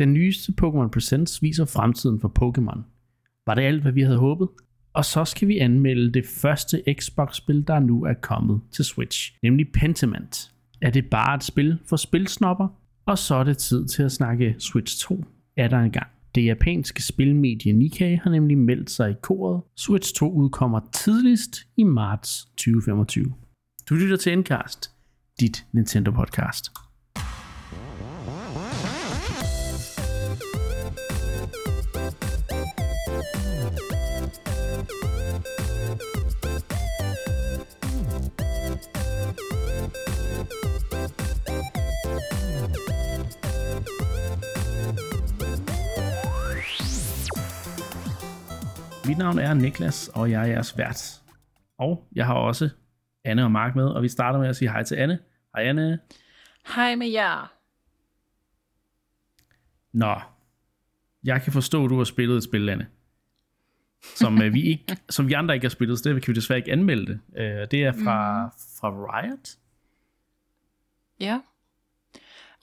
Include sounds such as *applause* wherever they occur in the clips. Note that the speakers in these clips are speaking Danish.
Den nyeste Pokémon Presents viser fremtiden for Pokémon. Var det alt, hvad vi havde håbet? Og så skal vi anmelde det første Xbox-spil, der nu er kommet til Switch, nemlig Pentiment. Er det bare et spil for spilsnopper? Og så er det tid til at snakke Switch 2 er der engang. Det japanske spilmedie Nikkei har nemlig meldt sig i koret. Switch 2 udkommer tidligst i marts 2025. Du lytter til Endcast, dit Nintendo-podcast. Mit navn er Niklas, og jeg er jeres vært. Og jeg har også Anne og Mark med, og vi starter med at sige hej til Anne. Hej Anne. Hej med jer. Nå, jeg kan forstå, at du har spillet et spil, Anne. Som, øh, vi, ikke, *laughs* som vi andre ikke har spillet, så det kan vi desværre ikke anmelde det. Øh, det er fra, mm. fra Riot. Ja.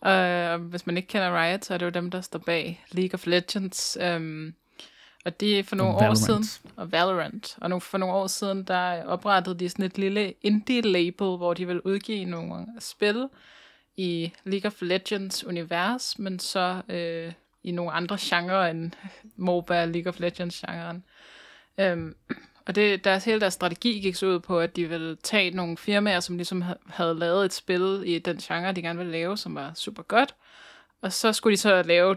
Og uh, hvis man ikke kender Riot, så er det jo dem, der står bag League of Legends. Um, og det er for nogle år siden, og Valorant, og for nogle år siden, der oprettede de sådan et lille indie-label, hvor de vil udgive nogle spil i League of Legends univers, men så øh, i nogle andre genrer end MOBA League of Legends genren. Øhm, og det, deres, hele deres strategi gik så ud på, at de ville tage nogle firmaer, som ligesom havde lavet et spil i den genre, de gerne ville lave, som var super godt, og så skulle de så lave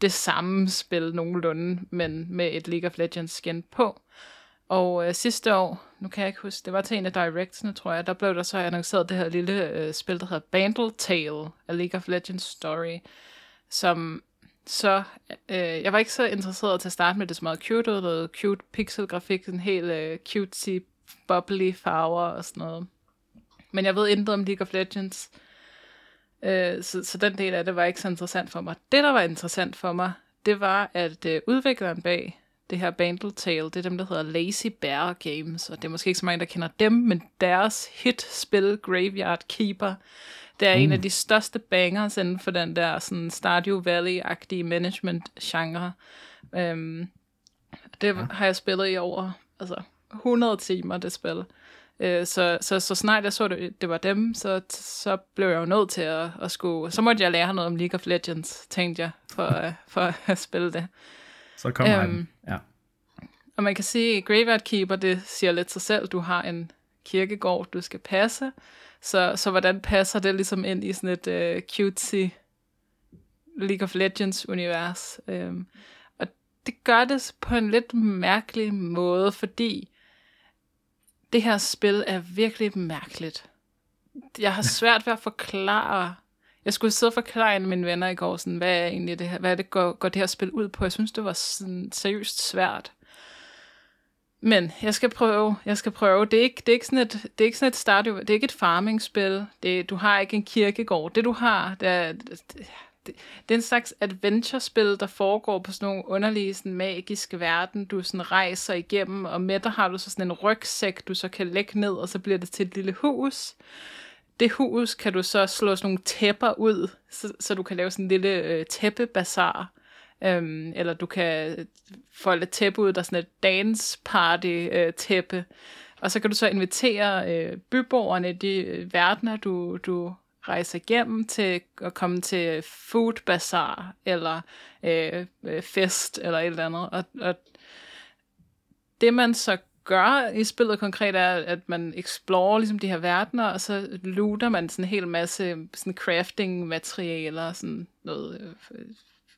det samme spil nogenlunde, men med et League of Legends skin på. Og øh, sidste år, nu kan jeg ikke huske, det var til en af Directsene, tror jeg, der blev der så annonceret det her lille øh, spil, der hedder Bandle Tale af League of Legends Story, som så, øh, jeg var ikke så interesseret til at starte med det så meget cute ud, noget cute pixelgrafik, en helt øh, cutesy, bubbly farver og sådan noget. Men jeg ved intet om League of Legends, Øh, så, så den del af det var ikke så interessant for mig. Det, der var interessant for mig, det var, at øh, udvikleren bag det her Bandle Tale, det er dem, der hedder Lazy Bear Games, og det er måske ikke så mange, der kender dem, men deres hit-spil, Graveyard Keeper, det er mm. en af mm. de største bangers inden for den der sådan Stardew Valley-agtige management-genre. Øhm, det ja. har jeg spillet i over altså 100 timer, det spil. Øh, så, så, så snart jeg så, det, det var dem, så, så blev jeg jo nødt til at, at skulle... Så måtte jeg lære noget om League of Legends, tænkte jeg, for, for *laughs* at spille det. Så kom øhm, ja. Og man kan sige, at Graveyard Keeper, det siger lidt sig selv, du har en kirkegård, du skal passe. Så, så hvordan passer det ligesom ind i sådan et uh, cutesy League of Legends-univers? Um, og det gør det på en lidt mærkelig måde, fordi det her spil er virkelig mærkeligt. Jeg har svært ved at forklare. Jeg skulle sidde og forklare en af mine venner i går, sådan, hvad er egentlig det her, hvad er det går, går det her spil ud på? Jeg synes, det var sådan seriøst svært. Men jeg skal prøve, jeg skal prøve. Det er ikke, det er ikke sådan et, det er ikke sådan et start, det er ikke et farming-spil. Det, du har ikke en kirkegård. Det du har, det er, det, det, er en slags adventure-spil, der foregår på sådan nogle underlige, sådan magiske verden, du sådan rejser igennem, og med der har du så sådan en rygsæk, du så kan lægge ned, og så bliver det til et lille hus. Det hus kan du så slå sådan nogle tæpper ud, så, så du kan lave sådan en lille øh, tæppebazar. Øhm, eller du kan folde et tæppe ud, der er sådan et dance party øh, tæppe. Og så kan du så invitere øh, byborgerne i de øh, verdener, du, du rejse igennem til at komme til food bazaar eller øh, øh, fest eller et eller andet. Og, og det man så gør i spillet konkret er, at man explorer ligesom de her verdener, og så looter man sådan en hel masse sådan crafting materialer, sådan noget, øh,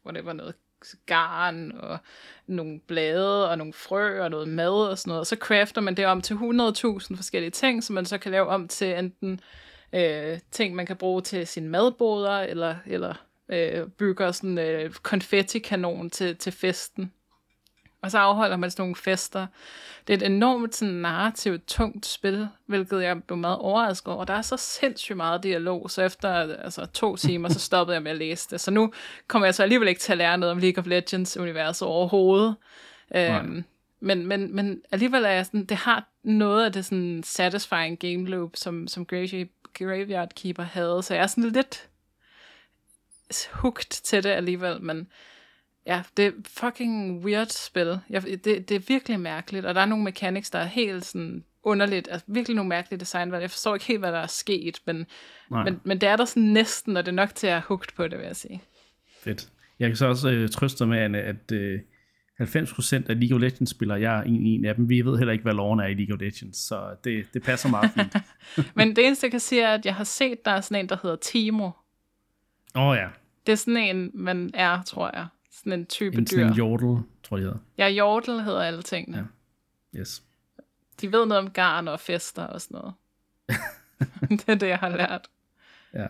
whatever, noget garn og nogle blade og nogle frø og noget mad og sådan noget. Og så crafter man det om til 100.000 forskellige ting, som man så kan lave om til enten øh, ting, man kan bruge til sin madboder, eller, eller øh, bygger sådan øh, konfettikanon til, til festen. Og så afholder man sådan nogle fester. Det er et enormt sådan, narrativt tungt spil, hvilket jeg blev meget overrasket over. Der er så sindssygt meget dialog, så efter altså, to timer, så stoppede jeg med at læse det. Så nu kommer jeg så alligevel ikke til at lære noget om League of Legends-universet overhovedet. Øhm, men, men, men alligevel er jeg sådan, det har noget af det sådan satisfying game loop, som, som Graveyard Keeper havde, så jeg er sådan lidt, hooked til det alligevel, men ja, det er fucking weird spil. Jeg, det, det er virkelig mærkeligt, og der er nogle mechanics, der er helt sådan underligt, altså virkelig nogle mærkelige design, jeg forstår ikke helt, hvad der er sket, men, men, men det er der sådan næsten, og det er nok til at have hooked på det, vil jeg sige. Fedt. Jeg kan så også øh, trøste med, Anne, at øh, 90% af League of Legends spillere, jeg en, en af dem, vi ved heller ikke, hvad loven er i League of Legends, så det, det passer meget fint. *laughs* men det eneste, jeg kan sige, er, at jeg har set, der er sådan en, der hedder Timo. Åh oh, ja. Det er sådan en, man er, tror jeg. Sådan en type en, dyr. Sådan en jordel, tror jeg, hedder. Ja, jordel hedder alle tingene. Ja. Yes. De ved noget om garn og fester og sådan noget. *laughs* det er det, jeg har lært. Ja.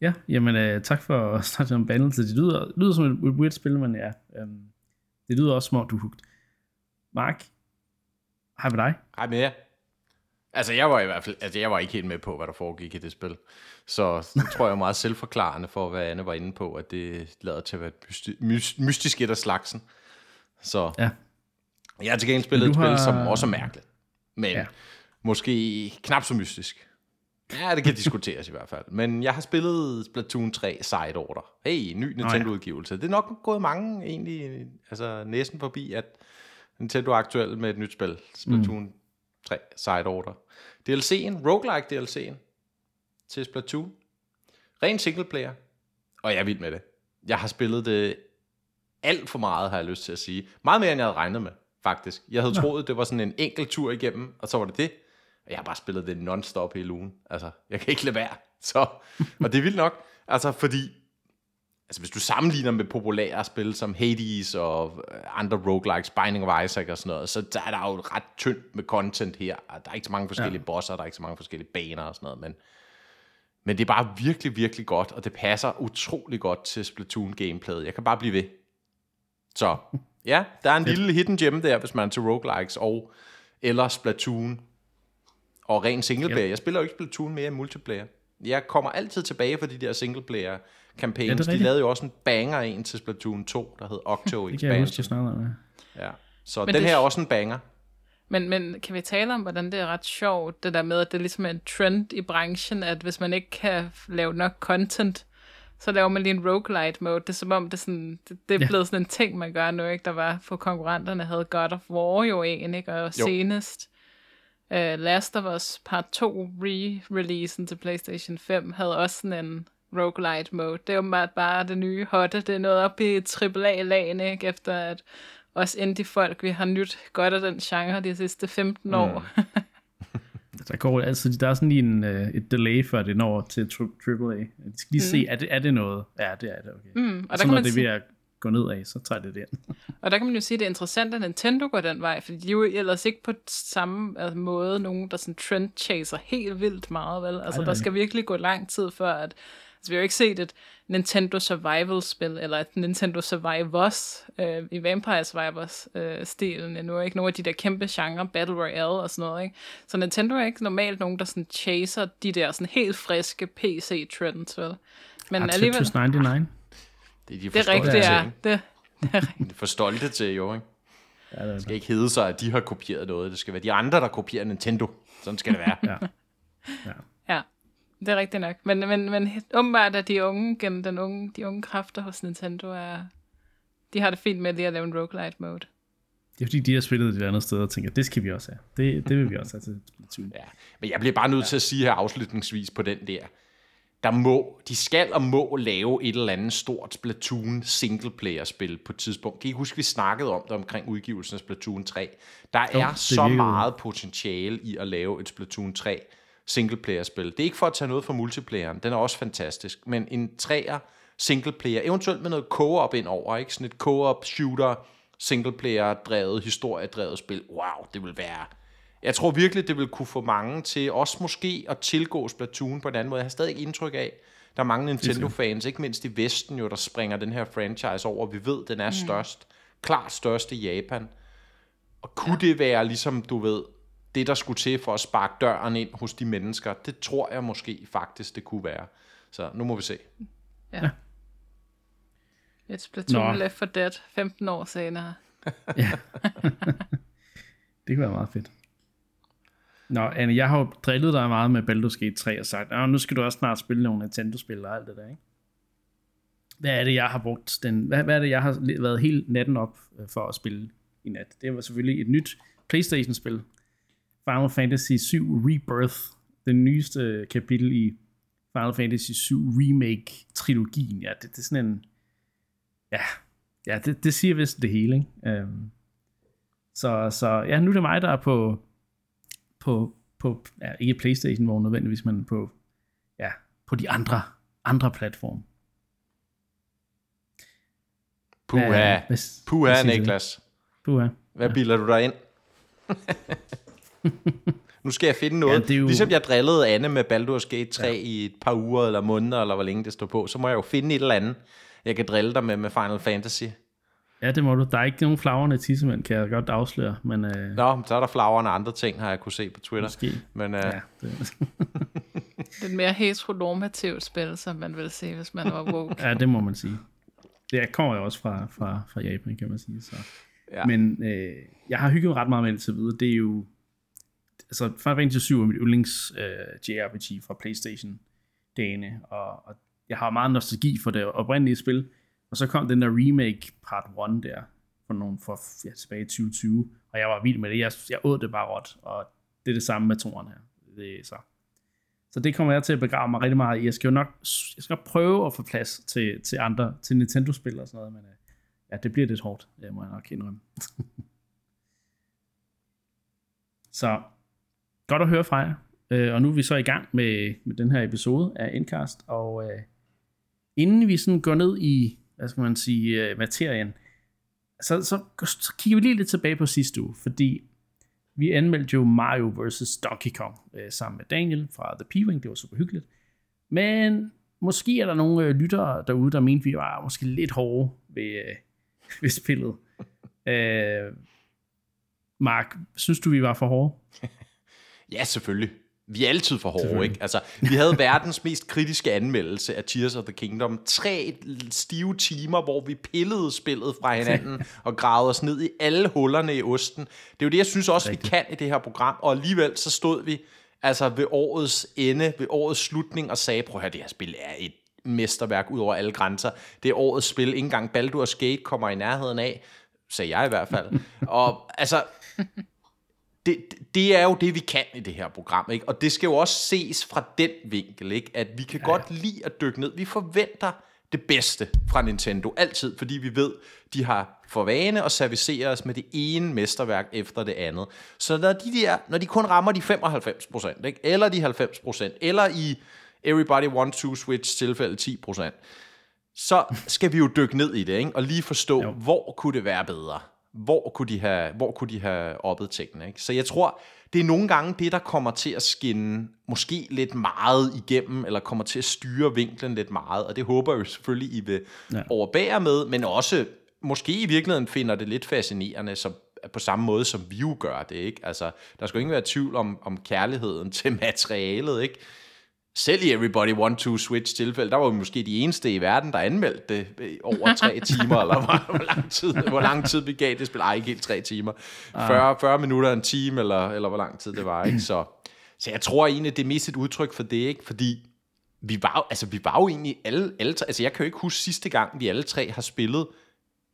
Ja, jamen uh, tak for at snakke om bandelse. Det lyder, lyder som et, et weird spil, men ja. Um, det lyder også som om, du er hugt. Mark, hej med dig. Hej med jer. Altså, jeg var i hvert fald, altså, jeg var ikke helt med på, hvad der foregik i det spil. Så det tror jeg er meget selvforklarende for, hvad Anne var inde på, at det lader til at være mysti- my- mystisk et af slagsen. Så ja. jeg har til gengæld spillet et har... spil, som også er mærkeligt. Men ja. måske knap så mystisk. Ja, det kan diskuteres i hvert fald. Men jeg har spillet Splatoon 3 Side Order. Hey, ny Nintendo-udgivelse. Det er nok gået mange egentlig altså næsten forbi, at Nintendo er aktuel med et nyt spil. Splatoon mm. 3 Side Order. DLC'en, roguelike DLC'en til Splatoon. Ren singleplayer. Og jeg er vild med det. Jeg har spillet det alt for meget, har jeg lyst til at sige. Meget mere, end jeg havde regnet med, faktisk. Jeg havde ja. troet, det var sådan en enkelt tur igennem, og så var det det. Jeg har bare spillet det non-stop hele ugen. Altså, jeg kan ikke lade være. Så, og det er vildt nok. Altså, fordi altså hvis du sammenligner med populære spil som Hades og andre roguelikes, Binding of Isaac og sådan noget, så der er der jo ret tyndt med content her. Der er ikke så mange forskellige ja. bosser, der er ikke så mange forskellige baner og sådan noget, men, men det er bare virkelig, virkelig godt, og det passer utrolig godt til Splatoon gameplayet. Jeg kan bare blive ved. Så ja, der er en lille hidden gem der, hvis man er til roguelikes og eller Splatoon og ren singleplayer. Yep. Jeg spiller jo ikke Splatoon mere i multiplayer. Jeg kommer altid tilbage for de der singleplayer campaigns. Ja, de lavede jo også en banger en til Splatoon 2, der hed Octo det kan jeg huske, jeg om. Ja. Så men den her er også en banger. Men, men kan vi tale om, hvordan det er ret sjovt, det der med, at det ligesom er en trend i branchen, at hvis man ikke kan lave nok content, så laver man lige en roguelite mode. Det er som om, det er, sådan, det, det er ja. blevet sådan en ting, man gør nu, ikke? Der var for konkurrenterne, havde God of War jo en, ikke? Og jo. senest uh, Last of Us Part 2 re-releasen til PlayStation 5 havde også sådan en roguelite mode. Det er jo bare det nye hotte. Det er noget op i AAA-lagene, ikke? Efter at os indie-folk, vi har nyt godt af den genre de sidste 15 år. Mm. *laughs* der går altså, der er sådan lige en, uh, et delay før det når til AAA. De skal lige mm. se, er det, er det noget? Ja, det er det, okay. Mm. Og, så når det ved at gå ned af, så tager det ind. *laughs* og der kan man jo sige, at det er interessant, at Nintendo går den vej, fordi de er jo ellers ikke på samme altså, måde nogen, der sådan trend chaser helt vildt meget, vel? Altså, Ej, der skal virkelig gå lang tid før, at Altså, vi har jo ikke set et Nintendo Survival-spil, eller et Nintendo Survivors øh, i Vampire Survivors-stilen øh, endnu. Ikke nogen af de der kæmpe genre, Battle Royale og sådan noget. Ikke? Så Nintendo er ikke normalt nogen, der sådan chaser de der sådan helt friske PC-trends, vel? Men Artificus alligevel... 99? Det er de for det er rigtigt, ja. Det, det er rigtigt. for stolte til, jo, ikke? Ja, det, det skal ikke hedde sig, at de har kopieret noget. Det skal være de andre, der kopierer Nintendo. Sådan skal det være. *laughs* ja. ja. ja. Det er rigtigt nok. Men, men, men åbenbart er de unge, gennem den unge, de unge kræfter hos Nintendo, er, de har det fint med lige at lave en roguelite mode. Det er fordi, de har spillet et andet sted og tænker, det skal vi også have. Det, det vil vi også have til. Ja, men jeg bliver bare nødt ja. til at sige her afslutningsvis på den der. Der må, de skal og må lave et eller andet stort Splatoon singleplayer-spil på et tidspunkt. Kan I huske, vi snakkede om det omkring udgivelsen af Splatoon 3? Der jo, er så virkede. meget potentiale i at lave et Splatoon 3 singleplayer-spil. Det er ikke for at tage noget fra multiplayeren, den er også fantastisk, men en træer singleplayer, eventuelt med noget co-op ind over, ikke? Sådan et co-op shooter, singleplayer-drevet, historiedrevet spil. Wow, det vil være... Jeg tror virkelig, det vil kunne få mange til også måske at tilgå Splatoon på en anden måde. Jeg har stadig indtryk af, der er mange Nintendo-fans, ikke mindst i Vesten jo, der springer den her franchise over. Vi ved, den er mm. størst. Klart størst i Japan. Og kunne ja. det være ligesom, du ved, det, der skulle til for at sparke døren ind hos de mennesker, det tror jeg måske faktisk, det kunne være. Så nu må vi se. Ja. Et Splatoon Nå. Left for Dead 15 år senere. *laughs* ja. det kunne være meget fedt. Nå, Anne, jeg har jo drillet dig meget med Baldur's Gate 3 og sagt, nu skal du også snart spille nogle Nintendo-spil og alt det der, ikke? hvad er det, jeg har brugt den, hvad, hvad er det, jeg har været helt natten op øh, for at spille i nat? Det var selvfølgelig et nyt Playstation-spil. Final Fantasy 7 Rebirth, den nyeste kapitel i Final Fantasy 7 Remake-trilogien. Ja, det, det er sådan en... Ja, ja det, det siger vist det hele, ikke? Um, så, så ja, nu er det mig, der er på, på, på ja, ikke Playstation, hvor nødvendigvis, men på, ja, på de andre, andre platforme. Puha, puha Niklas. Puha. Hvad bilder du dig ind? *laughs* nu skal jeg finde noget. Ja, jo... Ligesom jeg drillede Anne med Baldur's Gate 3 ja. i et par uger eller måneder, eller hvor længe det står på, så må jeg jo finde et eller andet, jeg kan drille dig med med Final Fantasy. Ja, det må du. Der er ikke nogen flagrende tissemænd, kan jeg godt afsløre. Men, øh... Nå, så er der flagrende andre ting, har jeg kunne se på Twitter. Måske. Men, øh... ja, *laughs* det... *laughs* er mere heteronormativt spil, som man vil se, hvis man var woke. ja, det må man sige. Det kommer jo også fra, fra, fra Japan, kan man sige. Så. Ja. Men øh, jeg har hygget mig ret meget med det til videre. Det er jo... Altså, Final Fantasy 7 er mit yndlings øh, JRPG fra Playstation dagene, og, og jeg har meget nostalgi for det oprindelige spil, og så kom den der remake part 1 der, for nogle for ja, tilbage i 2020, og jeg var vild med det. Jeg, jeg åd det bare råt, og det er det samme med toren her. Det så. Så det kommer jeg til at begrave mig rigtig meget i. Jeg skal jo nok jeg skal prøve at få plads til, til andre, til Nintendo-spil og sådan noget, men øh, ja, det bliver lidt hårdt, det må jeg nok indrømme. *laughs* så godt at høre fra jer. Øh, og nu er vi så i gang med, med den her episode af Endcast, og øh, inden vi sådan går ned i, hvad skal man sige, øh, materien, så, så, så kigger vi lige lidt tilbage på sidste uge, fordi vi anmeldte jo Mario vs. Donkey Kong øh, sammen med Daniel fra The P-Wing, det var super hyggeligt. Men måske er der nogle øh, lyttere derude, der mente, vi var måske lidt hårde ved, øh, *laughs* ved spillet. øh, Mark, synes du, vi var for hårde? *laughs* ja, selvfølgelig. Vi er altid for hårde, ikke? Altså, vi havde *laughs* verdens mest kritiske anmeldelse af Tears of the Kingdom. Tre stive timer, hvor vi pillede spillet fra hinanden *laughs* og gravede os ned i alle hullerne i osten. Det er jo det, jeg synes også, vi kan i det her program. Og alligevel så stod vi altså ved årets ende, ved årets slutning og sagde, prøv at det her spil er et mesterværk ud over alle grænser. Det er årets spil. Ingen gang Baldur's Gate kommer i nærheden af, sagde jeg i hvert fald. *laughs* Og altså, det, det er jo det, vi kan i det her program, ikke? Og det skal jo også ses fra den vinkel, ikke? At vi kan ja. godt lide at dykke ned. Vi forventer det bedste fra Nintendo, altid, fordi vi ved, de har for vane at servicere os med det ene mesterværk efter det andet. Så når de, der, når de kun rammer de 95%, ikke? eller de 90%, eller i Everybody Want to Switch tilfælde 10%, så skal vi jo dykke ned i det, ikke? og lige forstå, jo. hvor kunne det være bedre hvor kunne de have, hvor kunne de have oppet tingene. Ikke? Så jeg tror, det er nogle gange det, der kommer til at skinne måske lidt meget igennem, eller kommer til at styre vinklen lidt meget, og det håber jeg jo selvfølgelig, I vil ja. overbære med, men også måske i virkeligheden finder det lidt fascinerende, som, på samme måde, som vi jo gør det. Ikke? Altså, der skal ikke være tvivl om, om kærligheden til materialet. Ikke? Selv i Everybody Want to Switch tilfælde, der var vi måske de eneste i verden, der anmeldte det over tre *laughs* timer, eller hvor, hvor, lang tid, hvor lang tid vi gav det spil. Ej, ikke helt tre timer. 40, 40 minutter, en time, eller, eller hvor lang tid det var. Ikke? Så, så jeg tror egentlig, det er mest et udtryk for det, ikke? fordi vi var, altså, vi var jo egentlig alle, alle tre, altså jeg kan jo ikke huske sidste gang, vi alle tre har spillet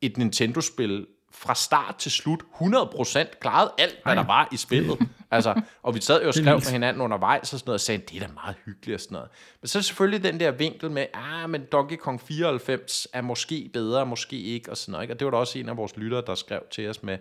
et Nintendo-spil fra start til slut 100% klaret alt, hvad der var i spillet. *laughs* altså, og vi sad jo og skrev med hinanden undervejs og sådan noget, og sagde, det er da meget hyggeligt og sådan noget. Men så er selvfølgelig den der vinkel med, ah, men Donkey Kong 94 er måske bedre, måske ikke, og sådan noget. Ikke? Og det var da også en af vores lyttere, der skrev til os med,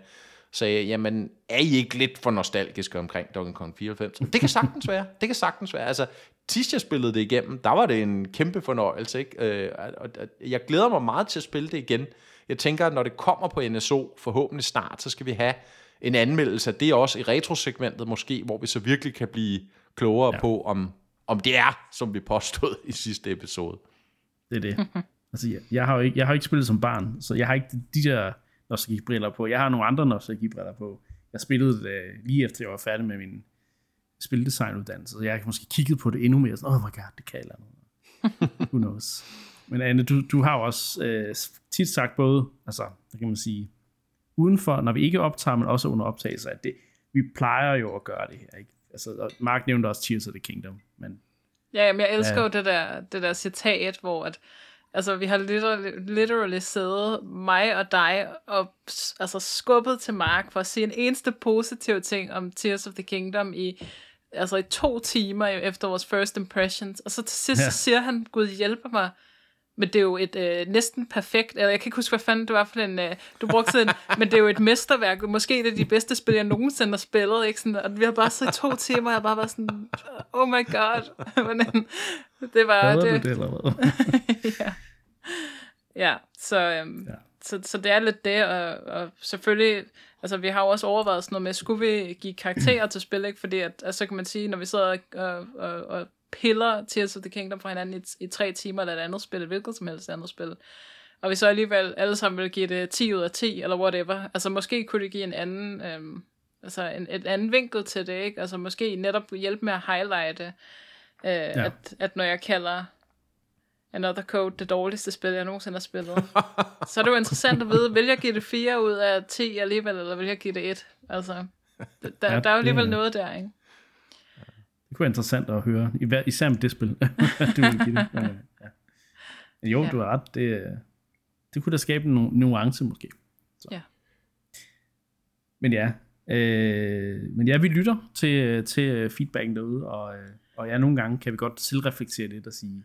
sagde, jamen, er I ikke lidt for nostalgiske omkring Donkey Kong 94? Det kan sagtens være. Det kan sagtens være. Altså, sidst jeg spillede det igennem, der var det en kæmpe fornøjelse. Ikke? Øh, og jeg glæder mig meget til at spille det igen. Jeg tænker, at når det kommer på NSO, forhåbentlig snart, så skal vi have en anmeldelse af det også i retrosegmentet måske, hvor vi så virkelig kan blive klogere ja. på, om, om det er, som vi påstod i sidste episode. Det er det. *laughs* altså, jeg, jeg, har jo ikke, jeg har ikke spillet som barn, så jeg har ikke de der nostalgibriller på. Jeg har nogle andre nostalgibriller på. Jeg spillede det lige efter, jeg var færdig med min spildesignуddannelse, så jeg har måske kigget på det endnu mere. Sådan, oh my god, det kan jeg noget. *laughs* Who knows? Men Anne, du, du har jo også øh, tit sagt både, altså, hvad kan man sige, udenfor, når vi ikke optager, men også under optagelse, at det, vi plejer jo at gøre det her, ikke? Altså, Mark nævnte også Tears of the Kingdom, men... Ja, men jeg elsker ja. jo det der, det der citat, hvor at Altså, vi har literally, literally siddet, mig og dig, og altså, skubbet til Mark for at se en eneste positiv ting om Tears of the Kingdom i, altså, i to timer efter vores first impressions. Og så til sidst ja. siger han, Gud hjælper mig, men det er jo et øh, næsten perfekt, eller jeg kan ikke huske, hvad fanden det var for den, øh, du brugte sådan, *laughs* men det er jo et mesterværk, måske det er de bedste spil, jeg nogensinde har spillet, ikke? Sådan, og vi har bare siddet to timer, og jeg bare var sådan, oh my god, *laughs* men, det var... det, det, eller hvad? *laughs* ja. ja, så, øhm, ja. Så, så det er lidt det, og, og selvfølgelig, altså vi har jo også overvejet sådan noget med, skulle vi give karakterer til spil, ikke? Fordi at, altså kan man sige, når vi sidder og, og, og piller Tears of the Kingdom fra hinanden i, i tre timer, eller et andet spil, et hvilket som helst andet spil, og vi så alligevel alle sammen vil give det 10 ud af 10, eller whatever, altså måske kunne det give en anden, øhm, altså en, et anden vinkel til det, ikke? Altså måske netop hjælpe med at highlighte, øh, ja. at, at når jeg kalder Another Code det dårligste spil, jeg nogensinde har spillet, så er det jo interessant at vide, vil jeg give det 4 ud af 10 alligevel, eller vil jeg give det 1? Altså, der, ja, der er jo alligevel det, noget der, ikke? Det kunne være interessant at høre, især med det spil, *laughs* du vil give det. Ja. Jo, ja. du har ret. Det, det kunne da skabe en nuance måske. Så. Ja. Men ja, øh, men ja, vi lytter til, til feedbacken derude, og, øh, og ja, nogle gange kan vi godt selvreflektere lidt og sige,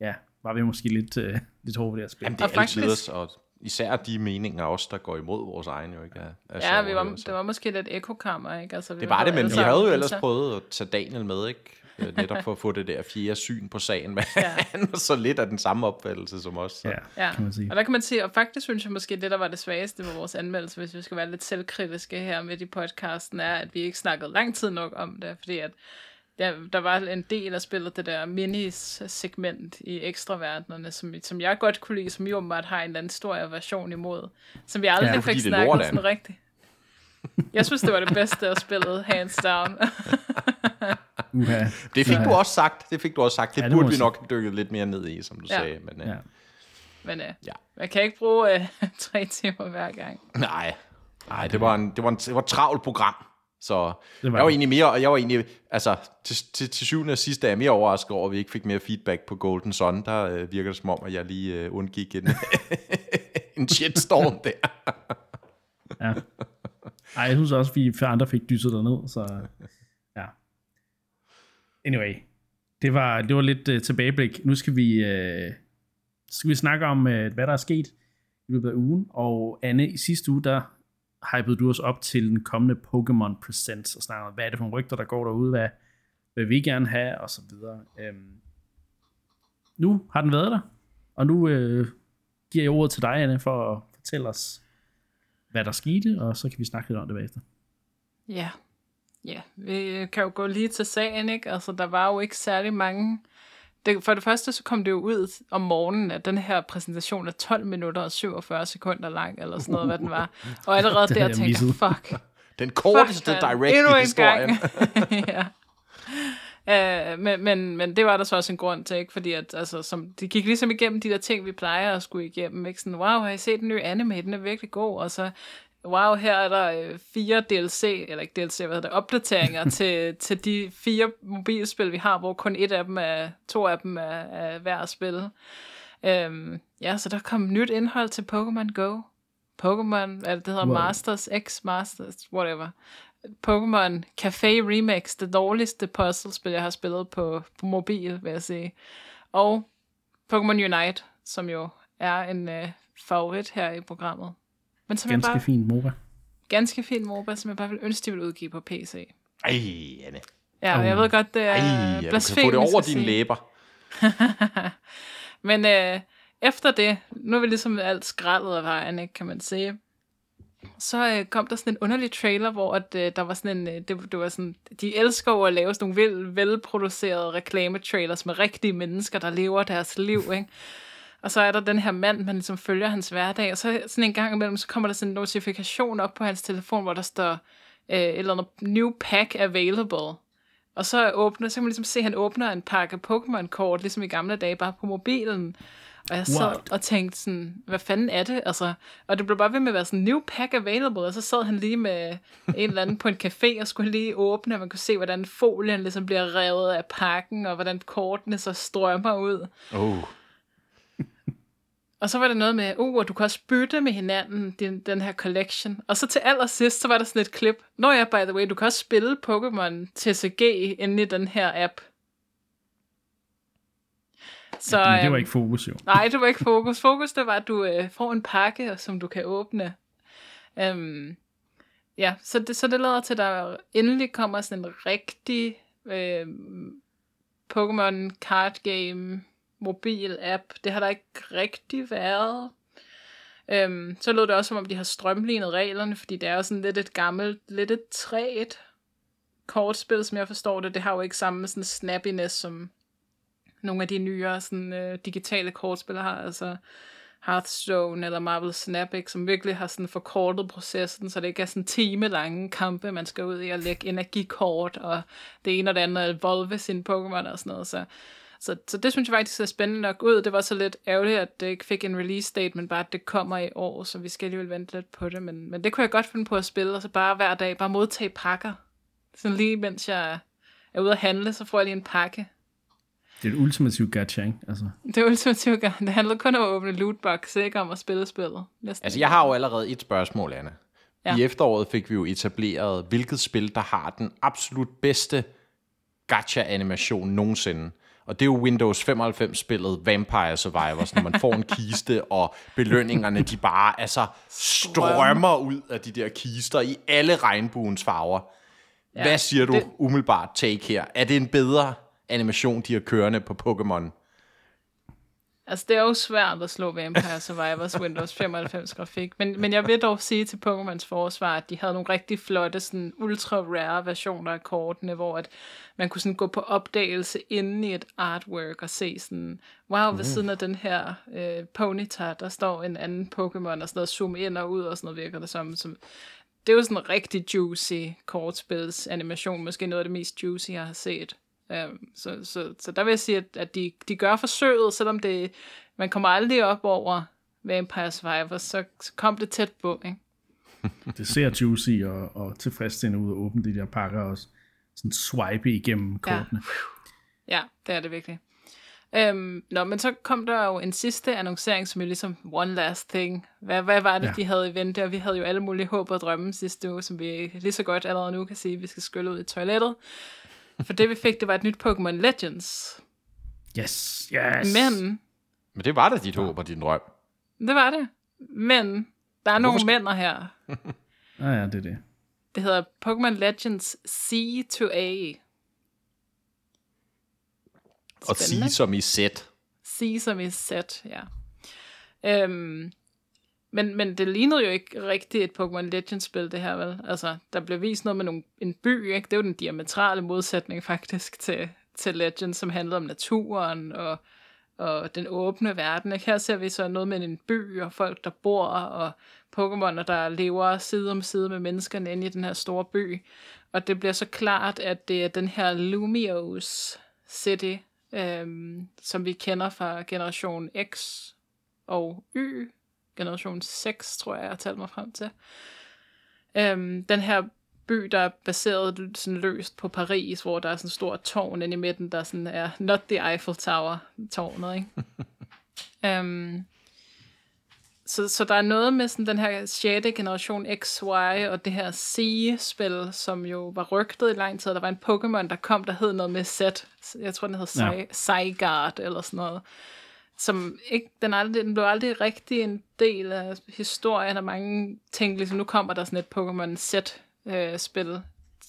ja, var vi måske lidt, øh, lidt hårde ved det her spil. Jamen, det er altid faktisk... og især de meninger også, der går imod vores egne, jo ikke? Af, af ja, vi var, det var måske lidt ekokammer, ikke? Altså, vi det var det, men vi havde jo ellers prøvet at tage Daniel med, ikke? Øh, netop for at få det der fjerde syn på sagen, men ja. *laughs* han var så lidt af den samme opfattelse som os. Så. Ja, ja, kan man sige. Og der kan man sige, og faktisk synes jeg måske, det der var det svageste ved vores anmeldelse, hvis vi skal være lidt selvkritiske her med i podcasten, er, at vi ikke snakkede lang tid nok om det, fordi at der, der var en del af spillet, det der minis-segment i ekstraverdenerne, som, som jeg godt kunne lide, som jo åbenbart har en eller anden stor version imod, som vi aldrig ja, fik snakket sådan rigtigt. Jeg synes, det var det bedste af spillet, hands down. uh-huh. Det fik du også sagt. Det fik du også sagt. Det, ja, det burde vi nok have dykket lidt mere ned i, som du ja. sagde. Men, uh, ja. men uh, ja. man kan ikke bruge uh, *laughs* tre timer hver gang. Nej, Nej det, var en, det, var en, det var et travlt program. Så var jeg var egentlig mere, og jeg var egentlig, altså til, til, til syvende og sidste er jeg mere overrasket over, at vi ikke fik mere feedback på Golden Sun. Der øh, virker det som om, at jeg lige øh, undgik en, *laughs* en shitstorm der. ja. Ej, jeg synes også, at vi andre fik dysset ned, så ja. Anyway, det var, det var lidt uh, tilbageblik. Nu skal vi, uh, skal vi snakke om, uh, hvad der er sket i løbet af ugen. Og Anne, i sidste uge, der hypede du os op til den kommende Pokémon Presents, og snakkede hvad er det for nogle rygter, der går derude, hvad, hvad vi gerne have, og så videre. Øhm, nu har den været der, og nu øh, giver jeg ordet til dig, Anne, for at fortælle os, hvad der skete, og så kan vi snakke lidt om det bagefter. Ja, ja. vi kan jo gå lige til sagen, ikke? Altså, der var jo ikke særlig mange det, for det første så kom det jo ud om morgenen, at den her præsentation er 12 minutter og 47 sekunder lang, eller sådan noget, hvad den var. Og allerede *laughs* der tænkte jeg, fuck. Den korteste fuck, direct i historien. *laughs* *laughs* ja. Uh, men, men, men det var der så også en grund til, ikke? fordi at, altså, som, de gik ligesom igennem de der ting, vi plejer at skulle igennem. Ikke? Sådan, wow, har I set den nye anime? Den er virkelig god. Og så wow, her er der øh, fire DLC, eller ikke DLC, hvad hedder det, opdateringer *laughs* til, til de fire mobilspil, vi har, hvor kun et af dem er, to af dem er, er hver spil. Øhm, ja, så der kom nyt indhold til Pokémon Go. Pokémon, hvad det hedder, wow. Masters, X Masters, whatever. Pokémon Café Remix, det dårligste puzzlespil, jeg har spillet på, på mobil, vil jeg sige. Og Pokémon Unite, som jo er en øh, favorit her i programmet. Men som ganske bare, fint MOBA. Ganske fint MOBA, som jeg bare vil ønske, de vil udgive på PC. Ej, Anne. Ja, og jeg ved godt, det er Ej, blasfemisk få det over dine læber. *laughs* Men øh, efter det, nu er vi ligesom alt skraldet af vejen, ikke, kan man sige. Så øh, kom der sådan en underlig trailer, hvor at, øh, der var sådan en, øh, det, det var sådan, de elsker jo at lave sådan nogle vel, velproducerede reklametrailers med rigtige mennesker, der lever deres liv, ikke? Og så er der den her mand, man ligesom følger hans hverdag, og så sådan en gang imellem, så kommer der sådan en notifikation op på hans telefon, hvor der står øh, et eller andet new pack available. Og så åbner, så kan man ligesom se, at han åbner en pakke Pokémon-kort, ligesom i gamle dage, bare på mobilen. Og jeg sad What? og tænkte sådan, hvad fanden er det? Altså, og det blev bare ved med at være sådan, new pack available, og så sad han lige med en eller anden på en café, og skulle lige åbne, og man kunne se, hvordan folien ligesom bliver revet af pakken, og hvordan kortene så strømmer ud. Oh. Og så var der noget med, uh, du kan også bytte med hinanden, den, den her collection. Og så til allersidst, så var der sådan et klip. Nå ja, by the way, du kan også spille Pokémon TCG inde i den her app. Så, ja, men det var øhm, ikke fokus jo. Nej, det var ikke fokus. Fokus det var, at du øh, får en pakke, som du kan åbne. Um, ja, så det, så det lader til, at der endelig kommer sådan en rigtig øh, Pokémon card game mobil app. Det har der ikke rigtig været. Øhm, så lød det også, som om de har strømlignet reglerne, fordi det er jo sådan lidt et gammelt, lidt et træet kortspil, som jeg forstår det. Det har jo ikke samme sådan snappiness, som nogle af de nyere sådan, øh, digitale kortspil har. Altså Hearthstone eller Marvel Snap, ikke, som virkelig har sådan forkortet processen, så det ikke er sådan time lange kampe, man skal ud i at lægge energikort, og det ene og det andet, evolve sin Pokémon og sådan noget. Så, så, så det synes jeg faktisk ser spændende nok ud. Det var så lidt ærgerligt, at det ikke fik en release date, men bare at det kommer i år, så vi skal alligevel vente lidt på det. Men, men det kunne jeg godt finde på at spille, og så bare hver dag, bare modtage pakker. Sådan lige mens jeg er ude at handle, så får jeg lige en pakke. Det er et ultimativt gacha, ikke? Altså. Det er ultimativt gacha. Det handler kun om at åbne lootbox, ikke om at spille spillet. Næsten. Altså, jeg har jo allerede et spørgsmål, Anna. Ja. I efteråret fik vi jo etableret, hvilket spil, der har den absolut bedste gacha-animation nogensinde. Og det er jo Windows 95-spillet Vampire Survivors, når man får en kiste, og belønningerne, de bare altså strømmer ud af de der kister i alle regnbuens farver. Ja, Hvad siger du det... umiddelbart take her? Er det en bedre animation, de har kørende på Pokémon. Altså, det er jo svært at slå Vampire Survivors Windows 95 grafik, men, men jeg vil dog sige til Pokémons forsvar, at de havde nogle rigtig flotte, sådan ultra rare versioner af kortene, hvor at man kunne sådan gå på opdagelse inde i et artwork og se sådan, wow, ved mm. siden af den her øh, Ponyta, der står en anden Pokémon, og sådan noget, zoom ind og ud, og sådan noget virker det som, som det er jo sådan en rigtig juicy kortspils animation, måske noget af det mest juicy, jeg har set. Um, så, så, så der vil jeg sige, at, at de, de gør forsøget, selvom det, man kommer aldrig op over Vampire Survivors, så, så kom det tæt på, ikke? *laughs* det ser juicy og, og tilfredsstillende ud at åbne de der pakker og sådan swipe igennem kortene. Ja, ja det er det virkelig. Um, nå, men så kom der jo en sidste annoncering, som er ligesom one last thing. Hvad, hvad var det, ja. de havde i vente? Og vi havde jo alle mulige håb og drømme sidste uge, som vi lige så godt allerede nu kan sige, at vi skal skylle ud i toilettet. For det vi fik, det var et nyt Pokémon Legends. Yes, yes. Men... Men det var da dit håb og din drøm. Det var det. Men der er Hvorfor nogle mænd her. *laughs* ah ja, det er det. Det hedder Pokémon Legends C to A. Og C som i set. C som i set, ja. Øhm, men, men det lignede jo ikke rigtigt et Pokémon Legends-spil, det her, vel? Altså, der blev vist noget med nogle, en by, ikke? Det er jo den diametrale modsætning, faktisk, til, til Legends, som handlede om naturen og, og den åbne verden, ikke? Her ser vi så noget med en by og folk, der bor, og Pokémoner, der lever side om side med menneskerne inde i den her store by. Og det bliver så klart, at det er den her Lumios City, øhm, som vi kender fra generation X og Y, generation 6, tror jeg, jeg har talt mig frem til. Øhm, den her by, der er baseret sådan løst på Paris, hvor der er sådan en stor tårn inde i midten, der sådan er not the Eiffel Tower tårnet, ikke? *laughs* øhm, så, så der er noget med sådan den her 6. generation XY og det her C-spil, som jo var rygtet i lang tid. Der var en Pokémon, der kom, der hed noget med Z. Jeg tror, den hed ja. Zygarde eller sådan noget som ikke, den, aldrig, den blev aldrig rigtig en del af historien, og mange tænkte, ligesom nu kommer der sådan et Pokémon Z-spil, øh,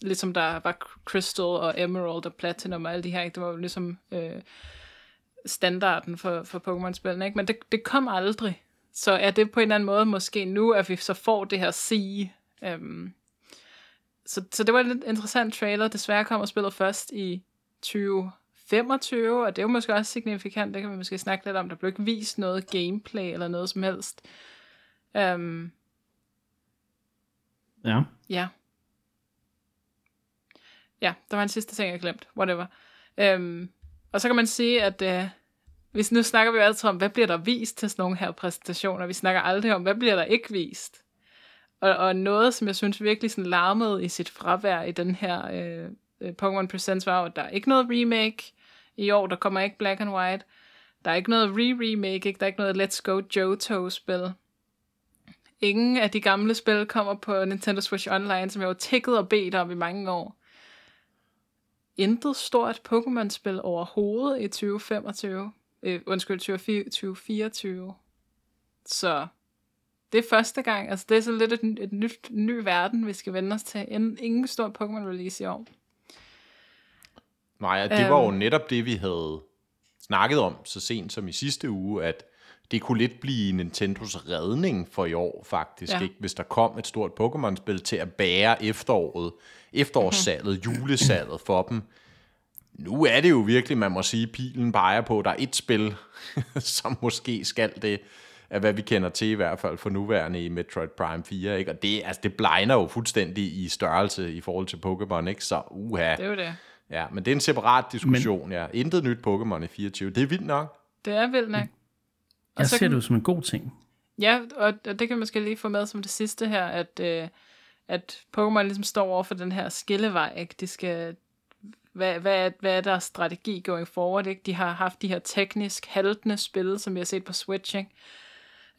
ligesom der var Crystal og Emerald og Platinum og alle de her, ikke? det var jo ligesom øh, standarden for, for Pokémon-spillene, ikke? men det, det kom aldrig. Så er det på en eller anden måde måske nu, at vi så får det her sige. Øhm, så, så det var en lidt interessant trailer. Desværre kommer spillet først i 20 25, og det er jo måske også signifikant, det kan vi måske snakke lidt om, der blev ikke vist noget gameplay eller noget som helst. Um, ja. Ja. Ja, der var en sidste ting, jeg glemt. Whatever. Um, og så kan man sige, at uh, hvis nu snakker vi jo altid om, hvad bliver der vist til sådan nogle her præsentationer. Vi snakker aldrig om, hvad bliver der ikke vist. Og, og noget, som jeg synes virkelig sådan larmede i sit fravær i den her uh, Pokémon Presents, var at der er ikke noget remake i år. Der kommer ikke Black and White. Der er ikke noget re-remake, ikke? der er ikke noget Let's Go Johto-spil. Ingen af de gamle spil kommer på Nintendo Switch Online, som jeg har tækket og bedt om i mange år. Intet stort Pokémon-spil overhovedet i 2025. Øh, undskyld, 2024. Så det er første gang. Altså, det er så lidt et, et nyt, ny verden, vi skal vende os til. Ingen stor Pokémon-release i år. Nej, det var jo um, netop det, vi havde snakket om så sent som i sidste uge, at det kunne lidt blive Nintendos redning for i år, faktisk, ja. ikke? hvis der kom et stort Pokémon-spil til at bære efteråret, efterårssalget, mm-hmm. julesalget for dem. Nu er det jo virkelig, man må sige, pilen peger på, at der er et spil, *laughs* som måske skal det, af hvad vi kender til i hvert fald for nuværende i Metroid Prime 4, ikke? Og det, altså, det blegner jo fuldstændig i størrelse i forhold til Pokémon, ikke? Så uha. Det er jo det. Ja, men det er en separat diskussion, men, ja. Intet nyt Pokémon i 24. Det er vildt nok. Det er vildt nok. Og jeg ser kan, det jo som en god ting. Ja, og, og det kan man måske lige få med som det sidste her, at, øh, at Pokémon ligesom står over for den her skillevej, ikke? De skal, hvad, hvad, hvad er deres strategi going forward, ikke? De har haft de her teknisk haltende spil, som vi har set på Switch, ikke?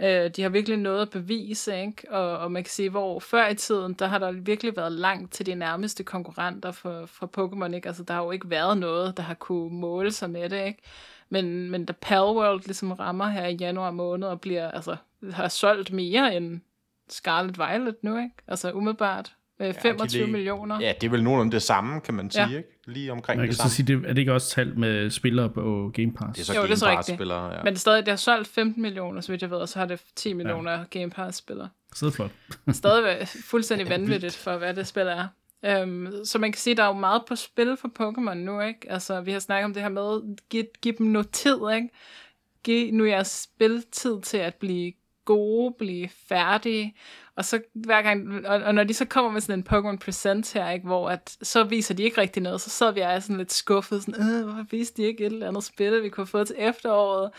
Øh, de har virkelig noget at bevise, ikke? Og, og man kan sige, hvor før i tiden, der har der virkelig været langt til de nærmeste konkurrenter for, for Pokémon, ikke? Altså, der har jo ikke været noget, der har kunne måle sig med det, ikke? Men, men da Palworld ligesom rammer her i januar måned og bliver, altså, har solgt mere end Scarlet Violet nu, ikke? Altså umiddelbart. Øh, 25 ja, lige, millioner. Ja, det er vel nogenlunde det samme, kan man sige, ja. ikke? Lige omkring man det samme. Så sige, det, er det ikke også talt med spillere på Game Pass? Det er så jo, Game det er Pass spillere, ja. Men det, stadig, det har solgt 15 millioner, så vidt jeg ved, og så har det 10 millioner ja. Game Pass spillere. Så flot. *laughs* stadig *laughs* fuldstændig vanvittigt for, hvad det spil er. Um, så man kan sige, der er jo meget på spil for Pokémon nu, ikke? Altså, vi har snakket om det her med, giv, giv dem noget tid, ikke? Giv nu jeres spiltid til at blive gode, blive færdige, og så hver gang, og, og når de så kommer med sådan en Pokémon Present her, ikke, hvor at, så viser de ikke rigtig noget, så sad vi er sådan lidt skuffet, sådan, øh, hvorfor viste de ikke et eller andet spil, vi kunne få til efteråret?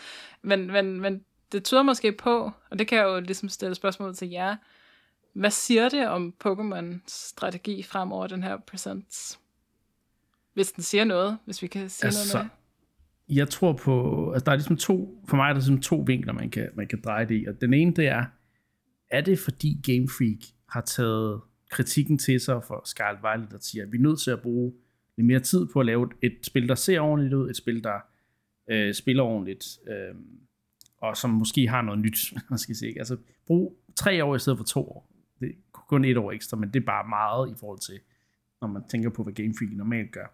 Men, men, men det tyder måske på, og det kan jeg jo ligesom stille spørgsmål til jer, hvad siger det om Pokémons strategi fremover, den her Presents? Hvis den siger noget, hvis vi kan sige altså, noget med det. Jeg tror på, altså der er ligesom to, for mig er der ligesom to vinkler, man kan, man kan dreje det i. Og den ene, det er, er det fordi Game Freak har taget kritikken til sig for Scarlet Violet, der siger, at vi er nødt til at bruge lidt mere tid på at lave et spil, der ser ordentligt ud, et spil, der øh, spiller ordentligt, øh, og som måske har noget nyt, *laughs* man skal sige. Altså, brug tre år i stedet for to år. Det er kun et år ekstra, men det er bare meget i forhold til, når man tænker på, hvad Game Freak normalt gør.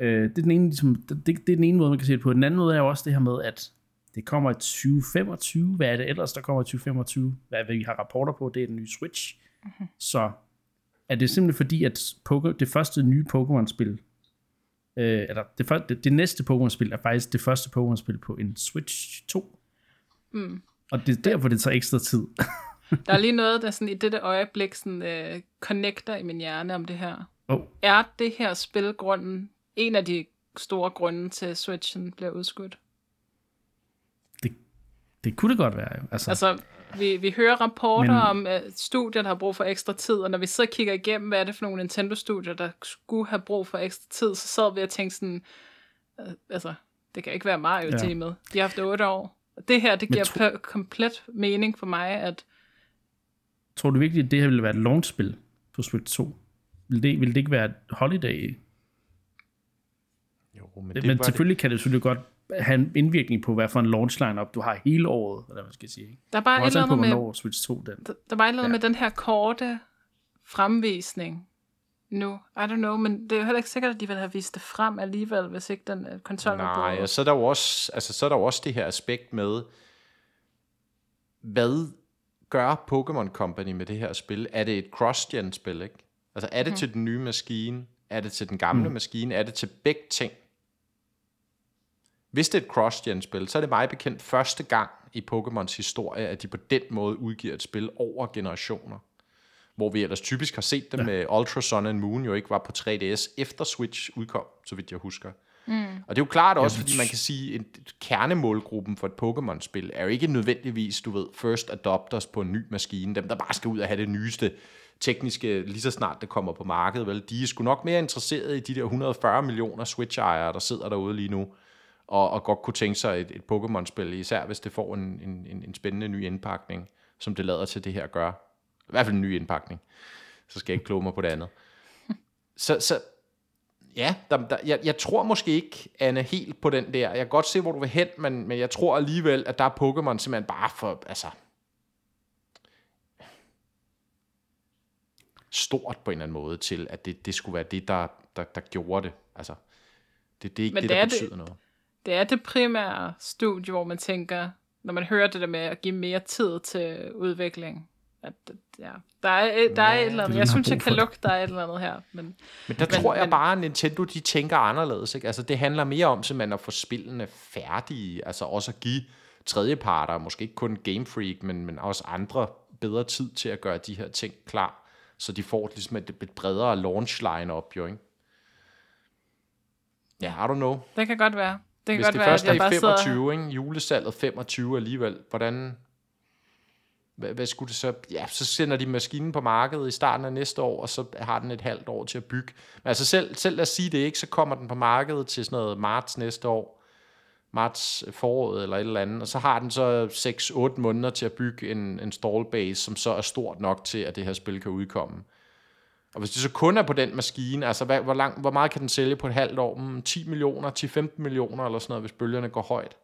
Øh, det, er den ene, ligesom, det, det, er den ene måde, man kan se det på. Den anden måde er jo også det her med, at det kommer i 2025. Hvad er det ellers, der kommer i 2025? Hvad vi har rapporter på, det er den nye Switch. Mm-hmm. Så er det simpelthen fordi, at Poke, det første nye Pokémon-spil, øh, eller det, første, det, det næste Pokémon-spil er faktisk det første Pokémon-spil på en Switch 2. Mm. Og det er derfor, det tager ekstra tid. *laughs* der er lige noget, der *laughs* sådan i dette øjeblik sådan, øh, connecter i min hjerne om det her. Oh. Er det her spil grunden, en af de store grunde til, at Switchen bliver udskudt? Det kunne det godt være, jo. Altså, altså vi, vi hører rapporter men, om uh, studier, der har brug for ekstra tid, og når vi så kigger igennem, hvad er det for nogle Nintendo-studier, der skulle have brug for ekstra tid, så sad vi og tænkte sådan, uh, altså, det kan ikke være Mario-teamet. Ja. De har haft otte år. Og det her, det giver tro, komplet mening for mig, at... Tror du virkelig, at det her ville være et launch-spil på Switch 2? Vil det, vil det ikke være et holiday? Jo, men, det, men selvfølgelig det... kan det selvfølgelig godt have en indvirkning på, hvad for en launch lineup du har hele året, eller hvad skal jeg sige. Der er bare et eller andet med, Switch 2 den. Der, der er bare et eller andet ja. med den her korte fremvisning nu. I don't know, men det er jo heller ikke sikkert, at de vil have vist det frem alligevel, hvis ikke den uh, konsol Nej, og så er der jo også, altså, så er der jo også det her aspekt med, hvad gør Pokémon Company med det her spil? Er det et cross-gen spil, ikke? Altså er det mm. til den nye maskine? Er det til den gamle mm. maskine? Er det til begge ting? Hvis det er et cross-gen-spil, så er det meget bekendt første gang i Pokémons historie, at de på den måde udgiver et spil over generationer. Hvor vi ellers typisk har set dem ja. med Ultra Sun and Moon jo ikke var på 3DS efter Switch udkom, så vidt jeg husker. Mm. Og det er jo klart også, fordi man kan sige, at kernemålgruppen for et Pokémon-spil er jo ikke nødvendigvis, du ved, first adopters på en ny maskine, dem der bare skal ud og have det nyeste tekniske, lige så snart det kommer på markedet, vel? De er sgu nok mere interesserede i de der 140 millioner Switch-ejere, der sidder derude lige nu, og, og godt kunne tænke sig et, et Pokémon-spil, især hvis det får en, en, en, en spændende ny indpakning, som det lader til det her gør. I hvert fald en ny indpakning. Så skal jeg ikke kloge mig på det andet. *laughs* Så, så ja, der, der, jeg, jeg tror måske ikke, Anne, helt på den der. Jeg kan godt se, hvor du vil hen, men, men jeg tror alligevel, at der er Pokémon simpelthen bare for, altså, stort på en eller anden måde til, at det, det skulle være det, der, der, der gjorde det. Altså, det, det er ikke Men det, det, der betyder det, noget. Det er det primære studie, hvor man tænker, når man hører det der med at give mere tid til udvikling, at ja, der er, der er et eller andet. Jeg synes, jeg kan lugte, der er et eller andet her. Men, men der men, tror jeg men, bare, at Nintendo de tænker anderledes. Ikke? Altså, det handler mere om simpelthen at få spillene færdige. Altså også at give tredjeparter, måske ikke kun Game Freak, men, men også andre bedre tid til at gøre de her ting klar så de får ligesom et, et bredere launch line-up, jo, ikke? Ja, I don't know. Det kan godt være. Det kan Hvis godt det være, først er i 25, ikke? julesalget 25 alligevel, hvordan... Hvad, hvad skulle det så... Ja, så sender de maskinen på markedet i starten af næste år, og så har den et halvt år til at bygge. Men altså selv, selv lad os sige det ikke, så kommer den på markedet til sådan noget marts næste år marts foråret eller et eller andet, og så har den så 6-8 måneder til at bygge en install base, som så er stort nok til, at det her spil kan udkomme. Og hvis det så kun er på den maskine, altså hvad, hvor, lang, hvor meget kan den sælge på et halvt år? 10 mm, millioner, 10-15 millioner eller sådan noget, hvis bølgerne går højt.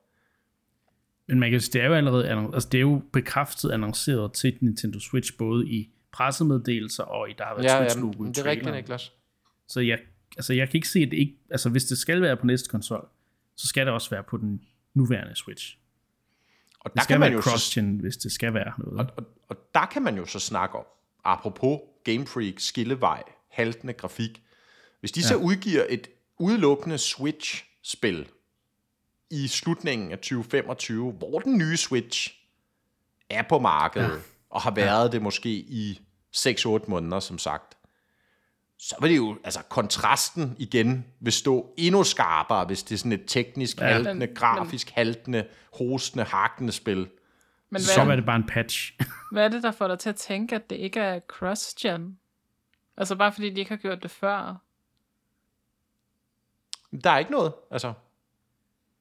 Men man kan sige, det er jo allerede altså det er jo bekræftet annonceret til Nintendo Switch, både i pressemeddelelser og i der har været ja, Switch logo ja, det er rigtigt, Niklas. Så jeg, altså jeg kan ikke se, at det ikke, altså hvis det skal være på næste konsol, så skal det også være på den nuværende Switch. Og der det skal kan man være jo cross hvis det skal være noget. Og, og, og der kan man jo så snakke om, apropos Game Freak, skillevej, haltende grafik. Hvis de ja. så udgiver et udelukkende Switch-spil i slutningen af 2025, hvor den nye Switch er på markedet, ja. og har været ja. det måske i 6-8 måneder, som sagt, så vil det jo, altså kontrasten igen vil stå endnu skarpere, hvis det er sådan et teknisk ja, haltende, grafisk haltende, hostende, hakkende spil. Men hvad, så er det bare en patch. *laughs* hvad er det, der får dig til at tænke, at det ikke er cross-gen? Altså bare fordi de ikke har gjort det før? Der er ikke noget, altså.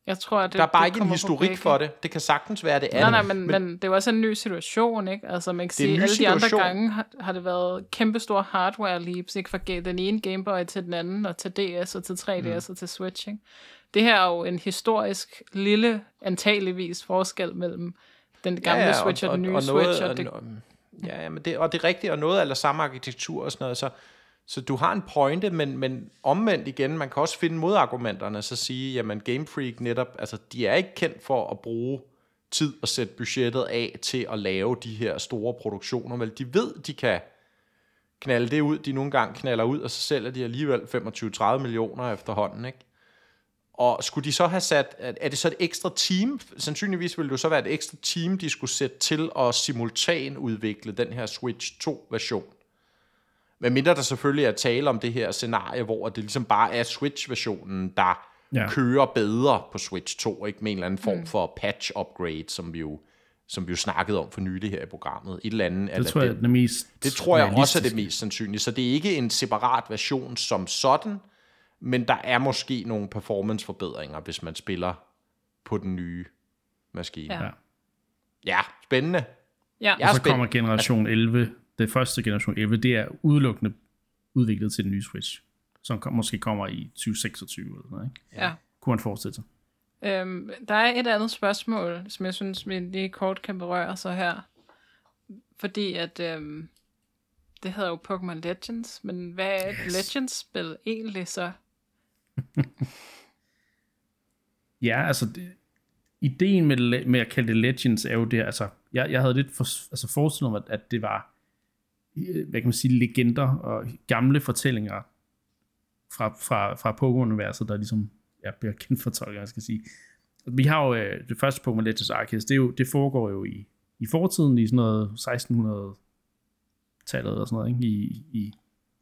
Jeg tror, at det, der er bare ikke en historik for det. Det kan sagtens være det andet. Nej, nej, men, men, men det er også en ny situation, ikke? Altså man kan sige, alle situation. de andre gange har, har det været kæmpestore hardware leaps, ikke? Fra den ene Game Boy til den anden, og til DS, og til 3DS, mm. og til Switch, ikke? Det her er jo en historisk lille, antageligvis forskel mellem den gamle ja, ja, Switch og, og den nye og noget, Switch. Og, og det... Ja, ja men det, og det er rigtigt, og noget af samme arkitektur og sådan noget, så så du har en pointe, men, men omvendt igen, man kan også finde modargumenterne, så sige, jamen Game Freak netop, altså de er ikke kendt for at bruge tid og sætte budgettet af til at lave de her store produktioner, vel de ved, de kan knalde det ud, de nogle gange knaller ud, og så sælger de alligevel 25-30 millioner efterhånden, ikke? Og skulle de så have sat, er det så et ekstra team? Sandsynligvis ville det jo så være et ekstra team, de skulle sætte til at simultan udvikle den her Switch 2 version. Men mindre der selvfølgelig er tale om det her scenarie, hvor det ligesom bare er Switch-versionen, der ja. kører bedre på Switch 2, ikke med en eller anden form mm. for patch-upgrade, som vi jo som vi jo snakkede om for nylig her i programmet. Et eller andet. Det tror jeg, det, det, mest det tror jeg også er det mest sandsynlige. Så det er ikke en separat version som sådan, men der er måske nogle performance-forbedringer, hvis man spiller på den nye maskine. Ja, ja spændende. Ja. Jeg og så spændende. kommer generation 11 det første generation 11, det er udelukkende udviklet til den nye Switch, som kom, måske kommer i 2026 eller noget, ikke? Ja. Kunne man forestille sig. Øhm, der er et andet spørgsmål, som jeg synes, vi lige kort kan berøre så her. Fordi at øhm, det hedder jo Pokémon Legends, men hvad er et yes. Legends-spil egentlig så? *laughs* ja, altså det, ideen med, med at kalde det Legends er jo det, altså jeg, jeg havde lidt for, altså forestillet mig, at det var øh, hvad kan man sige, legender og gamle fortællinger fra, fra, fra Pokémon-universet, der ligesom ja, bliver genfortolket, jeg skal sige. Vi har jo øh, det første Pokémon Legends Arceus, det, er jo, det foregår jo i, i fortiden, i sådan noget 1600-tallet eller sådan noget, ikke? I, i,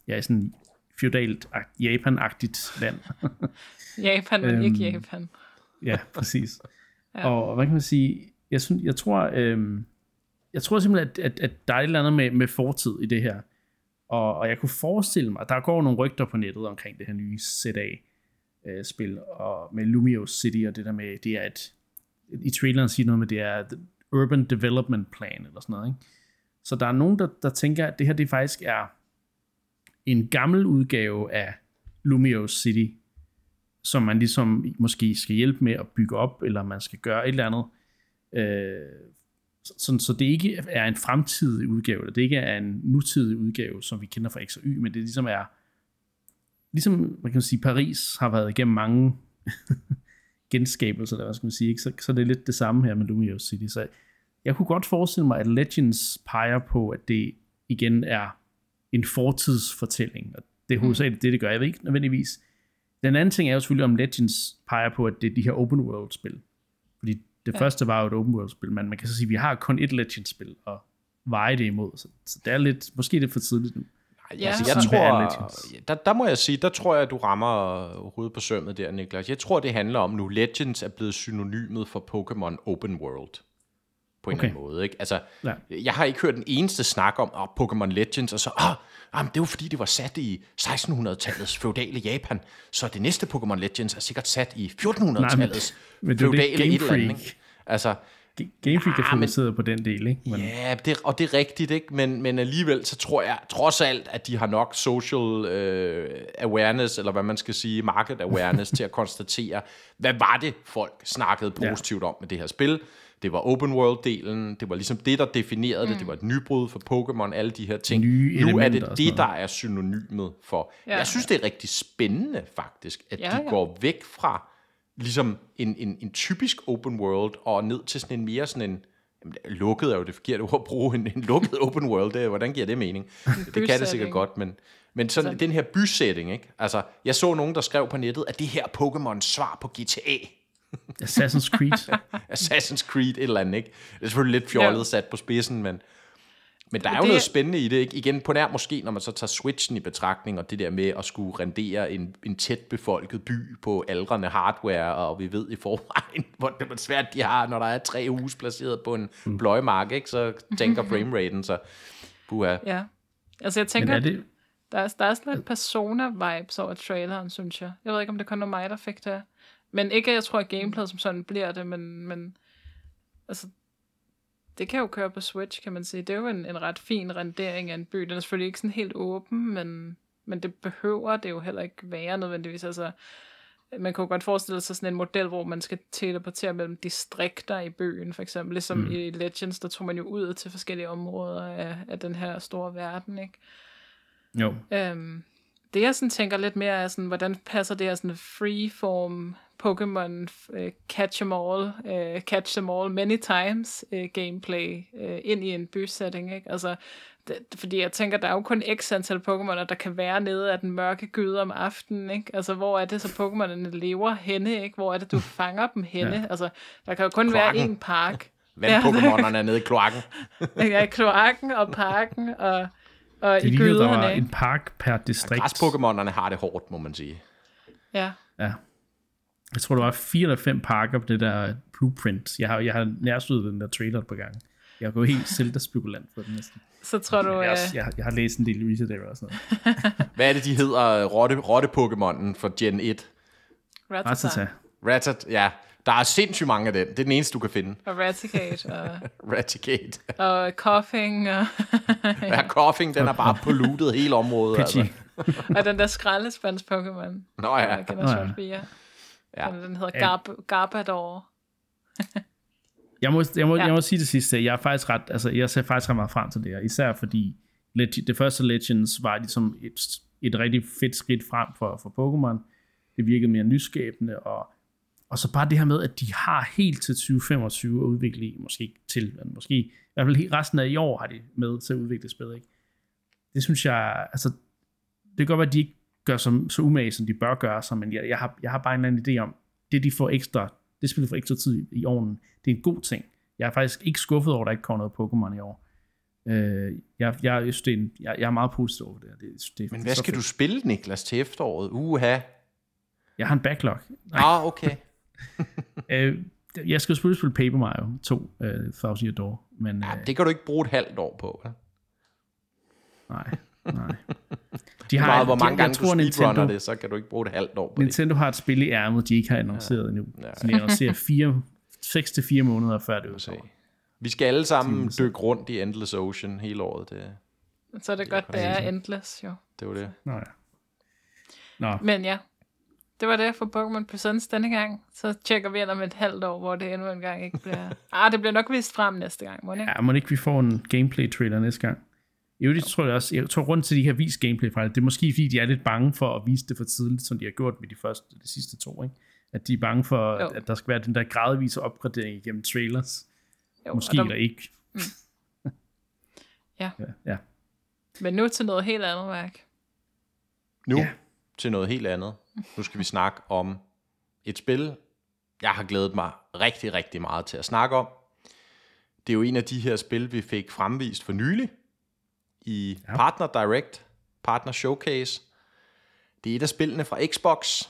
ja, i sådan feudalt, Japan-agtigt land. *laughs* Japan, men ikke øhm, Japan. ja, præcis. *laughs* ja. Og hvad kan man sige, jeg, synes, jeg tror, øhm, jeg tror simpelthen, at, at, at der er et eller andet med, med fortid i det her. Og, og jeg kunne forestille mig, at der går nogle rygter på nettet omkring det her nye ZA. øh, og med Lumio City, og det der med, det er et, i traileren siger noget med, det er Urban Development Plan, eller sådan noget, ikke? Så der er nogen, der, der tænker, at det her det faktisk er en gammel udgave af Lumio City, som man ligesom måske skal hjælpe med at bygge op, eller man skal gøre et eller andet. Øh, sådan, så det ikke er en fremtidig udgave, eller det ikke er en nutidig udgave, som vi kender fra X og Y, men det ligesom er, ligesom man kan sige, Paris har været igennem mange *laughs* genskabelser, eller hvad skal man sige, ikke? Så, så det er lidt det samme her med Lumio City. Så jeg kunne godt forestille mig, at Legends peger på, at det igen er en fortidsfortælling, og det er mm. hovedsageligt det, det gør. Jeg ved ikke nødvendigvis. Den anden ting er jo selvfølgelig, om Legends peger på, at det er de her open world-spil. Fordi det ja. første var jo et open world-spil, men man kan så sige, at vi har kun et Legends-spil at veje det imod. Så, så det er lidt, måske det er for tidligt nu. Ja, altså, jeg tror, der, der må jeg sige, der tror jeg, at du rammer hovedet på sømmet der, Niklas. Jeg tror, det handler om nu, Legends er blevet synonymet for Pokémon Open World på en okay. eller anden måde. Ikke? Altså, ja. Jeg har ikke hørt den eneste snak om oh, Pokémon Legends, og så, ah, ah, det var fordi, det var sat i 1600-tallets feudale Japan, så det næste Pokémon Legends er sikkert sat i 1400-tallets feudale et eller andet. Ikke? Altså, Game Freak er ah, fokuseret på den del, ikke? Men... Ja, det, og det er rigtigt, ikke? Men, men alligevel, så tror jeg trods alt, at de har nok social uh, awareness, eller hvad man skal sige, market awareness, *laughs* til at konstatere, hvad var det, folk snakkede positivt ja. om med det her spil? Det var open world-delen, det var ligesom det, der definerede mm. det, det var et nybrud for Pokémon, alle de her ting. Nye nu er det det, der er synonymet for. Ja, jeg synes, det er rigtig spændende faktisk, at ja, de ja. går væk fra ligesom en, en, en typisk open world, og ned til sådan en mere sådan en, jamen, lukket er jo det forkerte ord at bruge, en, en lukket *laughs* open world, det, hvordan giver det mening? det kan det sikkert godt, men, men sådan altså. den her bysætning, ikke? Altså, jeg så nogen, der skrev på nettet, at det her Pokémon svar på GTA. Assassin's Creed. *laughs* Assassin's Creed, et eller andet, ikke? Det er selvfølgelig lidt fjollet ja. sat på spidsen, men, men der er jo det... noget spændende i det, ikke? Igen, på nær måske, når man så tager Switchen i betragtning, og det der med at skulle rendere en, en tæt befolket by på aldrende hardware, og vi ved i forvejen, *laughs* hvor det er svært de har, når der er tre hus placeret på en mm. bløjmark, ikke? Så tænker *laughs* frameraten, så puha. Ja, altså jeg tænker, det... der, er, der er sådan lidt persona-vibes over traileren, synes jeg. Jeg ved ikke, om det kun er mig, der fik det. Men ikke, at jeg tror, at gameplayet som sådan bliver det, men, men altså, det kan jo køre på Switch, kan man sige. Det er jo en, en ret fin rendering af en by. Den er selvfølgelig ikke sådan helt åben, men, men det behøver det jo heller ikke være nødvendigvis. Altså, man kan jo godt forestille sig sådan en model, hvor man skal teleportere mellem distrikter i byen, for eksempel. Ligesom mm. i Legends, der tog man jo ud til forskellige områder af, af den her store verden, ikke? Jo. Øhm, det jeg sådan tænker lidt mere er sådan, hvordan passer det her sådan freeform Pokémon uh, Catch Them All, uh, Catch Them All Many Times uh, gameplay uh, ind i en bysetting, ikke? Altså, det, fordi jeg tænker, der er jo kun x antal Pokémoner, der kan være nede af den mørke gyde om aftenen, ikke? Altså, hvor er det så Pokémonerne lever henne, ikke? Hvor er det, du *laughs* fanger dem henne? Ja. Altså, der kan jo kun kloakken. være én park. *laughs* Vand-Pokémonerne er *laughs* nede i kloakken. ja, kloakken og parken og, og det i gyderne. der var en park per distrikt. Græs-Pokémonerne har det hårdt, må man sige. Ja. Ja jeg tror, der var fire eller fem pakker på det der blueprint. Jeg har, jeg har nærstået den der trailer på gang. Jeg gået helt Zelda-spekulant på den næsten. Så tror du... Jeg, jeg, jeg, har læst en del research og sådan noget. *laughs* Hvad er det, de hedder? Rotte, rotte Pokémonen for Gen 1? Ratata. Ratata, ja. Der er sindssygt mange af den. Det er den eneste, du kan finde. Og Raticate. Og, *laughs* Raticate. og Coughing. Og ja, Coughing, den er bare *laughs* pollutet hele området. Altså. og den der skraldespands Pokémon. Nå ja. Generation Nå ja. 4. Ja. Den hedder Garb, Garbador. *laughs* jeg, må, jeg, må, ja. jeg må sige det sidste. Jeg er faktisk ret, altså, jeg ser faktisk ret meget frem til det her. Især fordi det første Legends var ligesom et, et rigtig fedt skridt frem for, for Pokémon. Det virkede mere nyskabende, og, og så bare det her med, at de har helt til 2025 at udvikle i, måske til, men måske i hvert fald helt resten af i år har de med til at udvikle spil, ikke? Det synes jeg, altså, det kan godt være, at de ikke gør som, så umage, som de bør gøre sig, men jeg, jeg, har, jeg har bare en eller anden idé om, det de får ekstra, det spiller for ekstra tid i ovnen, det er en god ting. Jeg er faktisk ikke skuffet over, at der ikke kommer noget Pokémon i år. Øh, jeg, jeg, jeg, synes, det er en, jeg, jeg er meget positiv over det. det, det men hvad skal fedt. du spille, Niklas, til efteråret? Uha. Jeg har en backlog. Ah, okay. *laughs* øh, jeg skal selvfølgelig spille Paper Mario 2, uh, Thousand Year Door. Men, ja, det kan du ikke bruge et halvt år på, hva'? Nej. Nej. De har, meget, hvor mange de, gange tror, du speedrunner det, så kan du ikke bruge det halvt år på Nintendo det. har et spil i ærmet, de ikke har annonceret ja. endnu. Ja. Så de annoncerer fire, 6 til 4 måneder før det udkommer. Vi skal alle sammen dykke rundt i Endless Ocean hele året. Det, så er det, det godt, det er Endless, jo. Det var det. Nå ja. Nå. Men ja, det var det for Pokémon Presents denne gang. Så tjekker vi ind om et halvt år, hvor det endnu en gang ikke bliver... ah, det bliver nok vist frem næste gang, må det ikke? Ja, må det ikke vi får en gameplay-trailer næste gang? Jo, det tror jeg også. Jeg tror rundt til, de har vist gameplay fra det. Det er måske, fordi de er lidt bange for at vise det for tidligt, som de har gjort med de første, de sidste to, ikke? At de er bange for, at, at der skal være den der gradvise opgradering igennem trailers. Jo, måske der... eller ikke. Mm. *laughs* ja. ja. Ja. Men nu til noget helt andet værk. Nu ja. til noget helt andet. Nu skal vi snakke om et spil, jeg har glædet mig rigtig, rigtig meget til at snakke om. Det er jo en af de her spil, vi fik fremvist for nylig i ja. Partner Direct, Partner Showcase. Det er et af spillene fra Xbox,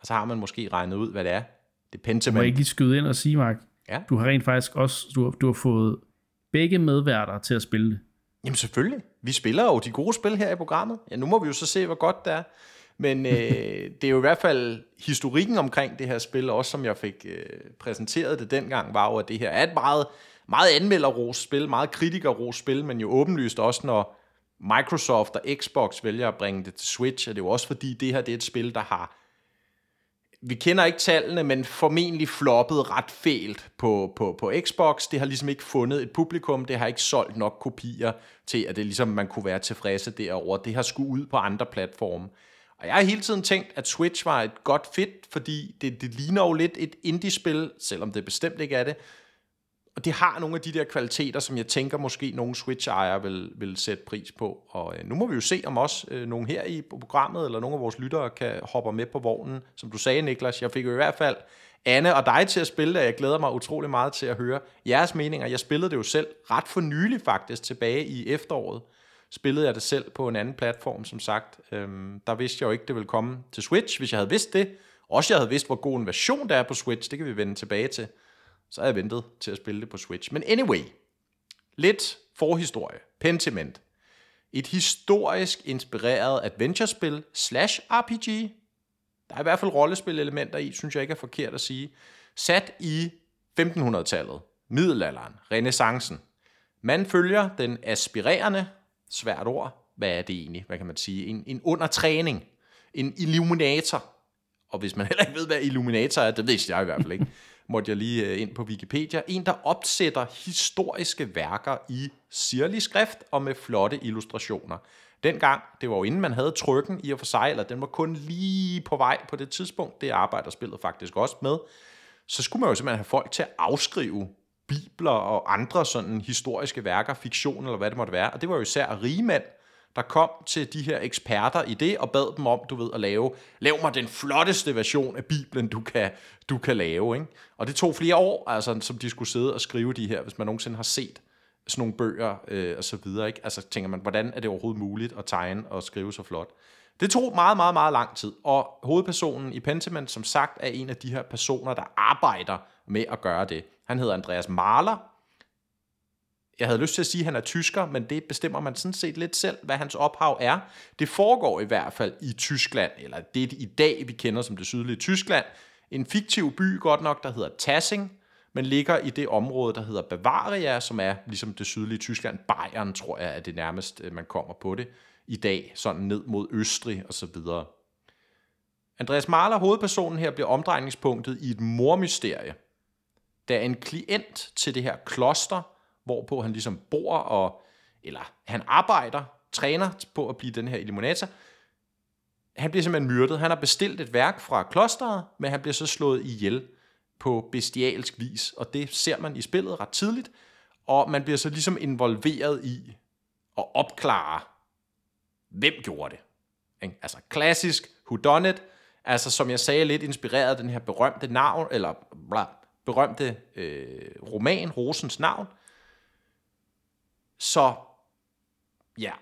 og så har man måske regnet ud, hvad det er. Det er Pentiment. Må jeg ikke lige skyde ind og sige, Mark? Ja. Du har rent faktisk også, du har, du har fået begge medværter til at spille det. Jamen selvfølgelig. Vi spiller jo de gode spil her i programmet. Ja, nu må vi jo så se, hvor godt det er. Men øh, *laughs* det er jo i hvert fald historikken omkring det her spil, også som jeg fik øh, præsenteret det dengang, var jo, at det her er et meget, meget anmelderros spil, meget kritikerros spil, men jo åbenlyst også, når Microsoft og Xbox vælger at bringe det til Switch, er det jo også fordi, det her det er et spil, der har vi kender ikke tallene, men formentlig floppet ret fælt på, på, på Xbox. Det har ligesom ikke fundet et publikum, det har ikke solgt nok kopier til, at det ligesom man kunne være tilfredse derover. Det har skulle ud på andre platforme. Og jeg har hele tiden tænkt, at Switch var et godt fit, fordi det, det ligner jo lidt et indie-spil, selvom det bestemt ikke er det. Og det har nogle af de der kvaliteter, som jeg tænker måske nogle Switch-ejere vil, vil sætte pris på. Og øh, nu må vi jo se, om også øh, nogen her i programmet, eller nogle af vores lyttere, kan hoppe med på vognen. Som du sagde, Niklas, jeg fik jo i hvert fald Anne og dig til at spille det, og jeg glæder mig utrolig meget til at høre jeres meninger. Jeg spillede det jo selv ret for nylig faktisk, tilbage i efteråret spillede jeg det selv på en anden platform, som sagt. Øhm, der vidste jeg jo ikke, det ville komme til Switch. Hvis jeg havde vidst det, også jeg havde vidst, hvor god en version der er på Switch, det kan vi vende tilbage til, så havde jeg ventet til at spille det på Switch. Men anyway, lidt forhistorie. Pentiment. Et historisk inspireret adventurespil slash RPG. Der er i hvert fald rollespillelementer i, synes jeg ikke er forkert at sige. Sat i 1500-tallet, middelalderen, renaissancen. Man følger den aspirerende svært ord. Hvad er det egentlig? Hvad kan man sige? En, en undertræning. En illuminator. Og hvis man heller ikke ved, hvad illuminator er, det ved jeg i hvert fald ikke, måtte jeg lige øh, ind på Wikipedia. En, der opsætter historiske værker i sirlig skrift og med flotte illustrationer. Dengang, det var jo inden man havde trykken i og for sig, eller den var kun lige på vej på det tidspunkt, det arbejder spillet faktisk også med, så skulle man jo simpelthen have folk til at afskrive bibler og andre sådan historiske værker, fiktion eller hvad det måtte være. Og det var jo især rigmænd, der kom til de her eksperter i det og bad dem om, du ved, at lave, lav mig den flotteste version af Bibelen, du kan, du kan lave. Ikke? Og det tog flere år, altså, som de skulle sidde og skrive de her, hvis man nogensinde har set sådan nogle bøger øh, og så videre. Ikke? Altså tænker man, hvordan er det overhovedet muligt at tegne og skrive så flot? Det tog meget, meget, meget lang tid, og hovedpersonen i Pentiment, som sagt, er en af de her personer, der arbejder med at gøre det. Han hedder Andreas Mahler. Jeg havde lyst til at sige, at han er tysker, men det bestemmer man sådan set lidt selv, hvad hans ophav er. Det foregår i hvert fald i Tyskland, eller det i dag, vi kender som det sydlige Tyskland. En fiktiv by, godt nok, der hedder Tassing, men ligger i det område, der hedder Bavaria, som er ligesom det sydlige Tyskland. Bayern, tror jeg, er det nærmest, øh, man kommer på det i dag, sådan ned mod Østrig og så videre. Andreas Mahler, hovedpersonen her, bliver omdrejningspunktet i et mormysterie, da en klient til det her kloster, hvorpå han ligesom bor, og, eller han arbejder, træner på at blive den her eliminator. han bliver simpelthen myrdet. Han har bestilt et værk fra klosteret, men han bliver så slået ihjel på bestialsk vis, og det ser man i spillet ret tidligt, og man bliver så ligesom involveret i at opklare, hvem gjorde det. Altså klassisk whodunit, altså som jeg sagde, lidt inspireret af den her berømte navn, eller bla, berømte øh, roman, Rosens navn. Så ja,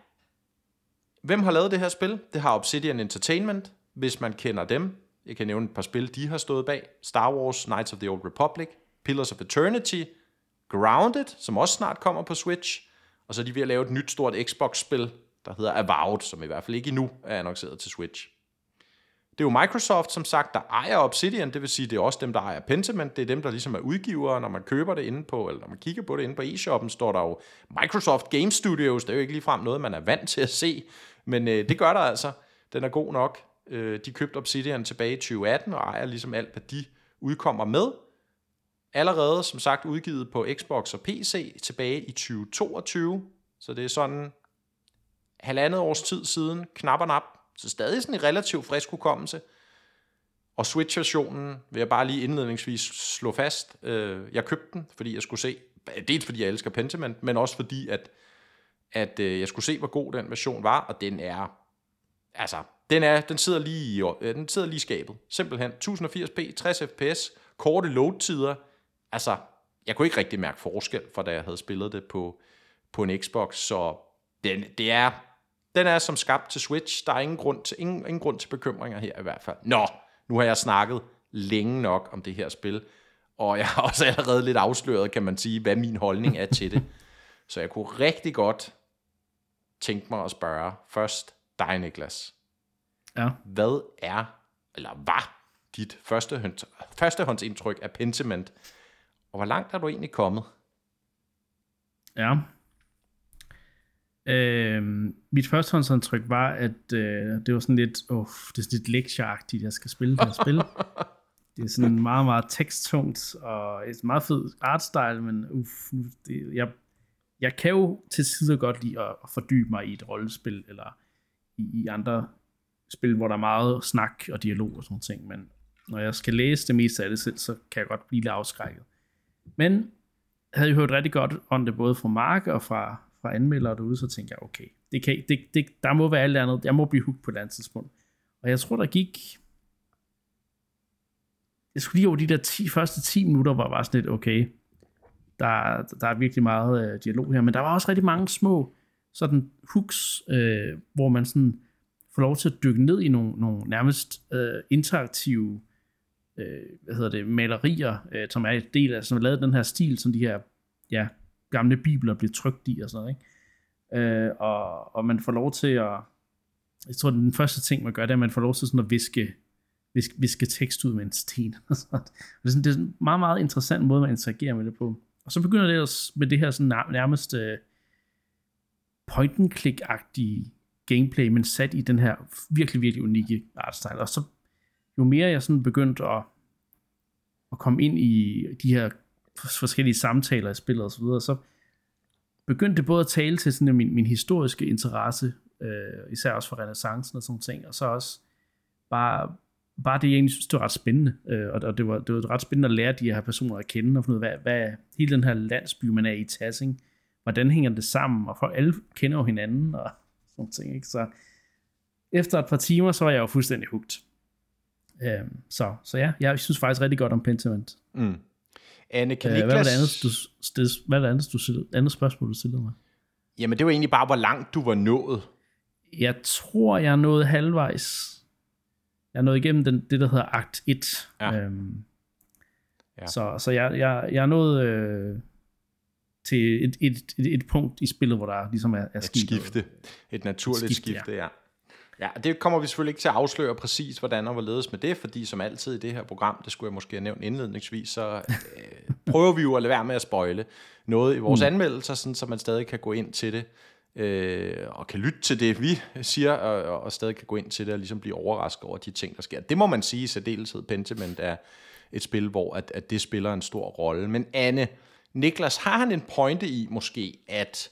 hvem har lavet det her spil? Det har Obsidian Entertainment, hvis man kender dem. Jeg kan nævne et par spil, de har stået bag. Star Wars, Knights of the Old Republic, Pillars of Eternity, Grounded, som også snart kommer på Switch. Og så er de ved at lave et nyt stort Xbox-spil, der hedder Avowed, som i hvert fald ikke endnu er annonceret til Switch. Det er jo Microsoft, som sagt, der ejer Obsidian, det vil sige, det er også dem, der ejer Pentiment, det er dem, der ligesom er udgivere, når man køber det inde på, eller når man kigger på det inde på e-shoppen, står der jo Microsoft Game Studios, det er jo ikke ligefrem noget, man er vant til at se, men øh, det gør der altså. Den er god nok. Øh, de købte Obsidian tilbage i 2018, og ejer ligesom alt, hvad de udkommer med. Allerede, som sagt, udgivet på Xbox og PC tilbage i 2022, så det er sådan halvandet års tid siden, knap og nap, så stadig sådan en relativt frisk hukommelse. Og Switch-versionen vil jeg bare lige indledningsvis slå fast. Øh, jeg købte den, fordi jeg skulle se, dels fordi jeg elsker Pentiment, men også fordi, at, at øh, jeg skulle se, hvor god den version var, og den er, altså, den, er, den sidder lige i, øh, den sidder lige i skabet. Simpelthen 1080p, 60 fps, korte load-tider. Altså, jeg kunne ikke rigtig mærke forskel fra da jeg havde spillet det på, på en Xbox, så den, det er den er som skabt til Switch. Der er ingen grund til, ingen, ingen grund til bekymringer her i hvert fald. Nå, nu har jeg snakket længe nok om det her spil, og jeg har også allerede lidt afsløret, kan man sige, hvad min holdning er til det. Så jeg kunne rigtig godt tænke mig at spørge først dig, Niklas. Ja. Hvad er, eller var dit første, førstehåndsindtryk af Pentiment, og hvor langt er du egentlig kommet? Ja, Øh, mit førstehåndsindtryk var, at øh, det var sådan lidt, oh, det er sådan lidt lektieagtigt, jeg skal spille det her spil. *laughs* Det er sådan meget, meget teksttungt, og et meget fed artstyle, men uff, det, jeg, jeg kan jo til tider godt lide at, at fordybe mig i et rollespil, eller i, i andre spil, hvor der er meget snak og dialog og sådan ting, men når jeg skal læse det meste af det selv, så kan jeg godt blive lidt afskrækket. Men jeg havde jo hørt rigtig godt om det både fra Mark og fra, fra anmeldere derude, så tænkte jeg, okay, det kan, det, det, der må være alt andet. Jeg må blive hooked på et andet tidspunkt. Og jeg tror, der gik... Jeg skulle lige over de der 10, første 10 minutter, hvor jeg var sådan lidt, okay, der, der er virkelig meget øh, dialog her, men der var også rigtig mange små sådan hooks, øh, hvor man sådan får lov til at dykke ned i nogle, nogle nærmest øh, interaktive øh, hvad hedder det, malerier, øh, som er et del af, som er lavet den her stil, som de her ja, gamle bibler blev trygt i og sådan noget. Ikke? Øh, og, og man får lov til at, jeg tror, den første ting, man gør, det er, at man får lov til sådan at viske, viske, viske tekst ud med en sten. det, er sådan, det er en meget, meget interessant måde, man interagerer med det på. Og så begynder det også med det her sådan nærmest øh, point and click-agtige gameplay, men sat i den her virkelig, virkelig unikke artstyle. Og så jo mere jeg sådan begyndte at, at komme ind i de her forskellige samtaler i spillet osv., så, så begyndte det både at tale til sådan min, min historiske interesse, øh, især også for renaissancen og sådan ting, og så også bare, bare det, jeg egentlig synes, det var ret spændende, øh, og, og det, var, det var ret spændende at lære de her personer at kende, og finde ud af, hvad, hvad hele den her landsby, man er i Tassing, hvordan hænger det sammen, og folk, alle kender jo hinanden, og sådan ting, ikke? Så efter et par timer, så var jeg jo fuldstændig hugt. Øh, så, så ja, jeg synes faktisk rigtig godt om Pentiment. Mm. Anne, kan øh, Niklas... Hvad var det andet, du, sted, hvad var det andet, du stillede, andet spørgsmål, du stillede mig? Jamen, det var egentlig bare, hvor langt du var nået. Jeg tror, jeg er nået halvvejs. Jeg er nået igennem den, det, der hedder akt 1. Ja. Øhm, ja. Så, så jeg, jeg, jeg er nået øh, til et, et, et, et punkt i spillet, hvor der ligesom er, er et skifte. Et naturligt et skifte, skifte ja. ja. Ja, det kommer vi selvfølgelig ikke til at afsløre præcis, hvordan og hvorledes med det, fordi som altid i det her program, det skulle jeg måske have nævnt indledningsvis, så øh, prøver vi jo at lade være med at spoile noget i vores mm. anmeldelser, sådan, så man stadig kan gå ind til det, øh, og kan lytte til det, vi siger, og, og stadig kan gå ind til det og ligesom blive overrasket over de ting, der sker. Det må man sige i særdeleshed, Pentiment er et spil, hvor at, at det spiller en stor rolle. Men Anne, Niklas, har han en pointe i måske, at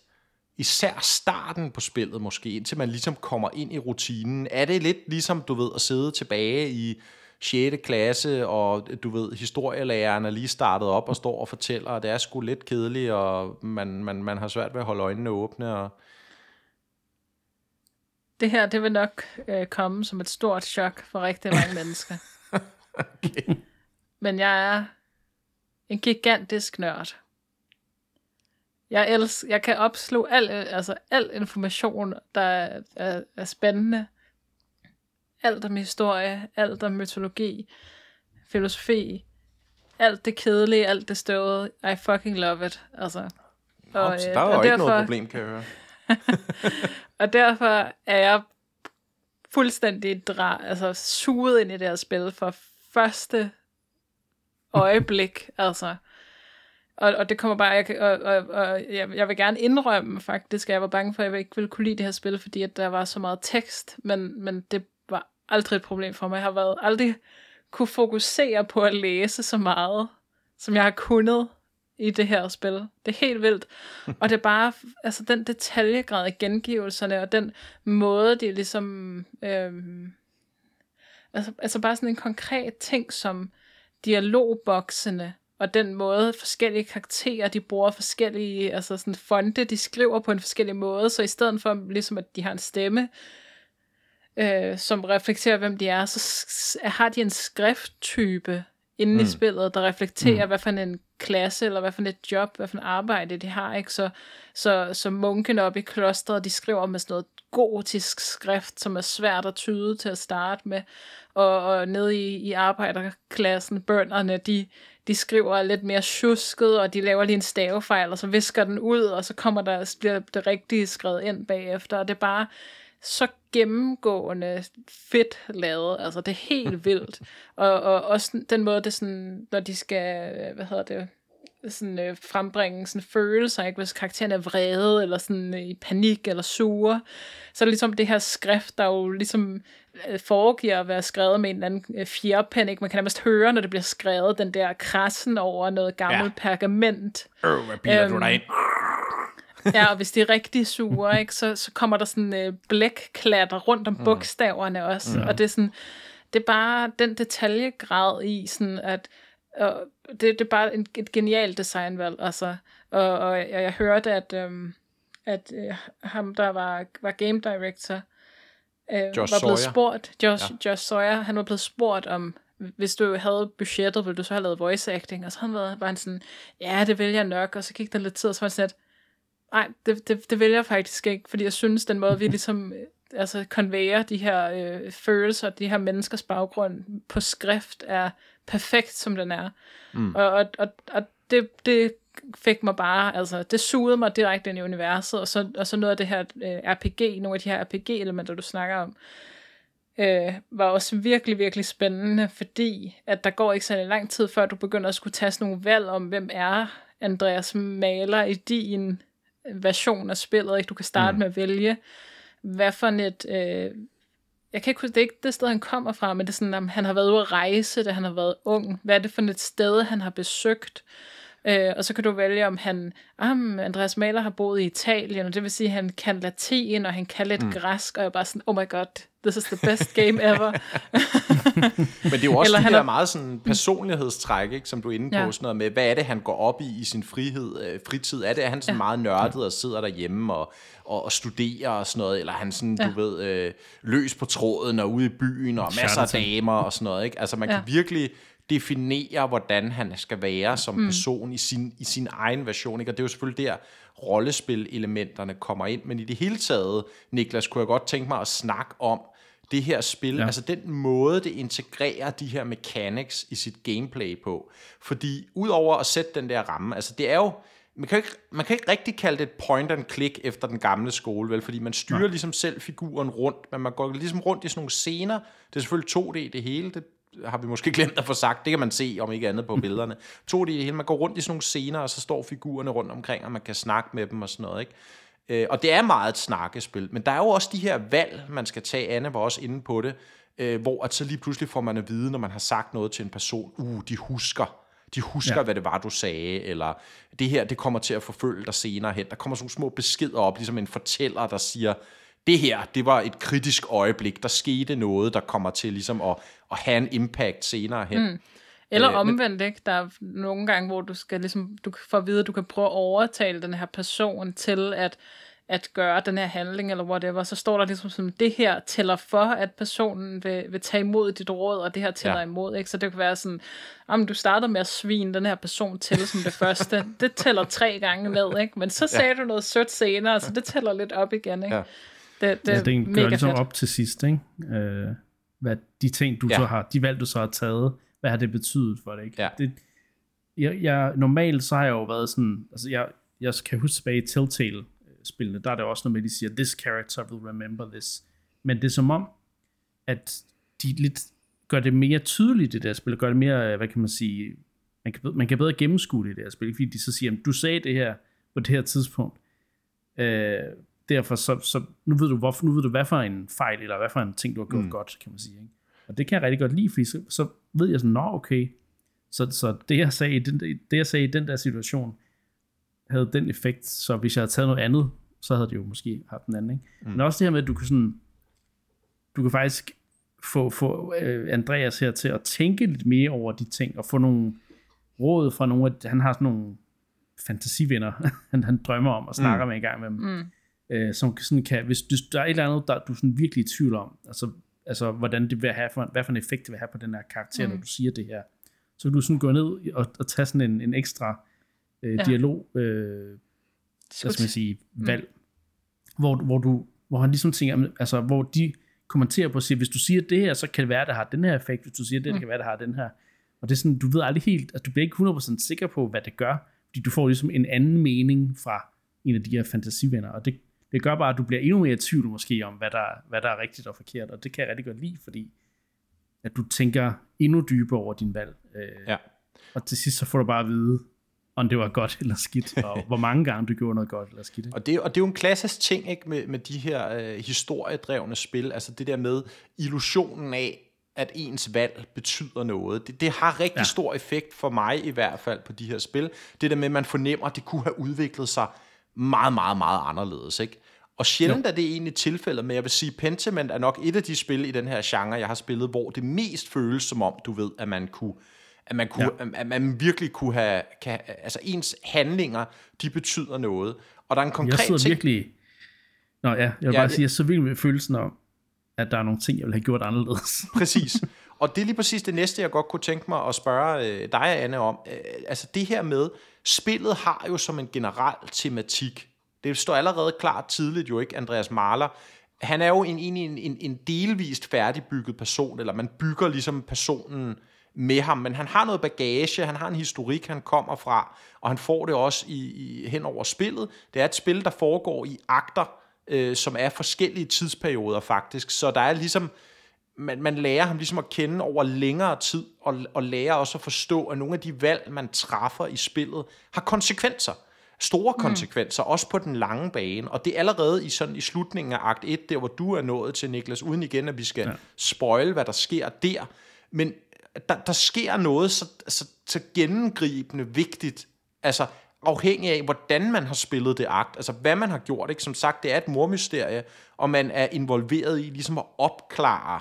især starten på spillet måske, indtil man ligesom kommer ind i rutinen. Er det lidt ligesom, du ved, at sidde tilbage i 6. klasse, og du ved, historielæreren er lige startet op og står og fortæller, og det er sgu lidt kedeligt, og man, man, man har svært ved at holde øjnene åbne. Og... Det her, det vil nok øh, komme som et stort chok for rigtig mange mennesker. *laughs* okay. Men jeg er en gigantisk nørd. Jeg, elsker, jeg kan opslå al, altså al information, der er, er, er spændende. Alt om historie, alt om mytologi, filosofi, alt det kedelige, alt det støvede. I fucking love it. Altså. Og, Ops, øh, der er jo ikke derfor, noget problem, kan jeg høre. *laughs* og derfor er jeg fuldstændig dra- altså, suget ind i det her spil for første øjeblik. altså. Og, og det kommer bare, jeg, og, og, og jeg, jeg vil gerne indrømme faktisk, at jeg var bange for, at jeg ikke ville kunne lide det her spil, fordi at der var så meget tekst, men, men det var aldrig et problem for mig. Jeg har været aldrig kunne fokusere på at læse så meget, som jeg har kunnet i det her spil. Det er helt vildt. Og det er bare, altså den detaljegrad af gengivelserne, og den måde, de ligesom, øh, altså, altså bare sådan en konkret ting som dialogboksene, og den måde forskellige karakterer, de bruger forskellige, altså sådan fonte, de skriver på en forskellig måde, så i stedet for ligesom, at de har en stemme, øh, som reflekterer, hvem de er, så har de en skrifttype inde mm. i spillet, der reflekterer, mm. hvad for en klasse, eller hvad for et job, hvad for et arbejde de har. Ikke? Så, så, så munkene oppe i klosteret, de skriver med sådan noget gotisk skrift, som er svært at tyde til at starte med. Og, og nede i, i arbejderklassen, bønderne, de, de skriver lidt mere tjusket, og de laver lige en stavefejl, og så visker den ud, og så kommer der, bliver det rigtige skrevet ind bagefter. Og det er bare så gennemgående fedt lavet. Altså, det er helt *laughs* vildt. Og, og også den måde, det sådan, når de skal, hvad hedder det, sådan, øh, frembringe sådan følelser, ikke? hvis karakteren er vrede, eller sådan øh, i panik, eller sure, så er det ligesom det her skrift, der jo ligesom øh, foregiver at være skrevet med en eller anden øh, fjerpen, ikke? Man kan nærmest høre, når det bliver skrevet, den der krassen over noget gammelt ja. pergament. Øh, hvad biler øhm, du dig ind? ja, og hvis de er rigtig sure, ikke, så, så kommer der sådan øh, blækklatter rundt om mm. bogstaverne også, mm. og det er sådan, det er bare den detaljegrad i, sådan at og det, det er bare en, et genialt designvalg, altså, og, og jeg, jeg hørte, at, øhm, at øh, ham, der var, var game director, øh, Josh var blevet Sawyer. spurgt, Josh, ja. Josh Sawyer, han var blevet spurgt om, hvis du havde budgettet, ville du så have lavet voice acting? Og så han var, var han sådan, ja, det vil jeg nok, og så gik der lidt tid, og så var han sådan, Nej, det, det, det vælger jeg faktisk ikke, fordi jeg synes, den måde, vi *laughs* ligesom altså, konvejer de her øh, følelser, de her menneskers baggrund på skrift, er perfekt, som den er. Mm. Og, og, og, og det, det fik mig bare, altså, det sugede mig direkte ind i universet, og så, og så noget af det her øh, RPG, nogle af de her RPG-elementer, du snakker om, øh, var også virkelig, virkelig spændende, fordi at der går ikke så lang tid, før du begynder at skulle tage sådan nogle valg om, hvem er Andreas Maler i din version af spillet. Ikke? Du kan starte mm. med at vælge, hvad for et... Øh, jeg kan ikke huske, det er ikke det sted, han kommer fra, men det er sådan, at han har været ude at rejse, da han har været ung. Hvad er det for et sted, han har besøgt? Øh, og så kan du vælge, om han, ah, Andreas Mahler har boet i Italien, og det vil sige, at han kan latin, og han kan lidt mm. græsk, og jeg er bare sådan, oh my god, this is the best game ever. *laughs* Men det er jo også Eller de der er... meget sådan personlighedstræk, ikke, som du er inde på, ja. sådan noget med, hvad er det, han går op i i sin frihed, øh, fritid? Er det, at han sådan ja. meget nørdet og sidder derhjemme og, og, og studerer og sådan noget, eller han sådan, ja. du ved, øh, løs på tråden og ude i byen og masser af damer og sådan noget, ikke? Altså man ja. kan virkelig definere, hvordan han skal være som mm. person i sin, i sin egen version. Ikke? Og det er jo selvfølgelig der, rollespil-elementerne kommer ind. Men i det hele taget, Niklas, kunne jeg godt tænke mig at snakke om det her spil. Ja. Altså den måde, det integrerer de her mechanics i sit gameplay på. Fordi udover at sætte den der ramme, altså det er jo, man kan, ikke, man kan ikke rigtig kalde det et point and click efter den gamle skole, vel? Fordi man styrer ja. ligesom selv figuren rundt, men man går ligesom rundt i sådan nogle scener. Det er selvfølgelig 2D det hele, det har vi måske *laughs* glemt at få sagt, det kan man se om ikke andet på billederne. To det hele, man går rundt i sådan nogle scener, og så står figurerne rundt omkring, og man kan snakke med dem og sådan noget, ikke? Øh, og det er meget et snakkespil, men der er jo også de her valg, man skal tage. Anne var også inde på det, øh, hvor at så lige pludselig får man at vide, når man har sagt noget til en person, uh, de husker, de husker, ja. hvad det var, du sagde, eller det her, det kommer til at forfølge dig senere hen. Der kommer sådan nogle små beskeder op, ligesom en fortæller, der siger, det her, det var et kritisk øjeblik. Der skete noget, der kommer til ligesom at, at have en impact senere hen. Mm. Eller øh, omvendt, ikke? Der er nogle gange, hvor du skal ligesom, du får at vide, at du kan prøve at overtale den her person til at, at gøre den her handling, eller whatever, så står der ligesom som, det her tæller for, at personen vil, vil tage imod dit råd, og det her tæller ja. imod, ikke? Så det kan være sådan, om du starter med at svine den her person til som det første, *laughs* det tæller tre gange ned, ikke? Men så sagde ja. du noget sødt senere, så det tæller lidt op igen, ikke? Ja. Det, det, ja, det mega gør ligesom fedt. op til sidst, ikke? Øh, hvad de ting, du ja. så har, de valg, du så har taget, hvad har det betydet for dig, ikke? Ja. Det, jeg, jeg, normalt så har jeg jo været sådan, altså jeg, jeg kan huske tilbage i Telltale, spillene, der er det også noget med, at de siger, this character will remember this. Men det er som om, at de lidt gør det mere tydeligt i det der spil, gør det mere, hvad kan man sige, man kan, man kan bedre gennemskue det i det her spil, fordi de så siger, du sagde det her på det her tidspunkt, øh, derfor så, så nu ved du hvorfor, nu ved du hvad for en fejl, eller hvad for en ting, du har gjort mm. godt, kan man sige. Ikke? Og det kan jeg rigtig godt lide, fordi så, så ved jeg sådan, nå okay, så, så det, jeg sagde i den, det, jeg sagde i den der situation, havde den effekt, så hvis jeg havde taget noget andet, så havde det jo måske haft den anden. Ikke? Mm. Men også det her med, at du kan sådan, du kan faktisk få, få uh, Andreas her til at tænke lidt mere over de ting, og få nogle råd fra nogle af, han har sådan nogle fantasivenner, *laughs* han, han drømmer om og snakker mm. med en gang med dem, mm. Uh, som sådan kan, hvis, hvis der er et eller andet, der du sådan virkelig i tvivl om, altså, altså hvordan det vil have, for, hvad for en effekt det vil have på den her karakter, mm. når du siger det her, så kan du sådan gå ned og, og tage sådan en, en ekstra uh, ja. dialog, uh, hvad skal man sige, mm. valg, mm. hvor, hvor du, hvor han ligesom tænker, altså hvor de kommenterer på at sige, hvis du siger det her, så kan det være, at det har den her effekt, hvis du siger det, mm. det kan være, at det har den her. Og det er sådan, du ved aldrig helt, at du bliver ikke 100% sikker på, hvad det gør, fordi du får ligesom en anden mening fra en af de her fantasivenner, og det, det gør bare, at du bliver endnu mere i tvivl måske om, hvad der, hvad der er rigtigt og forkert, og det kan jeg rigtig godt lide, fordi at du tænker endnu dybere over din valg. Øh, ja. Og til sidst så får du bare at vide, om det var godt eller skidt, og *laughs* hvor mange gange du gjorde noget godt eller skidt. Ikke? Og, det, og det er jo en klassisk ting ikke, med, med de her øh, historiedrevne spil, altså det der med illusionen af, at ens valg betyder noget. Det, det har rigtig ja. stor effekt for mig i hvert fald på de her spil. Det der med, at man fornemmer, at det kunne have udviklet sig meget, meget, meget anderledes. Ikke? Og sjældent jo. er det egentlig tilfældet, men jeg vil sige, Pentiment er nok et af de spil i den her genre, jeg har spillet, hvor det mest føles som om, du ved, at man kunne at man, kunne, ja. at man virkelig kunne have, kan, altså ens handlinger, de betyder noget. Og der er en konkret jeg ting... virkelig, Nå ja, jeg vil ja, bare det... sige, jeg så virkelig med følelsen om, at der er nogle ting, jeg vil have gjort anderledes. *laughs* præcis. Og det er lige præcis det næste, jeg godt kunne tænke mig at spørge øh, dig, Anne, om. Øh, altså det her med, spillet har jo som en generel tematik. Det står allerede klart tidligt jo ikke, Andreas Mahler. Han er jo en, en, en, en delvist færdigbygget person, eller man bygger ligesom personen med ham, men han har noget bagage, han har en historik, han kommer fra, og han får det også i, i, hen over spillet. Det er et spil, der foregår i akter, øh, som er forskellige tidsperioder faktisk, så der er ligesom, man, man lærer ham ligesom at kende over længere tid, og, og lærer også at forstå, at nogle af de valg, man træffer i spillet, har konsekvenser. Store mm. konsekvenser, mm. også på den lange bane. Og det er allerede i, sådan, i slutningen af akt 1, der hvor du er nået til, Niklas, uden igen, at vi skal ja. spoil, hvad der sker der. Men der, der sker noget så, så, så gennemgribende vigtigt, altså afhængig af, hvordan man har spillet det akt, altså hvad man har gjort. Ikke? Som sagt, det er et mormysterie, og man er involveret i ligesom at opklare,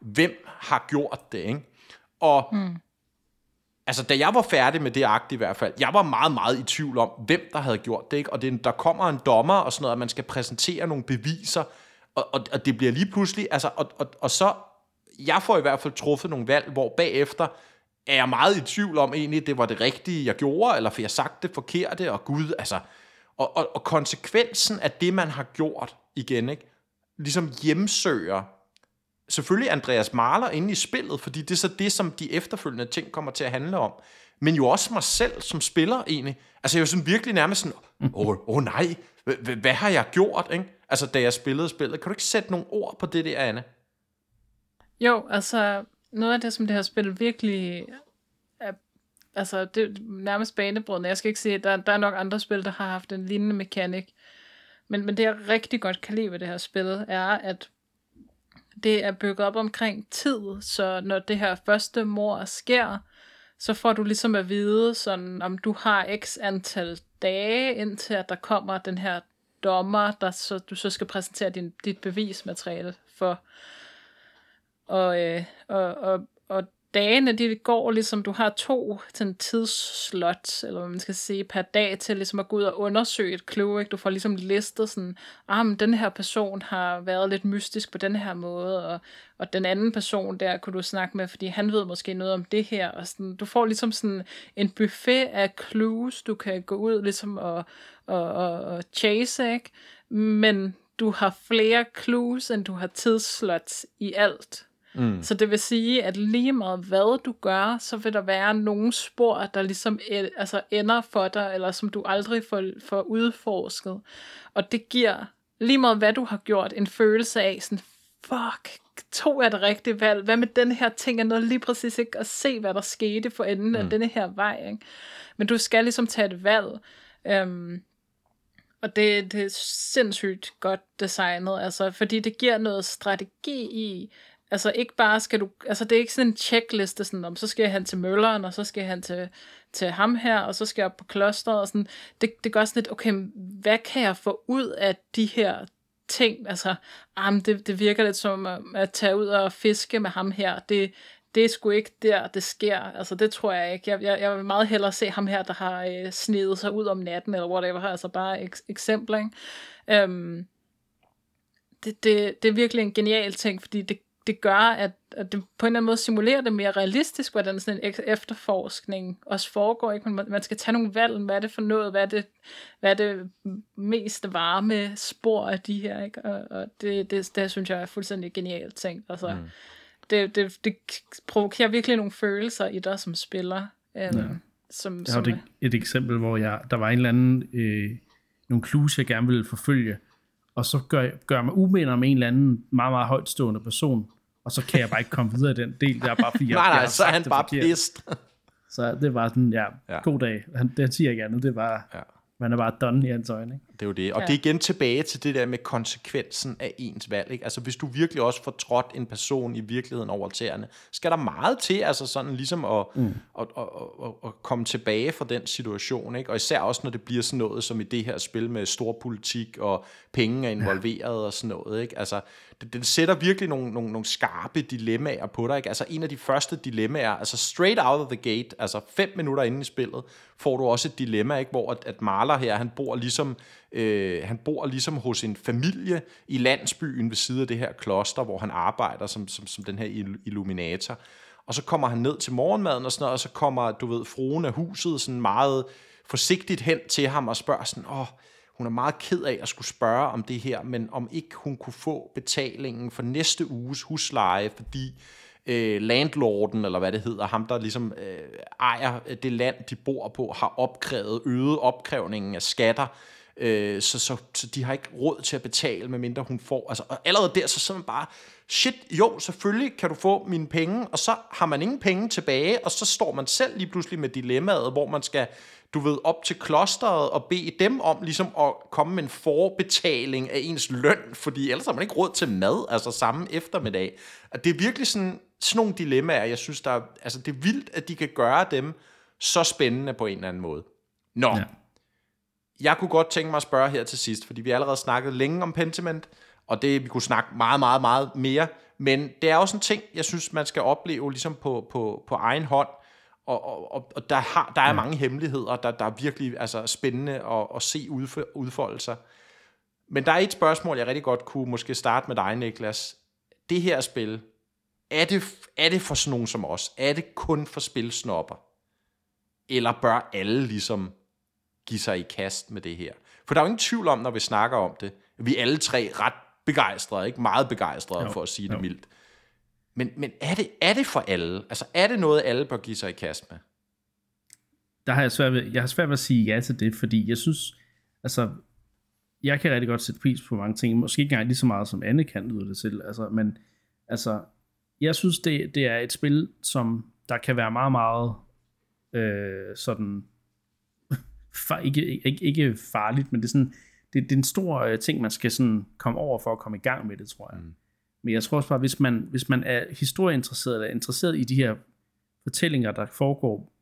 hvem har gjort det. Ikke? Og mm altså, da jeg var færdig med det akt i hvert fald, jeg var meget, meget i tvivl om, hvem der havde gjort det. Ikke? Og det, der kommer en dommer og sådan noget, at man skal præsentere nogle beviser, og, og, og det bliver lige pludselig, altså, og, og, og så jeg får i hvert fald truffet nogle valg, hvor bagefter er jeg meget i tvivl om egentlig, det var det rigtige, jeg gjorde, eller for jeg sagt det forkerte, og Gud, altså, og, og, og konsekvensen af det, man har gjort igen, ikke, ligesom hjemsøger selvfølgelig Andreas Mahler inde i spillet, fordi det er så det, som de efterfølgende ting kommer til at handle om. Men jo også mig selv som spiller egentlig. Altså jeg er jo sådan virkelig nærmest sådan, *laughs* åh oh, oh, nej, hvad har jeg gjort? Ikke? Altså da jeg spillede spillet. Kan du ikke sætte nogle ord på det der, Anne? Jo, altså noget af det, som det her spil virkelig er, altså det er nærmest banebrydende. Jeg skal ikke sige, der, der er nok andre spil, der har haft en lignende mekanik. Men, men det, jeg rigtig godt kan lide ved det her spil, er, at det er bygget op omkring tid, så når det her første mor sker, så får du ligesom at vide, sådan, om du har x antal dage, indtil at der kommer den her dommer, der så, du så skal præsentere din, dit bevismateriale for. Og, øh, og, og, og dagene, de går ligesom, du har to til en tidsslot, eller hvad man skal sige, per dag til ligesom at gå ud og undersøge et clue, ikke? Du får ligesom listet sådan, ah, men den her person har været lidt mystisk på den her måde, og, og den anden person der kunne du snakke med, fordi han ved måske noget om det her, og sådan, du får ligesom sådan en buffet af clues, du kan gå ud ligesom og, og, og, og chase, ikke? Men du har flere clues, end du har tidsslots i alt. Mm. Så det vil sige, at lige meget hvad du gør, så vil der være nogle spor, der ligesom altså ender for dig, eller som du aldrig får, får udforsket. Og det giver lige meget hvad du har gjort, en følelse af sådan, fuck, tog jeg det rigtige valg? Hvad med den her ting? Jeg nåede lige præcis ikke at se, hvad der skete for enden mm. af denne her vej. Ikke? Men du skal ligesom tage et valg. Um, og det, det er sindssygt godt designet, altså, fordi det giver noget strategi i, altså ikke bare skal du, altså det er ikke sådan en checkliste, sådan om så skal jeg hen til mølleren, og så skal jeg hen til, til ham her, og så skal jeg op på klosteret, og sådan, det, det gør sådan lidt, okay, hvad kan jeg få ud af de her ting, altså, um, det, det virker lidt som at tage ud og fiske med ham her, det, det er sgu ikke der, det sker. Altså, det tror jeg ikke. Jeg, jeg, jeg vil meget hellere se ham her, der har øh, snedet sig ud om natten, eller whatever. Altså bare ek- eksempler, ikke? Øhm, det, det, det er virkelig en genial ting, fordi det, det gør, at, at det på en eller anden måde simulerer det mere realistisk, hvordan sådan en efterforskning også foregår. Ikke? Man, man skal tage nogle valg, hvad er det for noget, hvad er det, hvad er det mest varme spor af de her, ikke? og, og det, det, det synes jeg er fuldstændig genialt ting. Altså, mm. det, det, det provokerer virkelig nogle følelser i dig som spiller. Øhm, ja. som, jeg har et, et eksempel, hvor jeg, der var en eller anden, øh, nogle clues, jeg gerne ville forfølge, og så gør, gør jeg mig uminder med en eller anden meget, meget højtstående person, og så kan jeg bare ikke komme videre i den del, der er bare fordi, *laughs* jeg, nej, nej, jeg så er han bare pissed. så det var sådan, ja, ja. god dag. Han, det siger ikke andet, det var, ja. man er bare done i hans øjne. Ikke? Det er jo det. Og ja. det er igen tilbage til det der med konsekvensen af ens valg. Ikke? Altså hvis du virkelig også får trådt en person i virkeligheden over tæerne, skal der meget til, altså sådan ligesom at, mm. at, at, at, at komme tilbage fra den situation. Ikke? Og især også, når det bliver sådan noget som i det her spil med stor politik og penge er involveret ja. og sådan noget. Ikke? Altså den, den sætter virkelig nogle, nogle, nogle skarpe dilemmaer på dig. Ikke? Altså en af de første dilemmaer, altså straight out of the gate, altså fem minutter inde i spillet, får du også et dilemma, ikke? hvor at, at Marler her, han bor ligesom Øh, han bor ligesom hos en familie i landsbyen ved siden af det her kloster, hvor han arbejder som, som, som den her illuminator. Og så kommer han ned til morgenmaden og sådan noget, og så kommer, du ved, fruen af huset sådan meget forsigtigt hen til ham og spørger sådan, åh, hun er meget ked af at skulle spørge om det her, men om ikke hun kunne få betalingen for næste uges husleje, fordi øh, landlorden, eller hvad det hedder, ham der ligesom øh, ejer øh, det land, de bor på, har opkrævet, øget opkrævningen af skatter, øh, så, så, så de har ikke råd til at betale, medmindre hun får, altså og allerede der, så sidder man bare, shit, jo, selvfølgelig kan du få mine penge, og så har man ingen penge tilbage, og så står man selv lige pludselig med dilemmaet, hvor man skal, du ved, op til klosteret og bede dem om ligesom at komme med en forbetaling af ens løn, fordi ellers har man ikke råd til mad, altså samme eftermiddag. Og det er virkelig sådan, sådan nogle dilemmaer, jeg synes, der er, altså det er vildt, at de kan gøre dem så spændende på en eller anden måde. Nå, ja. jeg kunne godt tænke mig at spørge her til sidst, fordi vi har allerede snakket længe om Pentiment, og det vi kunne snakke meget, meget, meget mere, men det er også en ting, jeg synes, man skal opleve ligesom på, på, på egen hånd, og, og, og der, har, der er mange hemmeligheder, der, der er virkelig altså, spændende at, at se udfolde sig. Men der er et spørgsmål, jeg rigtig godt kunne måske starte med dig, Niklas. Det her spil, er det, er det for sådan nogen som os? Er det kun for spilsnopper? Eller bør alle ligesom give sig i kast med det her? For der er jo ingen tvivl om, når vi snakker om det, vi er alle tre ret begejstrede, ikke meget begejstrede jo, for at sige jo. det mildt. Men, men er, det, er det for alle? Altså er det noget, alle bør give sig i kast med? Der har jeg svært ved, jeg har svært ved at sige ja til det, fordi jeg synes, altså, jeg kan rigtig godt sætte pris på mange ting, måske ikke engang lige så meget som Anne kan lyde det til, altså, men altså, jeg synes, det, det er et spil, som der kan være meget, meget øh, sådan, *laughs* far, ikke, ikke, ikke farligt, men det er sådan, det, det er en stor øh, ting, man skal sådan komme over for at komme i gang med det, tror jeg. Mm. Men jeg tror også bare, hvis man, hvis man er historieinteresseret, eller er interesseret i de her fortællinger, der foregår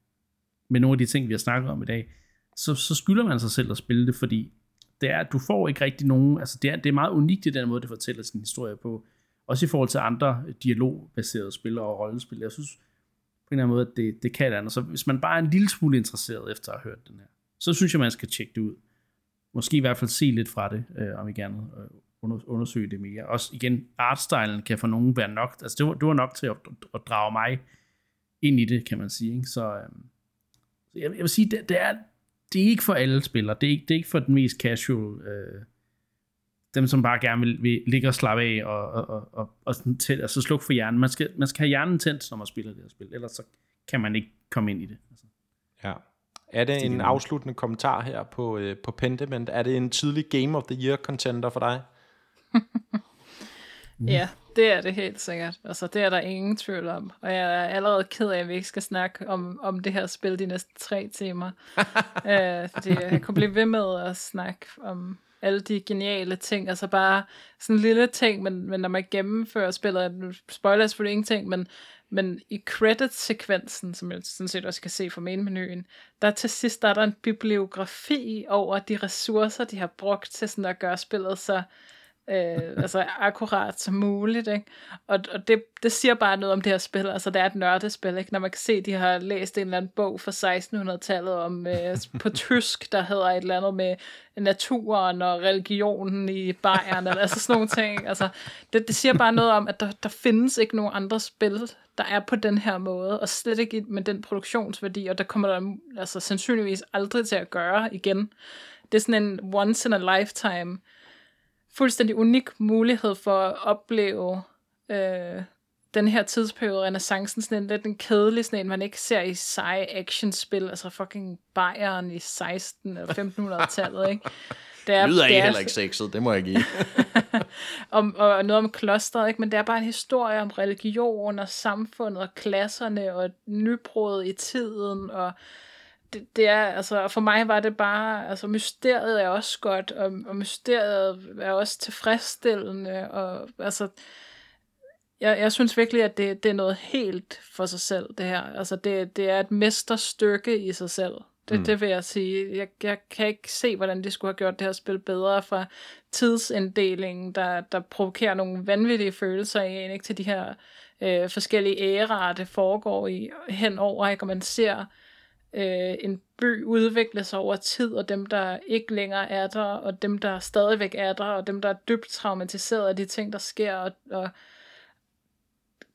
med nogle af de ting, vi har snakket om i dag, så, så skylder man sig selv at spille det, fordi det er, du får ikke rigtig nogen, altså det er, det er meget unikt i den måde, det fortæller sin historie på, også i forhold til andre dialogbaserede spil og rollespil. Jeg synes på en eller anden måde, at det, det kan det andet. Så hvis man bare er en lille smule interesseret efter at have hørt den her, så synes jeg, man skal tjekke det ud. Måske i hvert fald se lidt fra det, øh, om I gerne øh, undersøge det mere. Også igen, artstylen kan for nogen være nok, altså det var, det var nok til at, at drage mig ind i det, kan man sige. Ikke? Så, øhm, så jeg, jeg vil sige, det, det, er, det er ikke for alle spillere. Det er ikke, det er ikke for den mest casual øh, dem, som bare gerne vil, vil ligge og slappe af og, og, og, og, og sådan til, altså slukke for hjernen. Man skal, man skal have hjernen tændt, når man spiller det her spil, ellers så kan man ikke komme ind i det. Altså. Ja. Er det en afsluttende kommentar her på, øh, på Pentiment? Er det en tidlig Game of the Year contender for dig? Ja, det er det helt sikkert. Altså, det er der ingen tvivl om. Og jeg er allerede ked af, at vi ikke skal snakke om, om det her spil de næste tre timer. *laughs* øh, fordi jeg kunne blive ved med at snakke om alle de geniale ting. Altså bare sådan en lille ting, men, men når man gennemfører spillet, nu spoiler jeg selvfølgelig ingenting, men, men i credit-sekvensen, som jeg sådan set også kan se fra main-menuen, der til sidst der er der en bibliografi over de ressourcer, de har brugt til sådan at gøre spillet så øh, altså akkurat som muligt, ikke? Og, og det, det siger bare noget om det her spil, altså det er et nørdespil, ikke? Når man kan se, at de har læst en eller anden bog fra 1600-tallet om, øh, på tysk, der hedder et eller andet med naturen og religionen i Bayern, eller altså sådan nogle ting, altså det, det siger bare noget om, at der, der findes ikke nogen andre spil, der er på den her måde, og slet ikke med den produktionsværdi, og der kommer der altså sandsynligvis aldrig til at gøre igen. Det er sådan en once in a lifetime fuldstændig unik mulighed for at opleve øh, den her tidsperiode, renaissancen, sådan en lidt en kedelig, sådan en, man ikke ser i seje actionspil, altså fucking Bayern i 16 eller 1500-tallet, ikke? *laughs* Det er, lyder det er, heller ikke sexet, det må jeg give. *laughs* om, og noget om klosteret, ikke? men det er bare en historie om religion og samfundet og klasserne og nybrud i tiden og det, det er, altså, for mig var det bare, altså, mysteriet er også godt, og, og mysteriet er også tilfredsstillende, og altså, jeg, jeg synes virkelig, at det, det er noget helt for sig selv, det her. Altså, det, det er et mesterstykke i sig selv. Det, mm. det vil jeg sige. Jeg, jeg kan ikke se, hvordan de skulle have gjort det her spil bedre fra tidsinddelingen, der, der provokerer nogle vanvittige følelser i en, ikke til de her øh, forskellige æraer, det foregår i henover, ikke? og man ser øh, en by udvikle sig over tid, og dem, der ikke længere er der, og dem, der stadigvæk er der, og dem, der er dybt traumatiseret af de ting, der sker, og, og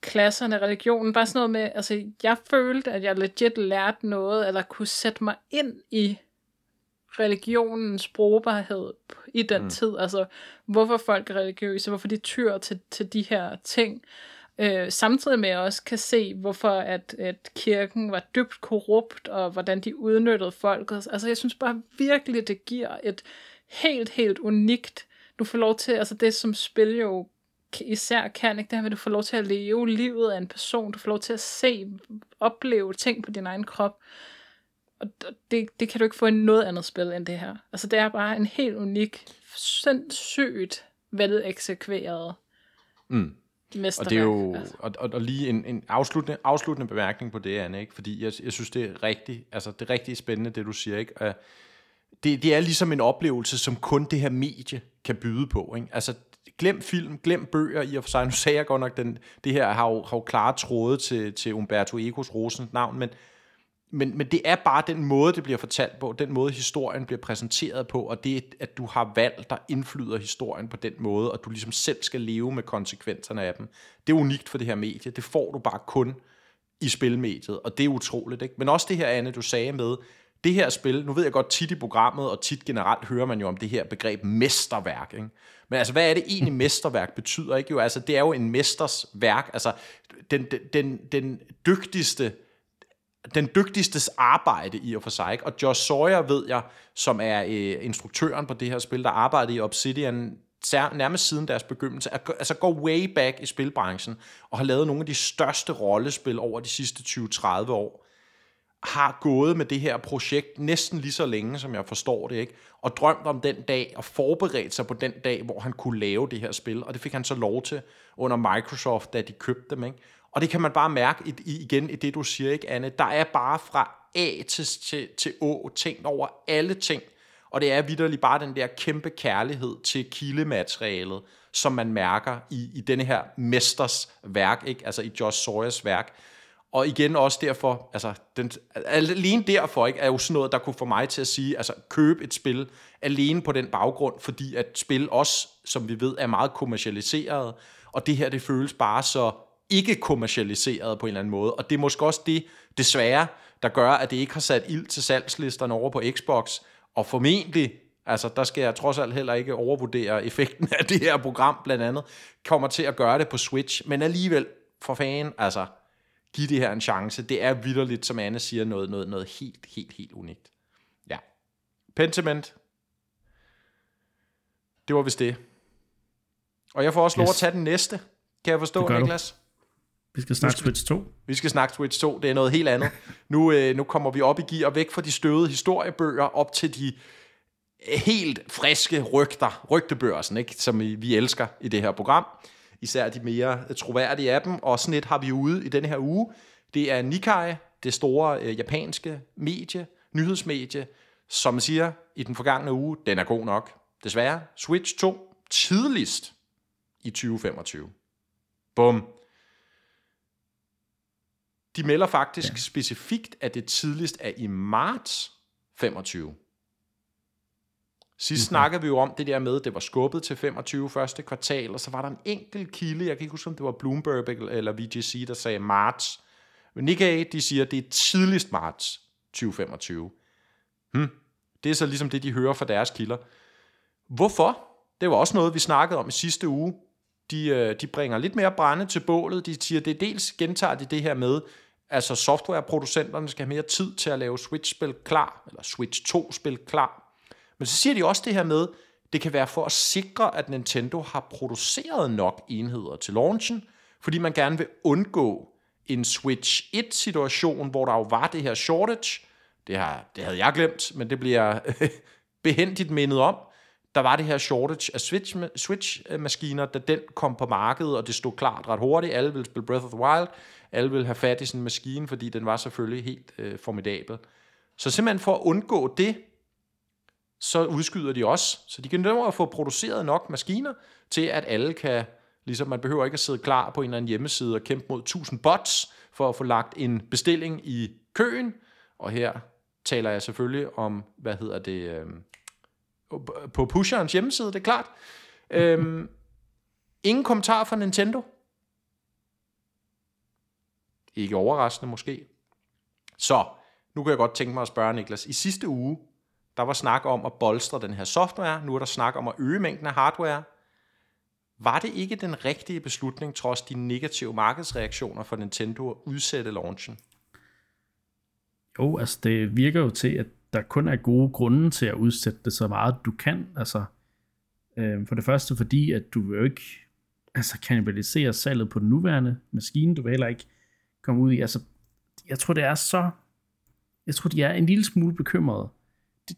klasserne, religionen, bare sådan noget med, altså jeg følte, at jeg legit lærte noget, eller kunne sætte mig ind i religionens brugbarhed i den mm. tid, altså hvorfor folk er religiøse, hvorfor de tyr til, til de her ting, Øh, Øh, samtidig med at jeg også kan se, hvorfor at, at kirken var dybt korrupt, og hvordan de udnyttede folk. Altså jeg synes bare virkelig, det giver et helt, helt unikt, du får lov til, altså det som spil jo især kan, ikke? det her med, at du får lov til at leve livet af en person, du får lov til at se, opleve ting på din egen krop, og det, det kan du ikke få i noget andet spil end det her. Altså det er bare en helt unik, sindssygt veleksekveret mm. Mesterværk, og det er jo altså. og, og, og lige en, en afsluttende, afsluttende bemærkning på det, Anne, ikke? fordi jeg, jeg synes, det er rigtig, altså, det er rigtig spændende, det du siger. Ikke? Uh, det, det er ligesom en oplevelse, som kun det her medie kan byde på. Ikke? Altså, glem film, glem bøger i og for sig. Nu sagde jeg godt nok, den, det her har jo, har jo klare tråde til, til Umberto Ecos Rosens navn, men, men, men det er bare den måde, det bliver fortalt på, den måde, historien bliver præsenteret på, og det, at du har valg, der indflyder historien på den måde, og du ligesom selv skal leve med konsekvenserne af dem. Det er unikt for det her medie. Det får du bare kun i spilmediet, og det er utroligt. Ikke? Men også det her, Anne, du sagde med, det her spil, nu ved jeg godt tit i programmet, og tit generelt hører man jo om det her begreb mesterværk. Ikke? Men altså, hvad er det egentlig *laughs* mesterværk betyder? Ikke? Jo, altså, det er jo en mesters værk. Altså, den, den, den, den dygtigste den dygtigstes arbejde i og for sig. Ikke? Og Josh Sawyer ved jeg, som er øh, instruktøren på det her spil, der arbejdede i Obsidian nærmest siden deres begyndelse, altså går way back i spilbranchen, og har lavet nogle af de største rollespil over de sidste 20-30 år, har gået med det her projekt næsten lige så længe, som jeg forstår det, ikke? og drømt om den dag, og forberedt sig på den dag, hvor han kunne lave det her spil, og det fik han så lov til under Microsoft, da de købte dem. Ikke? Og det kan man bare mærke i, igen i det, du siger, ikke, Anne? Der er bare fra A til, til, til Å tænkt over alle ting. Og det er vidderligt bare den der kæmpe kærlighed til kildematerialet, som man mærker i, i denne her mesters værk, ikke? altså i Josh Sawyers værk. Og igen også derfor, altså den, alene derfor ikke, er jo sådan noget, der kunne få mig til at sige, altså køb et spil alene på den baggrund, fordi at spil også, som vi ved, er meget kommercialiseret, og det her, det føles bare så ikke kommercialiseret på en eller anden måde. Og det er måske også det, desværre, der gør, at det ikke har sat ild til salgslisterne over på Xbox, og formentlig Altså, der skal jeg trods alt heller ikke overvurdere effekten af det her program, blandt andet, kommer til at gøre det på Switch, men alligevel, for fanden, altså, giv det her en chance. Det er vidderligt, som Anne siger, noget, noget, noget helt, helt, helt unikt. Ja. Pentiment. Det var vist det. Og jeg får også yes. lov at tage den næste. Kan jeg forstå, Niklas? Du. Vi skal snakke Switch 2. Vi skal snakke Switch 2. Det er noget helt andet. *laughs* nu, øh, nu kommer vi op i gear væk fra de støvede historiebøger op til de helt friske rygter, rygtebørsen, ikke? som vi elsker i det her program. Især de mere troværdige af dem. Og sådan et har vi ude i denne her uge. Det er Nikkei, det store øh, japanske medie, nyhedsmedie, som siger i den forgangne uge, den er god nok. Desværre, Switch 2 tidligst i 2025. Bum. De melder faktisk ja. specifikt, at det tidligst er i marts 25. Sidst mm-hmm. snakkede vi jo om det der med, at det var skubbet til 25 første kvartal, og så var der en enkelt kilde, jeg kan ikke huske, om det var Bloomberg eller VGC, der sagde marts. Men Nikkei, de siger, at det er tidligst marts 2025. Hmm. Det er så ligesom det, de hører fra deres kilder. Hvorfor? Det var også noget, vi snakkede om i sidste uge. De, øh, de bringer lidt mere brænde til bålet. De siger, det dels gentager de det her med, altså softwareproducenterne skal have mere tid til at lave Switch-spil klar, eller Switch 2-spil klar. Men så siger de også det her med, det kan være for at sikre, at Nintendo har produceret nok enheder til launchen, fordi man gerne vil undgå en Switch 1-situation, hvor der jo var det her shortage. Det, har, det havde jeg glemt, men det bliver *laughs* behendigt mindet om der var det her shortage af Switch, Switch-maskiner, da den kom på markedet, og det stod klart ret hurtigt. Alle ville spille Breath of the Wild. Alle ville have fat i sådan en maskine, fordi den var selvfølgelig helt øh, formidabel. Så simpelthen for at undgå det, så udskyder de også. Så de kan nå at få produceret nok maskiner, til at alle kan, ligesom man behøver ikke at sidde klar på en eller anden hjemmeside og kæmpe mod 1000 bots, for at få lagt en bestilling i køen. Og her taler jeg selvfølgelig om, hvad hedder det, øh, på pusherens hjemmeside, det er klart. Øhm, ingen kommentar fra Nintendo. Ikke overraskende måske. Så, nu kan jeg godt tænke mig at spørge Niklas. I sidste uge, der var snak om at bolstre den her software. Nu er der snak om at øge mængden af hardware. Var det ikke den rigtige beslutning, trods de negative markedsreaktioner for Nintendo, at udsætte launchen? Jo, altså det virker jo til, at der kun er gode grunde til at udsætte det så meget, du kan. Altså, øh, for det første fordi, at du jo ikke altså, kanibalisere salget på den nuværende maskine. Du vil heller ikke komme ud i. Altså, jeg tror, det er så... Jeg tror, de er en lille smule bekymrede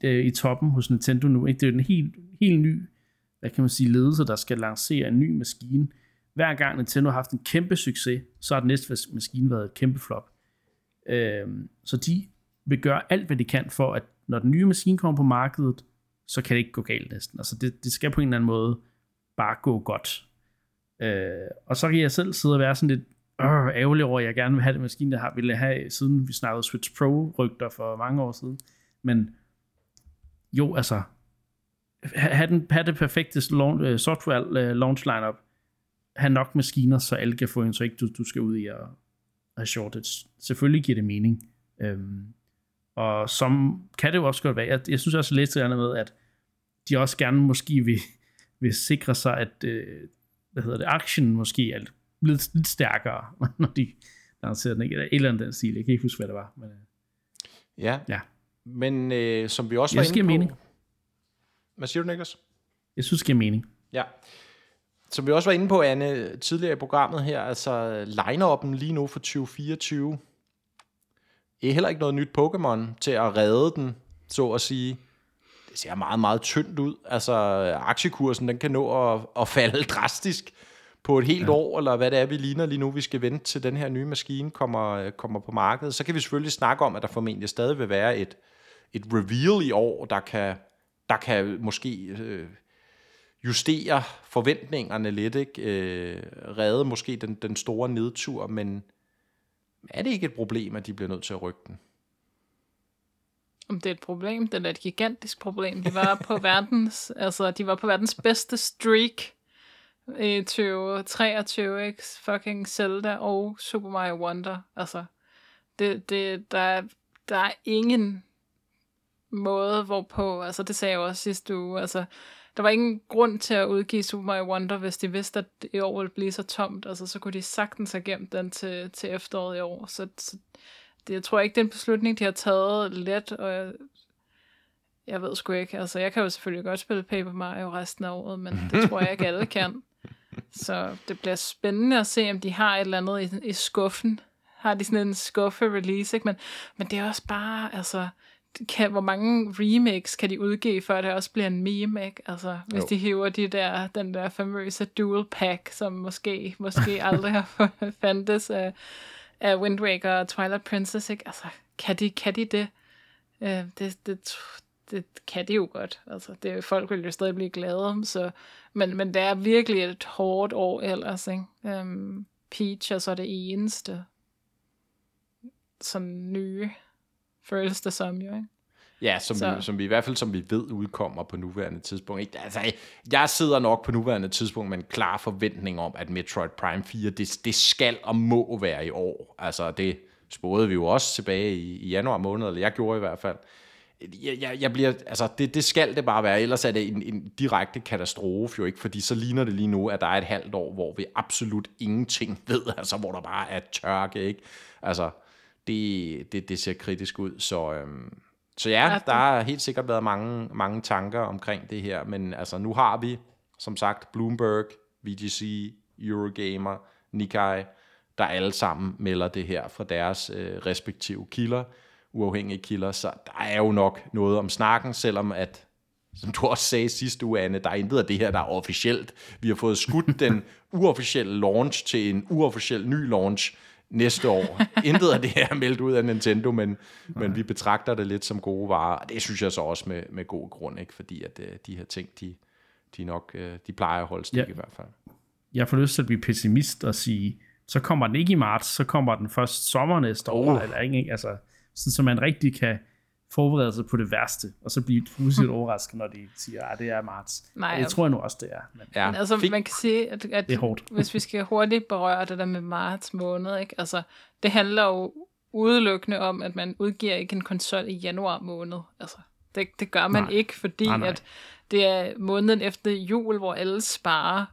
øh, i toppen hos Nintendo nu. Ikke? Det er en helt, helt ny hvad kan man sige, ledelse, der skal lancere en ny maskine. Hver gang Nintendo har haft en kæmpe succes, så har den næste maskine været et kæmpe flop. Øh, så de vil gøre alt, hvad de kan for, at når den nye maskine kommer på markedet, så kan det ikke gå galt næsten. Altså det, det skal på en eller anden måde bare gå godt. Øh, og så kan jeg selv sidde og være sådan lidt øh, ærgerlig over, at jeg gerne vil have den maskine, der har, ville have, siden vi snakkede Switch Pro-rygter for mange år siden. Men jo, altså, have, den, have det perfekte launch, øh, software øh, launch lineup, have nok maskiner, så alle kan få en, så ikke du, du skal ud i at have shortage. Selvfølgelig giver det mening. Øhm, og som kan det jo også godt være. Jeg, jeg synes også lidt til med, at de også gerne måske vil, vil sikre sig, at øh, hvad hedder det, aktien måske er lidt, lidt stærkere, *laughs* når de lancerer den. Ikke? Eller et eller andet den stil. Jeg kan ikke huske, hvad det var. Men, øh, ja. ja, men øh, som vi også var inde på... mening. Hvad siger du, Niklas? Jeg synes, det giver mening. Ja. Som vi også var inde på, Anne, tidligere i programmet her, altså line-up'en lige nu for 2024, er heller ikke noget nyt Pokémon til at redde den, så at sige. Det ser meget, meget tyndt ud. Altså, aktiekursen, den kan nå at, at falde *laughs* drastisk på et helt ja. år, eller hvad det er, vi ligner lige nu, vi skal vente til den her nye maskine kommer, kommer på markedet. Så kan vi selvfølgelig snakke om, at der formentlig stadig vil være et, et reveal i år, der kan, der kan måske øh, justere forventningerne lidt, ikke? Øh, redde måske den, den store nedtur, men er det ikke et problem, at de bliver nødt til at rykke den? Om det er et problem, det er et gigantisk problem. De var på *laughs* verdens, altså, de var på verdens bedste streak E i 2023, ikke? Fucking Zelda og Super Mario Wonder. Altså, det, det, der, er, der er ingen måde, hvorpå, altså det sagde jeg også sidste uge, altså der var ingen grund til at udgive Super Mario Wonder, hvis de vidste, at i år ville blive så tomt. Altså, så kunne de sagtens have gemt den til, til efteråret i år. Så, så det, jeg tror ikke, det er en beslutning, de har taget let, og jeg, jeg ved sgu ikke. Altså, jeg kan jo selvfølgelig godt spille Paper Mario resten af året, men det tror jeg ikke alle kan. Så det bliver spændende at se, om de har et eller andet i, i skuffen. Har de sådan en skuffe-release, ikke? Men, men det er også bare, altså, kan, hvor mange remakes kan de udgive, før det også bliver en meme, ikke? Altså, hvis jo. de hiver de der, den der famøse dual pack, som måske, måske *laughs* aldrig har fandtes af, af Wind Waker og Twilight Princess, ikke? Altså, kan de, kan de det? Uh, det, det, det kan de jo godt. Altså, det, folk vil jo stadig blive glade, så, men, men det er virkelig et hårdt år ellers, ikke? Um, Peach er så det eneste sådan nye føles det som jo, ikke? Ja, som, vi, som vi i hvert fald, som vi ved, udkommer på nuværende tidspunkt. Ikke? Altså, jeg sidder nok på nuværende tidspunkt med en klar forventning om, at Metroid Prime 4, det, det skal og må være i år. Altså, det spåede vi jo også tilbage i, i januar måned, eller jeg gjorde i hvert fald. Jeg, jeg, jeg bliver, altså, det, det skal det bare være, ellers er det en, en direkte katastrofe jo ikke, fordi så ligner det lige nu, at der er et halvt år, hvor vi absolut ingenting *laughs* ved, altså hvor der bare er tørke, ikke? Altså, det, det, det ser kritisk ud. Så, øhm, så ja, der har helt sikkert været mange, mange tanker omkring det her, men altså nu har vi, som sagt, Bloomberg, VGC, Eurogamer, Nikkei, der alle sammen melder det her fra deres øh, respektive kilder, uafhængige kilder, så der er jo nok noget om snakken, selvom at som du også sagde sidste uge, Anne, der er intet af det her, der er officielt. Vi har fået skudt den *laughs* uofficielle launch til en uofficiel ny launch, næste år. Intet af det her er meldt ud af Nintendo, men, men vi betragter det lidt som gode varer. Og det synes jeg så også med, med god grund, ikke? fordi at uh, de her ting, de, de nok uh, de plejer at holde stik ja. i hvert fald. Jeg får lyst til at blive pessimist og sige, så kommer den ikke i marts, så kommer den først sommer næste år, oh. eller ikke, altså, sådan, så man rigtig kan forberede sig på det værste, og så blive fuldstændig *laughs* overrasket, når de siger, at ah, det er marts. Nej, det tror jeg nu også, det er. Men, ja. altså, Fik... man kan sige, at, at det er hårdt. hvis vi skal hurtigt berøre det der med marts måned, ikke? Altså, det handler jo udelukkende om, at man udgiver ikke en konsol i januar måned. Altså, det, det gør man nej. ikke, fordi nej, nej. at det er måneden efter jul, hvor alle sparer.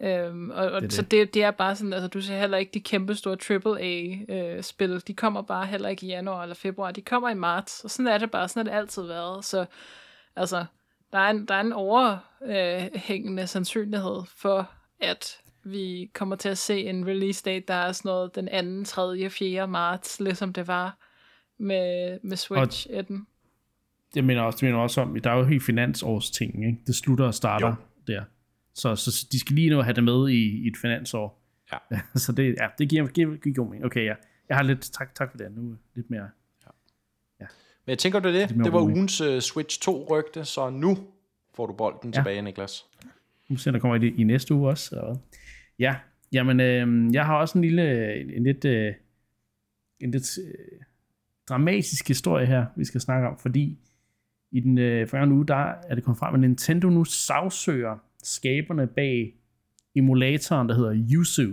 Øhm, og, og det så det, det er bare sådan, altså du ser heller ikke de kæmpe store AAA-spil, øh, de kommer bare heller ikke i januar eller februar, de kommer i marts, og sådan er det bare, sådan har det altid været, så altså, der er en, der er en overhængende sandsynlighed for, at vi kommer til at se en release date, der er sådan noget den 2., 3., 4. marts, ligesom det var med, med Switch 1. Jeg mener også, det mener også om, der er jo helt finansårsting, ikke? Det slutter og starter jo. der. Så, så de skal lige nu have det med i, i et finansår. Ja. *laughs* så det, ja, det giver, giver, giver god mening. Okay, ja. Jeg har lidt, tak, tak for det, nu lidt mere. Ja. ja. Men jeg tænker du det? Det var ugens uh, Switch 2 rygte, så nu får du bolden ja. tilbage, Niklas. Nu ser der kommer i, i næste uge også. Så. Ja, jamen, øh, jeg har også en lille, en, en lidt, øh, en lidt øh, dramatisk historie her, vi skal snakke om, fordi i den øh, forrige uge, der er det kommet frem, at Nintendo nu sagsøger skaberne bag emulatoren, der hedder Yuzu.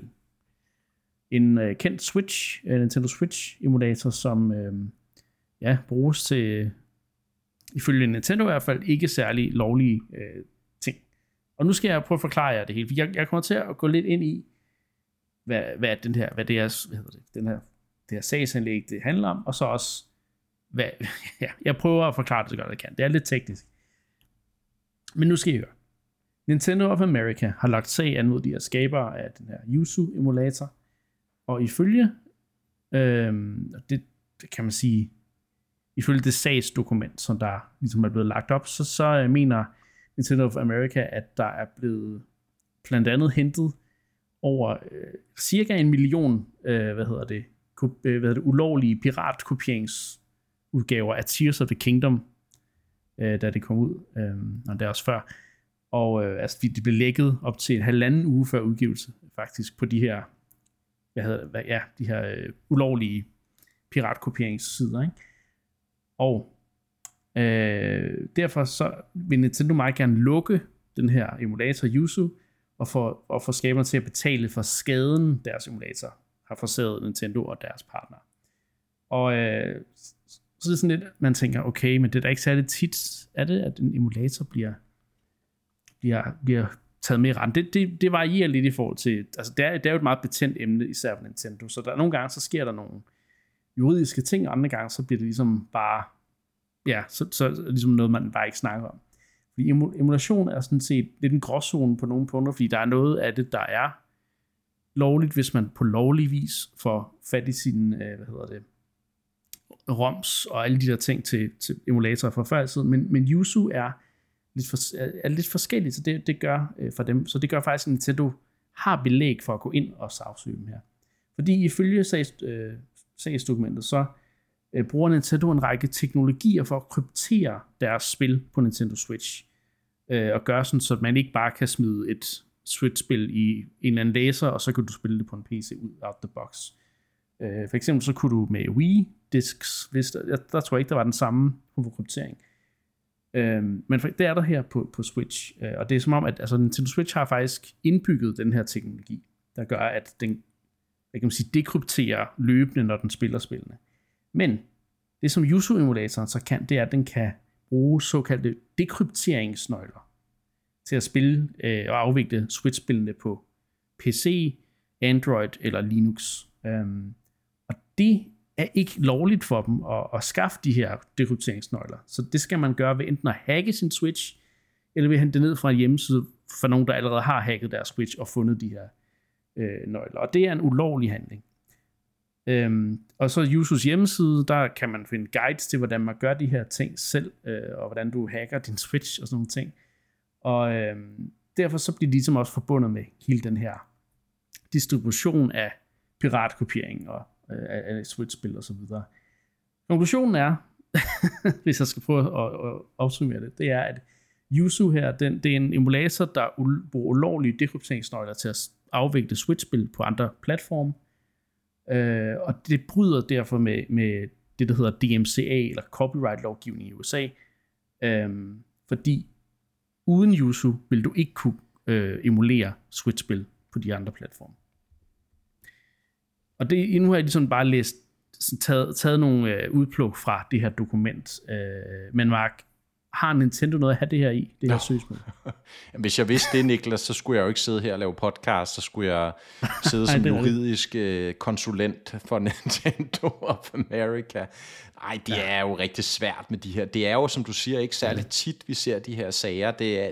En øh, kendt Switch, øh, Nintendo Switch emulator, som øh, ja, bruges til, ifølge Nintendo i hvert fald, ikke særlig lovlige øh, ting. Og nu skal jeg prøve at forklare jer det hele. Jeg, jeg kommer til at gå lidt ind i, hvad, hvad den her, hvad det er, hvad hedder det, den her, det her sagsanlæg, det handler om, og så også, hvad, *laughs* ja, jeg prøver at forklare det så godt jeg kan. Det er lidt teknisk. Men nu skal I høre. Nintendo of America har lagt sag an mod de her skabere af den her Yuzu-emulator, og ifølge, øh, det, det kan man sige, ifølge det sagsdokument, som der ligesom er blevet lagt op, så, så øh, mener Nintendo of America, at der er blevet blandt andet hentet over øh, cirka en million, øh, hvad hedder det, øh, hvad hedder det, ulovlige piratkopieringsudgaver af Tears of the Kingdom, øh, da det kom ud, øh, og det er også før. Og øh, altså, det blev lækket op til en halvanden uge før udgivelse, faktisk, på de her, hvad hedder hvad, ja, de her øh, ulovlige piratkopieringssider, ikke? Og øh, derfor så vil Nintendo meget gerne lukke den her emulator Yuzu, og få, og få skaberne til at betale for skaden, deres emulator har forseret Nintendo og deres partner. Og øh, så er det sådan lidt, man tænker, okay, men det er da ikke særlig tit, er det, at en emulator bliver, bliver, bliver taget med i rent. Det, det, det varierer lidt i forhold til, altså det er, det er jo et meget betændt emne, især for Nintendo, så der, nogle gange så sker der nogle juridiske ting, og andre gange så bliver det ligesom bare, ja, så, så ligesom noget, man bare ikke snakker om. Fordi emulation er sådan set lidt en gråzone på nogle punkter, fordi der er noget af det, der er lovligt, hvis man på lovlig vis får fat i sin, øh, hvad hedder det, ROMs og alle de der ting til, til emulatorer fra før i tiden, men, men Yuzu er lidt, for, er lidt forskelligt, så det, det gør øh, for dem, så det gør faktisk, at Nintendo har belæg for at gå ind og sagsøge dem her. Fordi ifølge sags, øh, sagsdokumentet, så øh, bruger Nintendo en række teknologier for at kryptere deres spil på Nintendo Switch, øh, og gøre sådan, så man ikke bare kan smide et Switch-spil i en eller anden læser, og så kan du spille det på en PC ud out the box. Øh, for eksempel så kunne du med Wii disks, hvis der, der, der tror jeg ikke, der var den samme kryptering. Øh, Øhm, men det er der her på, på Switch, øh, og det er som om, at altså, Nintendo Switch har faktisk indbygget den her teknologi, der gør, at den hvad kan man sige, dekrypterer løbende, når den spiller spillene. Men det som Yuzu-emulatoren så kan, det er, at den kan bruge såkaldte dekrypteringsnøgler til at spille øh, og afvikle Switch-spillene på PC, Android eller Linux. Øhm, og det er ikke lovligt for dem at, at skaffe de her dekrypteringsnøgler. Så det skal man gøre ved enten at hacke sin Switch, eller ved at hente det ned fra en hjemmeside for nogen, der allerede har hacket deres Switch og fundet de her øh, nøgler. Og det er en ulovlig handling. Øhm, og så Yusus hjemmeside, der kan man finde guides til, hvordan man gør de her ting selv, øh, og hvordan du hacker din Switch og sådan nogle ting. Og øh, derfor så bliver de ligesom også forbundet med hele den her distribution af piratkopiering og øh, af Switch-spil og så videre. Konklusionen er, *laughs* hvis jeg skal prøve at, at opsummere det, det er, at Yuzu her, den, det er en emulator, der bruger ulovlige dekrypteringsnøgler til at afvikle Switch-spil på andre platforme. Øh, og det bryder derfor med, med det, der hedder DMCA, eller copyright-lovgivning i USA. Øh, fordi uden Yuzu vil du ikke kunne øh, emulere Switch-spil på de andre platforme. Og det, nu har jeg ligesom bare læst, taget, taget nogle øh, udpluk fra det her dokument. Øh, men Mark, har Nintendo noget at have det her i, det her søgsmål? *laughs* Hvis jeg vidste det, Niklas, så skulle jeg jo ikke sidde her og lave podcast, så skulle jeg sidde *laughs* som juridisk øh, konsulent for *laughs* Nintendo of America. Nej, det ja. er jo rigtig svært med de her. Det er jo, som du siger, ikke særlig tit, vi ser de her sager. Det er,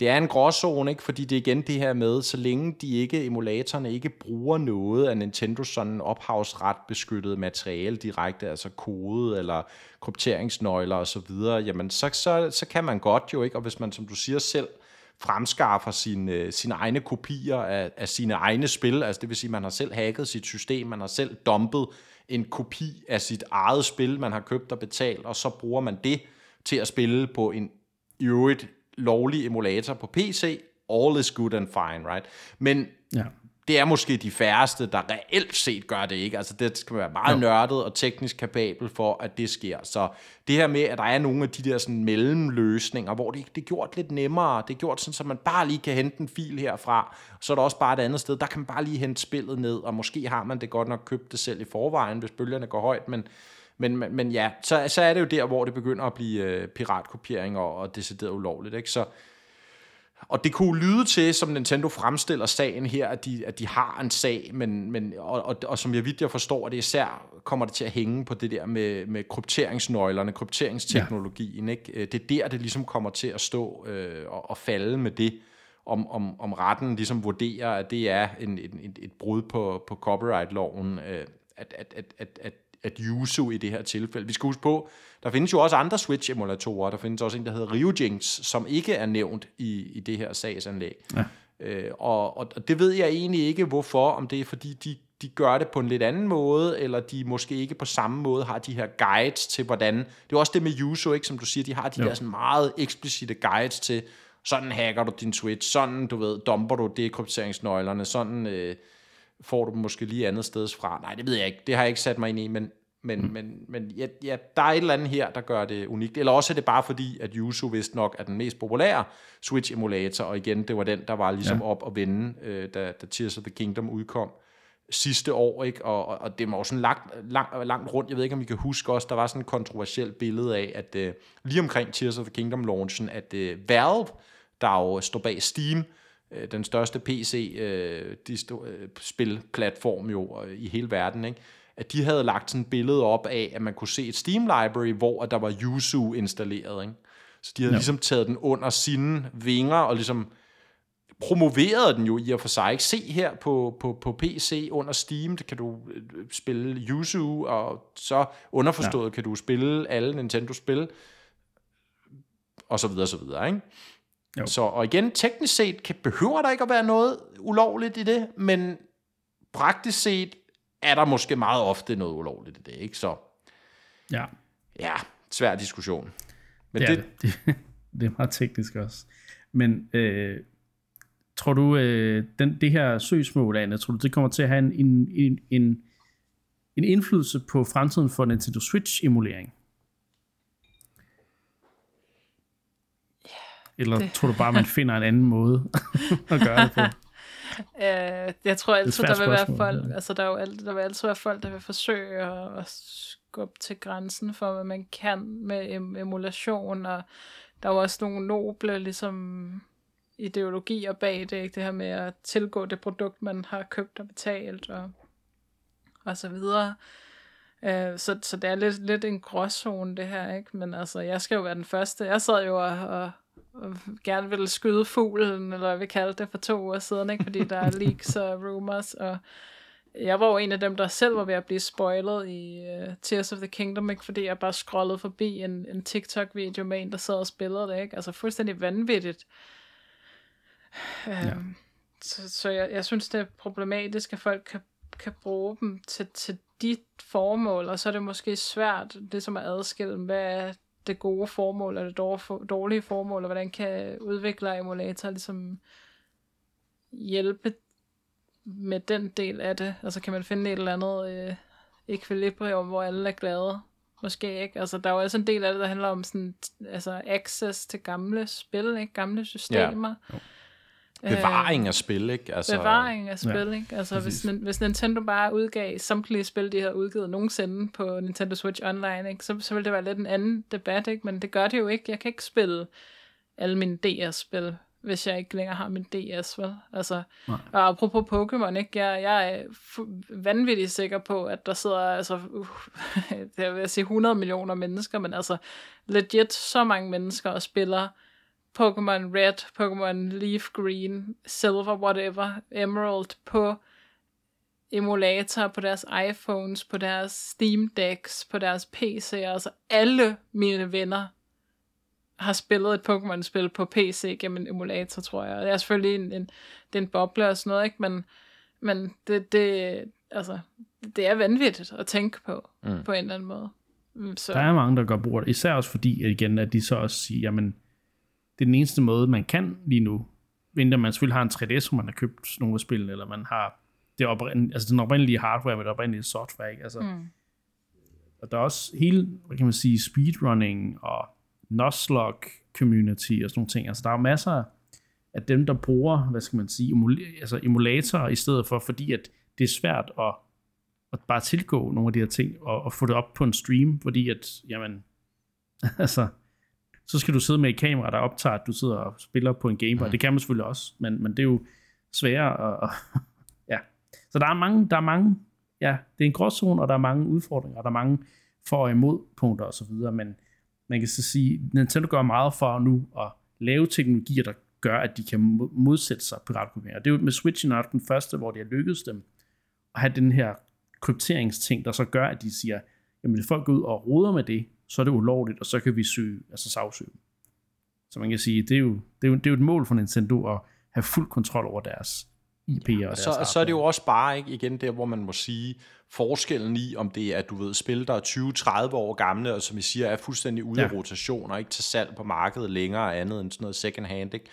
det er en gråzone, ikke? fordi det er igen det her med, så længe de ikke, emulatorerne ikke bruger noget af Nintendo sådan ophavsret beskyttet materiale direkte, altså kode eller krypteringsnøgler og så videre, jamen så, så, så kan man godt jo ikke, og hvis man, som du siger selv, fremskaffer sine, øh, sine egne kopier af, af sine egne spil, altså det vil sige, man har selv hacket sit system, man har selv dumpet en kopi af sit eget spil, man har købt og betalt, og så bruger man det til at spille på en i øvrigt lovlig emulator på PC, all is good and fine, right? Men ja. det er måske de færreste, der reelt set gør det, ikke? Altså det skal være meget ja. nørdet og teknisk kapabel for, at det sker. Så det her med, at der er nogle af de der sådan mellemløsninger, hvor det, det er gjort lidt nemmere, det er gjort sådan, så man bare lige kan hente en fil herfra, så er der også bare et andet sted, der kan man bare lige hente spillet ned, og måske har man det godt nok købt det selv i forvejen, hvis bølgerne går højt, men men, men, men ja, så, så er det jo der, hvor det begynder at blive øh, piratkopiering og, og decideret ulovligt. Ikke? Så, og det kunne lyde til, som Nintendo fremstiller sagen her, at de, at de har en sag, men, men, og, og, og som jeg vidt jeg forstår, at det især kommer det til at hænge på det der med, med krypteringsnøglerne, krypteringsteknologien. Ja. Ikke? Det er der, det ligesom kommer til at stå øh, og, og falde med det, om, om, om retten ligesom vurderer, at det er en, en, et brud på, på copyright-loven, øh, at, at, at, at, at at Yuzu i det her tilfælde. Vi skal huske på, der findes jo også andre Switch-emulatorer. Der findes også en, der hedder RioJinx, som ikke er nævnt i, i det her sagsanlæg. Ja. Øh, og, og det ved jeg egentlig ikke, hvorfor. Om det er, fordi de, de gør det på en lidt anden måde, eller de måske ikke på samme måde har de her guides til, hvordan... Det er også det med Yuzu, ikke, som du siger, de har de jo. der sådan meget eksplicite guides til, sådan hacker du din Switch, sådan, du ved, dumper du dekrypteringsnøglerne, sådan... Øh, får du dem måske lige andet sted fra. Nej, det ved jeg ikke. Det har jeg ikke sat mig ind i, men, men, mm. men, men ja, ja, der er et eller andet her, der gør det unikt. Eller også er det bare fordi, at Yuzu vist nok er den mest populære Switch-emulator, og igen, det var den, der var ligesom ja. op og vende, øh, da, da Tears of the Kingdom udkom. sidste år, ikke? Og, og det var jo sådan langt, langt, langt rundt. Jeg ved ikke, om I kan huske også, der var sådan et kontroversielt billede af, at uh, lige omkring Tears of the Kingdom launchen, at uh, Valve, der jo står bag Steam, uh, den største PC-spilplatform uh, jo uh, i hele verden, ikke? at de havde lagt sådan et billede op af, at man kunne se et Steam library, hvor der var Yuzu installeret. Ikke? Så de havde ja. ligesom taget den under sine vinger og ligesom promoveret den jo i og for sig. Ikke? Se her på, på, på PC under Steam, det kan du øh, spille Yuzu, og så underforstået ja. kan du spille alle Nintendo-spil, og så videre, så videre. Ikke? Jo. Så, og igen, teknisk set kan, behøver der ikke at være noget ulovligt i det, men praktisk set er der måske meget ofte noget ulovligt i det, ikke? Så ja, ja svær diskussion. Men det, det, *laughs* det, det er meget teknisk også. Men øh, tror du, øh, den, det her søgsmål, Anna, tror du, det kommer til at have en, en, en, en, en indflydelse på fremtiden for Nintendo Switch-emulering? Eller det. tror du bare, man finder en anden måde at gøre det på? *laughs* Uh, jeg tror altid, der vil være folk, ja. altså der, er jo alt, der vil altid være folk, der vil forsøge at, at skubbe til grænsen for, hvad man kan med em- emulation, og der er jo også nogle noble ligesom, ideologier bag det, ikke? det her med at tilgå det produkt, man har købt og betalt, og, og så videre. Uh, så, så det er lidt, lidt en gråzone, det her, ikke? Men altså, jeg skal jo være den første. Jeg sad jo og og gerne vil skyde fuglen, eller hvad vi kalde det, for to uger siden, ikke? fordi der er leaks og rumors, og jeg var jo en af dem, der selv var ved at blive spoilet i uh, Tears of the Kingdom, ikke? fordi jeg bare scrollede forbi en, en TikTok-video med en, der sad og spillede det, ikke? altså fuldstændig vanvittigt. Ja. Um, så så jeg, jeg synes, det er problematisk, at folk kan, kan bruge dem til, til de formål, og så er det måske svært, det som at adskille, hvad er det gode formål, eller det dårlige formål, og hvordan kan udvikler emulator ligesom hjælpe med den del af det? Altså kan man finde et eller andet øh, equilibrium, hvor alle er glade? Måske ikke. Altså der er jo også en del af det, der handler om sådan, altså access til gamle spil, ikke? Gamle systemer. Ja. Bevaring af spil, ikke? Altså, bevaring af spil, ja, ikke? Altså, hvis, hvis Nintendo bare udgav samtlige spil, de har udgivet nogensinde på Nintendo Switch Online, ikke? Så, så ville det være lidt en anden debat, ikke? Men det gør det jo ikke. Jeg kan ikke spille alle mine DS-spil, hvis jeg ikke længere har min DS, vel? Altså, Nej. og apropos Pokémon, ikke? Jeg, jeg er vanvittigt sikker på, at der sidder, altså, uh, *laughs* jeg vil sige 100 millioner mennesker, men altså, legit så mange mennesker og spiller Pokémon Red, Pokémon Leaf Green, Silver, whatever, Emerald på emulator på deres iPhones, på deres Steam Decks, på deres PC'er. Altså alle mine venner har spillet et Pokémon-spil på PC gennem en emulator, tror jeg. Det er selvfølgelig en, en, det er en boble og sådan noget, ikke? Men, men det, det, altså, det er vanvittigt at tænke på, mm. på en eller anden måde. Mm, så. Der er mange, der gør brug af det, især også fordi, igen, at de så også siger, jamen, det er den eneste måde, man kan lige nu. Mindre man selvfølgelig har en 3DS, som man har købt nogle af spillene, eller man har det oprind, altså den oprindelige hardware med det oprindelige software. Ikke? Altså, mm. Og der er også hele, hvad kan man sige, speedrunning og Nuzlocke community og sådan nogle ting. Altså der er masser af dem, der bruger, hvad skal man sige, emula- altså emulatorer i stedet for, fordi at det er svært at, at bare tilgå nogle af de her ting og, og få det op på en stream, fordi at, jamen, *laughs* altså, så skal du sidde med et kamera, der optager, at du sidder og spiller på en Game Boy. Mm. Det kan man selvfølgelig også, men, men det er jo sværere. At, ja. Så der er mange, der er mange, ja, det er en gråzone, og der er mange udfordringer, og der er mange for og imod punkter og så videre, men man kan så sige, Nintendo gør meget for nu at lave teknologier, der gør, at de kan modsætte sig piratkopiering. Det er jo med Switch nok den første, hvor det har lykkedes dem at have den her krypteringsting, der så gør, at de siger, jamen hvis folk går ud og roder med det, så er det ulovligt, og så kan vi søge, altså sagsøge. Så man kan sige, det er, jo, det, er jo, det er jo et mål for Nintendo at have fuld kontrol over deres IP'er. Og, og så, så er det jo også bare ikke igen der, hvor man må sige, forskellen i, om det er, du ved, spil, der er 20-30 år gamle, og som I siger, er fuldstændig ude ja. af rotation, og ikke til salg på markedet længere andet end sådan noget second hand, ikke?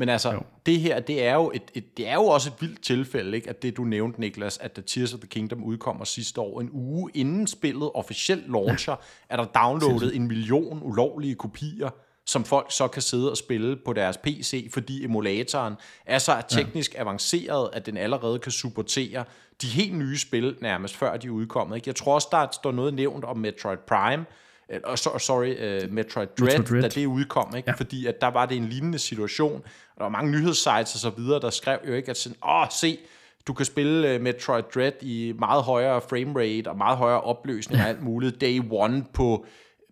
Men altså, jo. det her, det er, jo et, et, det er jo også et vildt tilfælde, ikke? at det du nævnte, Niklas, at The Tears of the Kingdom udkommer sidste år, en uge inden spillet officielt launcher, ja. er der downloadet en million ulovlige kopier, som folk så kan sidde og spille på deres PC, fordi emulatoren er så teknisk ja. avanceret, at den allerede kan supportere de helt nye spil nærmest før de er udkommet. Ikke? Jeg tror også, der står noget nævnt om Metroid Prime, uh, sorry, uh, Metroid Dread, Metroid Dread, da det udkom, ikke? Ja. fordi at der var det en lignende situation, og der var mange nyhedssites og så videre, der skrev jo ikke, at sådan, åh, se, du kan spille uh, Metroid Dread i meget højere framerate og meget højere opløsning og alt muligt day one på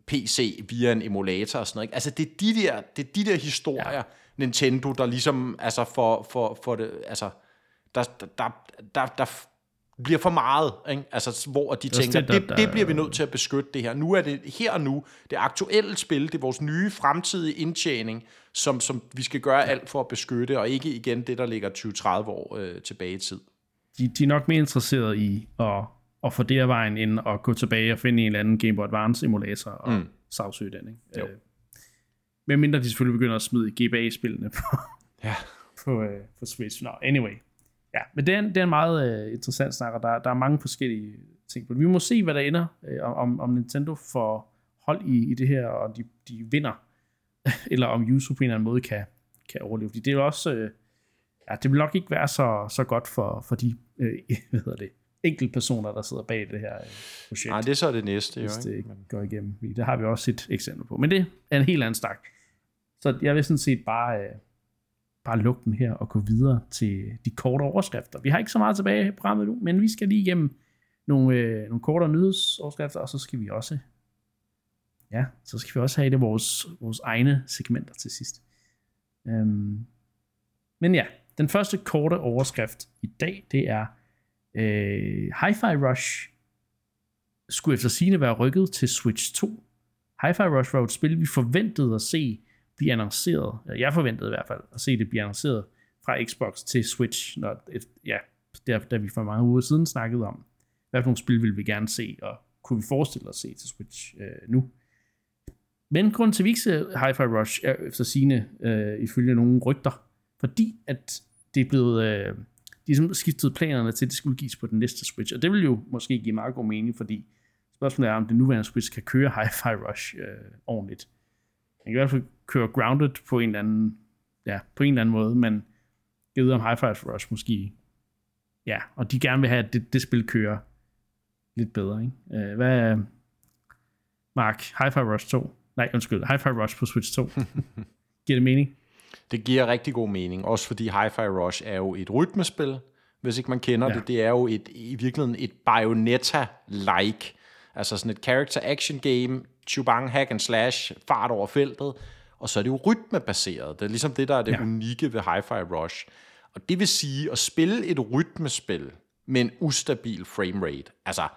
PC via en emulator og sådan noget. Ikke? Altså, det er de der, det er de der historier, ja. Nintendo, der ligesom, altså, for, for, for det, altså, der, der, der, der bliver for meget, ikke? Altså, hvor de tænker, det, det, det bliver vi nødt til at beskytte det her. Nu er det her og nu, det aktuelle spil, det er vores nye fremtidige indtjening, som, som vi skal gøre alt for at beskytte, og ikke igen det, der ligger 20-30 år øh, tilbage i tid. De, de er nok mere interesserede i at, at få det her vejen ind og gå tilbage og finde en eller anden Game Boy Advance emulator og mm. sagsøge den. Ikke? Jo. Øh, men mindre de selvfølgelig begynder at smide GBA-spillene på, ja. på, øh, på Switch. No, anyway. Ja, men det er, det er en meget øh, interessant snak, og der, der er mange forskellige ting på det. Vi må se, hvad der ender, øh, om, om Nintendo får hold i, i det her, og de, de vinder, *laughs* eller om Yuzu på en eller anden måde kan, kan overleve. Fordi det er også, øh, ja, det vil nok ikke være så, så godt for, for de, øh, *laughs* hvad hedder det, enkelte personer, der sidder bag det her øh, projekt. Nej, det er så det næste, jo, ikke? det går igennem. Det har vi også et eksempel på. Men det er en helt anden stak. Så jeg vil sådan set bare, øh, bare lukke den her og gå videre til de korte overskrifter. Vi har ikke så meget tilbage i programmet nu, men vi skal lige igennem nogle, øh, nogle kortere nyhedsoverskrifter, og så skal vi også ja, så skal vi også have det vores, vores egne segmenter til sidst. Øhm, men ja, den første korte overskrift i dag, det er øh, Hi-Fi Rush skulle efter sigende være rykket til Switch 2. Hi-Fi Rush var et spil, vi forventede at se blive annonceret, jeg forventede i hvert fald, at se det blive annonceret fra Xbox til Switch, når, ja, der, da vi for mange uger siden snakkede om, hvad for nogle spil ville vi gerne se, og kunne vi forestille os at se til Switch øh, nu. Men grund til, at vi ikke ser Hi-Fi Rush, er efter sine, øh, ifølge nogle rygter, fordi at det er blevet, øh, de skiftet planerne til, at det skulle gives på den næste Switch, og det vil jo måske give meget god mening, fordi spørgsmålet er, om det nuværende Switch kan køre Hi-Fi Rush øh, ordentligt. Man kan i hvert fald køre grounded på en eller anden, ja, på en eller anden måde, men jeg ved om High Five Rush måske, ja, og de gerne vil have, at det, det spil kører lidt bedre, ikke? Uh, hvad Mark, High Five Rush 2? Nej, undskyld, High Five Rush på Switch 2. *laughs* Giver det mening? Det giver rigtig god mening, også fordi Hi-Fi Rush er jo et rytmespil, hvis ikke man kender ja. det. Det er jo et, i virkeligheden et Bayonetta-like, altså sådan et character action game, chubang hack and slash, fart over feltet, og så er det jo rytmebaseret. Det er ligesom det, der er det ja. unikke ved Hi-Fi Rush. Og det vil sige, at spille et rytmespil med en ustabil framerate, altså,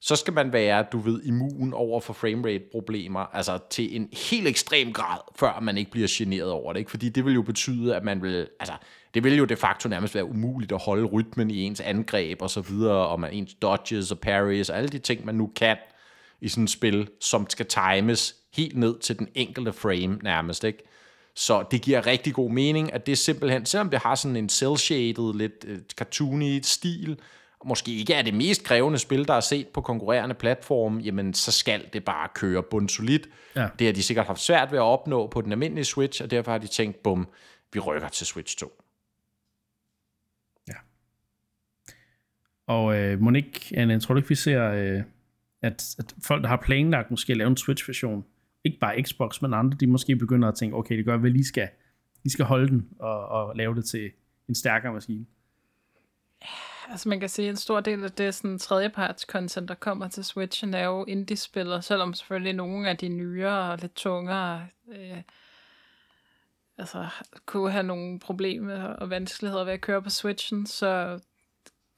så skal man være, du ved, immun over for framerate-problemer, altså til en helt ekstrem grad, før man ikke bliver generet over det, ikke? Fordi det vil jo betyde, at man vil, altså, det vil jo de facto nærmest være umuligt at holde rytmen i ens angreb og så videre, og man ens dodges og parries og alle de ting, man nu kan i sådan et spil, som skal times helt ned til den enkelte frame nærmest, ikke? Så det giver rigtig god mening, at det simpelthen, selvom det har sådan en cel-shaded, lidt uh, cartoony stil, måske ikke er det mest krævende spil, der er set på konkurrerende platform, jamen så skal det bare køre bundsolidt. Ja. Det har de sikkert haft svært ved at opnå på den almindelige Switch, og derfor har de tænkt, bum, vi rykker til Switch 2. Ja. Og øh, Monique, jeg tror ikke, vi ser, øh, at, at folk, der har planlagt måske at lave en Switch-version, ikke bare Xbox, men andre, de måske begynder at tænke, okay, det gør, vi lige skal, lige skal holde den og, og lave det til en stærkere maskine. Altså man kan sige, at en stor del af det sådan tredjeparts content, der kommer til Switch, er jo indie-spillere, selvom selvfølgelig nogle af de nyere og lidt tungere øh, altså, kunne have nogle problemer og vanskeligheder ved at køre på Switchen, så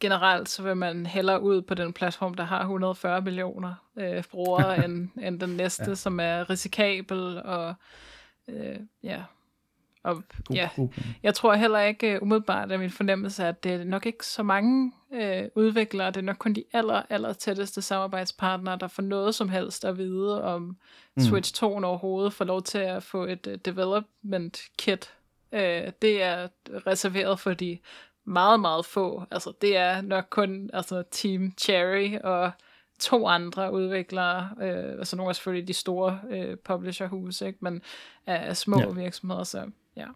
generelt så vil man hellere ud på den platform, der har 140 millioner øh, brugere, *laughs* end, end den næste, ja. som er risikabel og øh, ja. Og, god, ja, god. jeg tror heller ikke uh, umiddelbart at min fornemmelse, at det er nok ikke så mange uh, udviklere, det er nok kun de aller, aller tætteste samarbejdspartnere, der får noget som helst at vide om mm. Switch 2 overhovedet, får lov til at få et uh, development kit. Uh, det er reserveret for de meget, meget få. Altså, det er nok kun altså, Team Cherry og to andre udviklere, øh, altså nogle er selvfølgelig de store øh, publisherhuse, ikke? men af små ja. virksomheder, så ja.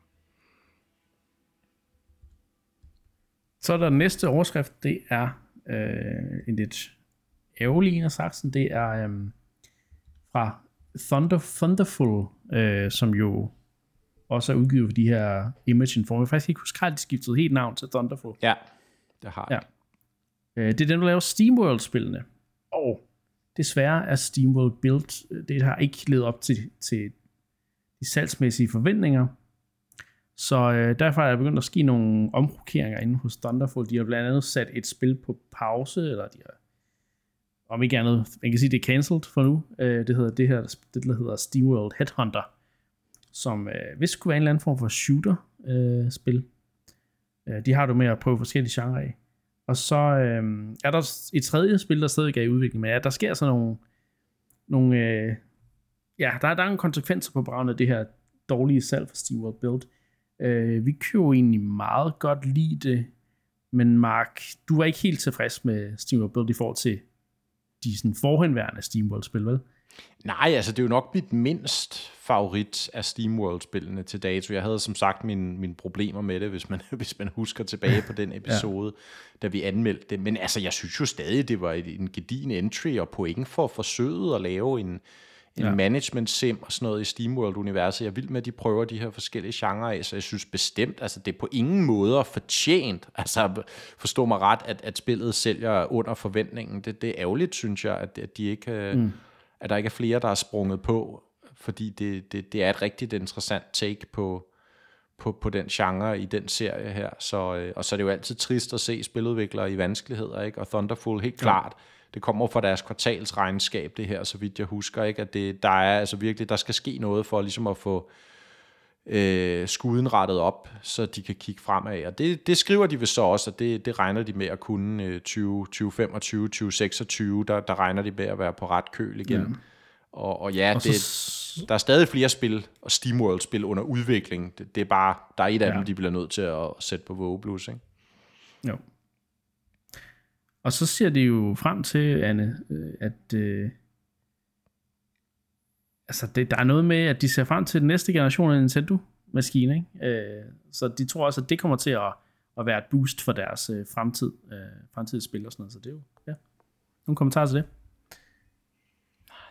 Så er der næste overskrift, det er øh, en lidt ærgerlig en af saksen, det er øh, fra Thunder, Thunderful, øh, som jo også er udgivet for de her Image Inform. Jeg faktisk ikke huske, at de skiftede helt navn til Thunderful. Ja, det har jeg. Ja. Øh, det er den, der laver SteamWorld-spillene. Og desværre er SteamWorld Build, øh, det har ikke levet op til, til de salgsmæssige forventninger. Så øh, derfor er der begyndt at ske nogle omrokeringer inde hos Thunderful. De har blandt andet sat et spil på pause, eller de har, om ikke andet, man kan sige, det er cancelled for nu. Øh, det hedder det her, det der hedder SteamWorld Headhunter, som øh, hvis skulle være en eller anden form for shooter-spil. Øh, øh, de har du med at prøve forskellige genrer af. Og så øh, er der et tredje spil, der stadig er i udvikling, men ja, der sker så nogle, nogle øh, ja, der, der er nogle konsekvenser på baggrund af det her dårlige salg for SteamWorld Build. Øh, vi kan jo egentlig meget godt lide det, men Mark, du var ikke helt tilfreds med SteamWorld Build i forhold til de sådan forhenværende SteamWorld-spil, vel? Nej, altså det er jo nok mit mindst favorit af SteamWorld-spillene til dato. Jeg havde som sagt mine, mine problemer med det, hvis man, *laughs* hvis man husker tilbage på den episode, ja. da vi anmeldte det. Men altså, jeg synes jo stadig, det var en gedigen entry og point for forsøget at lave en, en ja. management sim og sådan noget i SteamWorld-universet. Jeg er vild med, at de prøver de her forskellige genrer af, så jeg synes bestemt, altså det er på ingen måde fortjent, *laughs* altså forstå mig ret, at, at spillet sælger under forventningen. Det, det er ærgerligt, synes jeg, at, at de ikke... Mm at der ikke er flere, der er sprunget på, fordi det, det, det er et rigtig interessant take på, på, på den genre i den serie her. Så, øh, og så er det jo altid trist at se spiludviklere i vanskeligheder, ikke? og Thunderful helt klart, det kommer fra deres kvartalsregnskab, det her, så vidt jeg husker, ikke? at det, der er altså virkelig, der skal ske noget for ligesom at få øh, skuden rettet op, så de kan kigge fremad. Og det, det skriver de ved så også, og det, det regner de med at kunne øh, 20, 2025, 2026, der, der regner de med at være på ret køl igen. Ja. Og, og ja, og det, så... der er stadig flere spil, og SteamWorld-spil under udvikling. Det, det er bare, der er et af ja. dem, de bliver nødt til at sætte på Vogue Blues, ikke? Jo. Og så ser det jo frem til, Anne, øh, at øh, altså det, der er noget med, at de ser frem til den næste generation af Nintendo-maskine, ikke? Øh, så de tror også, at det kommer til at, at være et boost for deres øh, fremtid, øh, fremtidige spil og sådan noget, så det er jo, ja. Nogle kommentarer til det?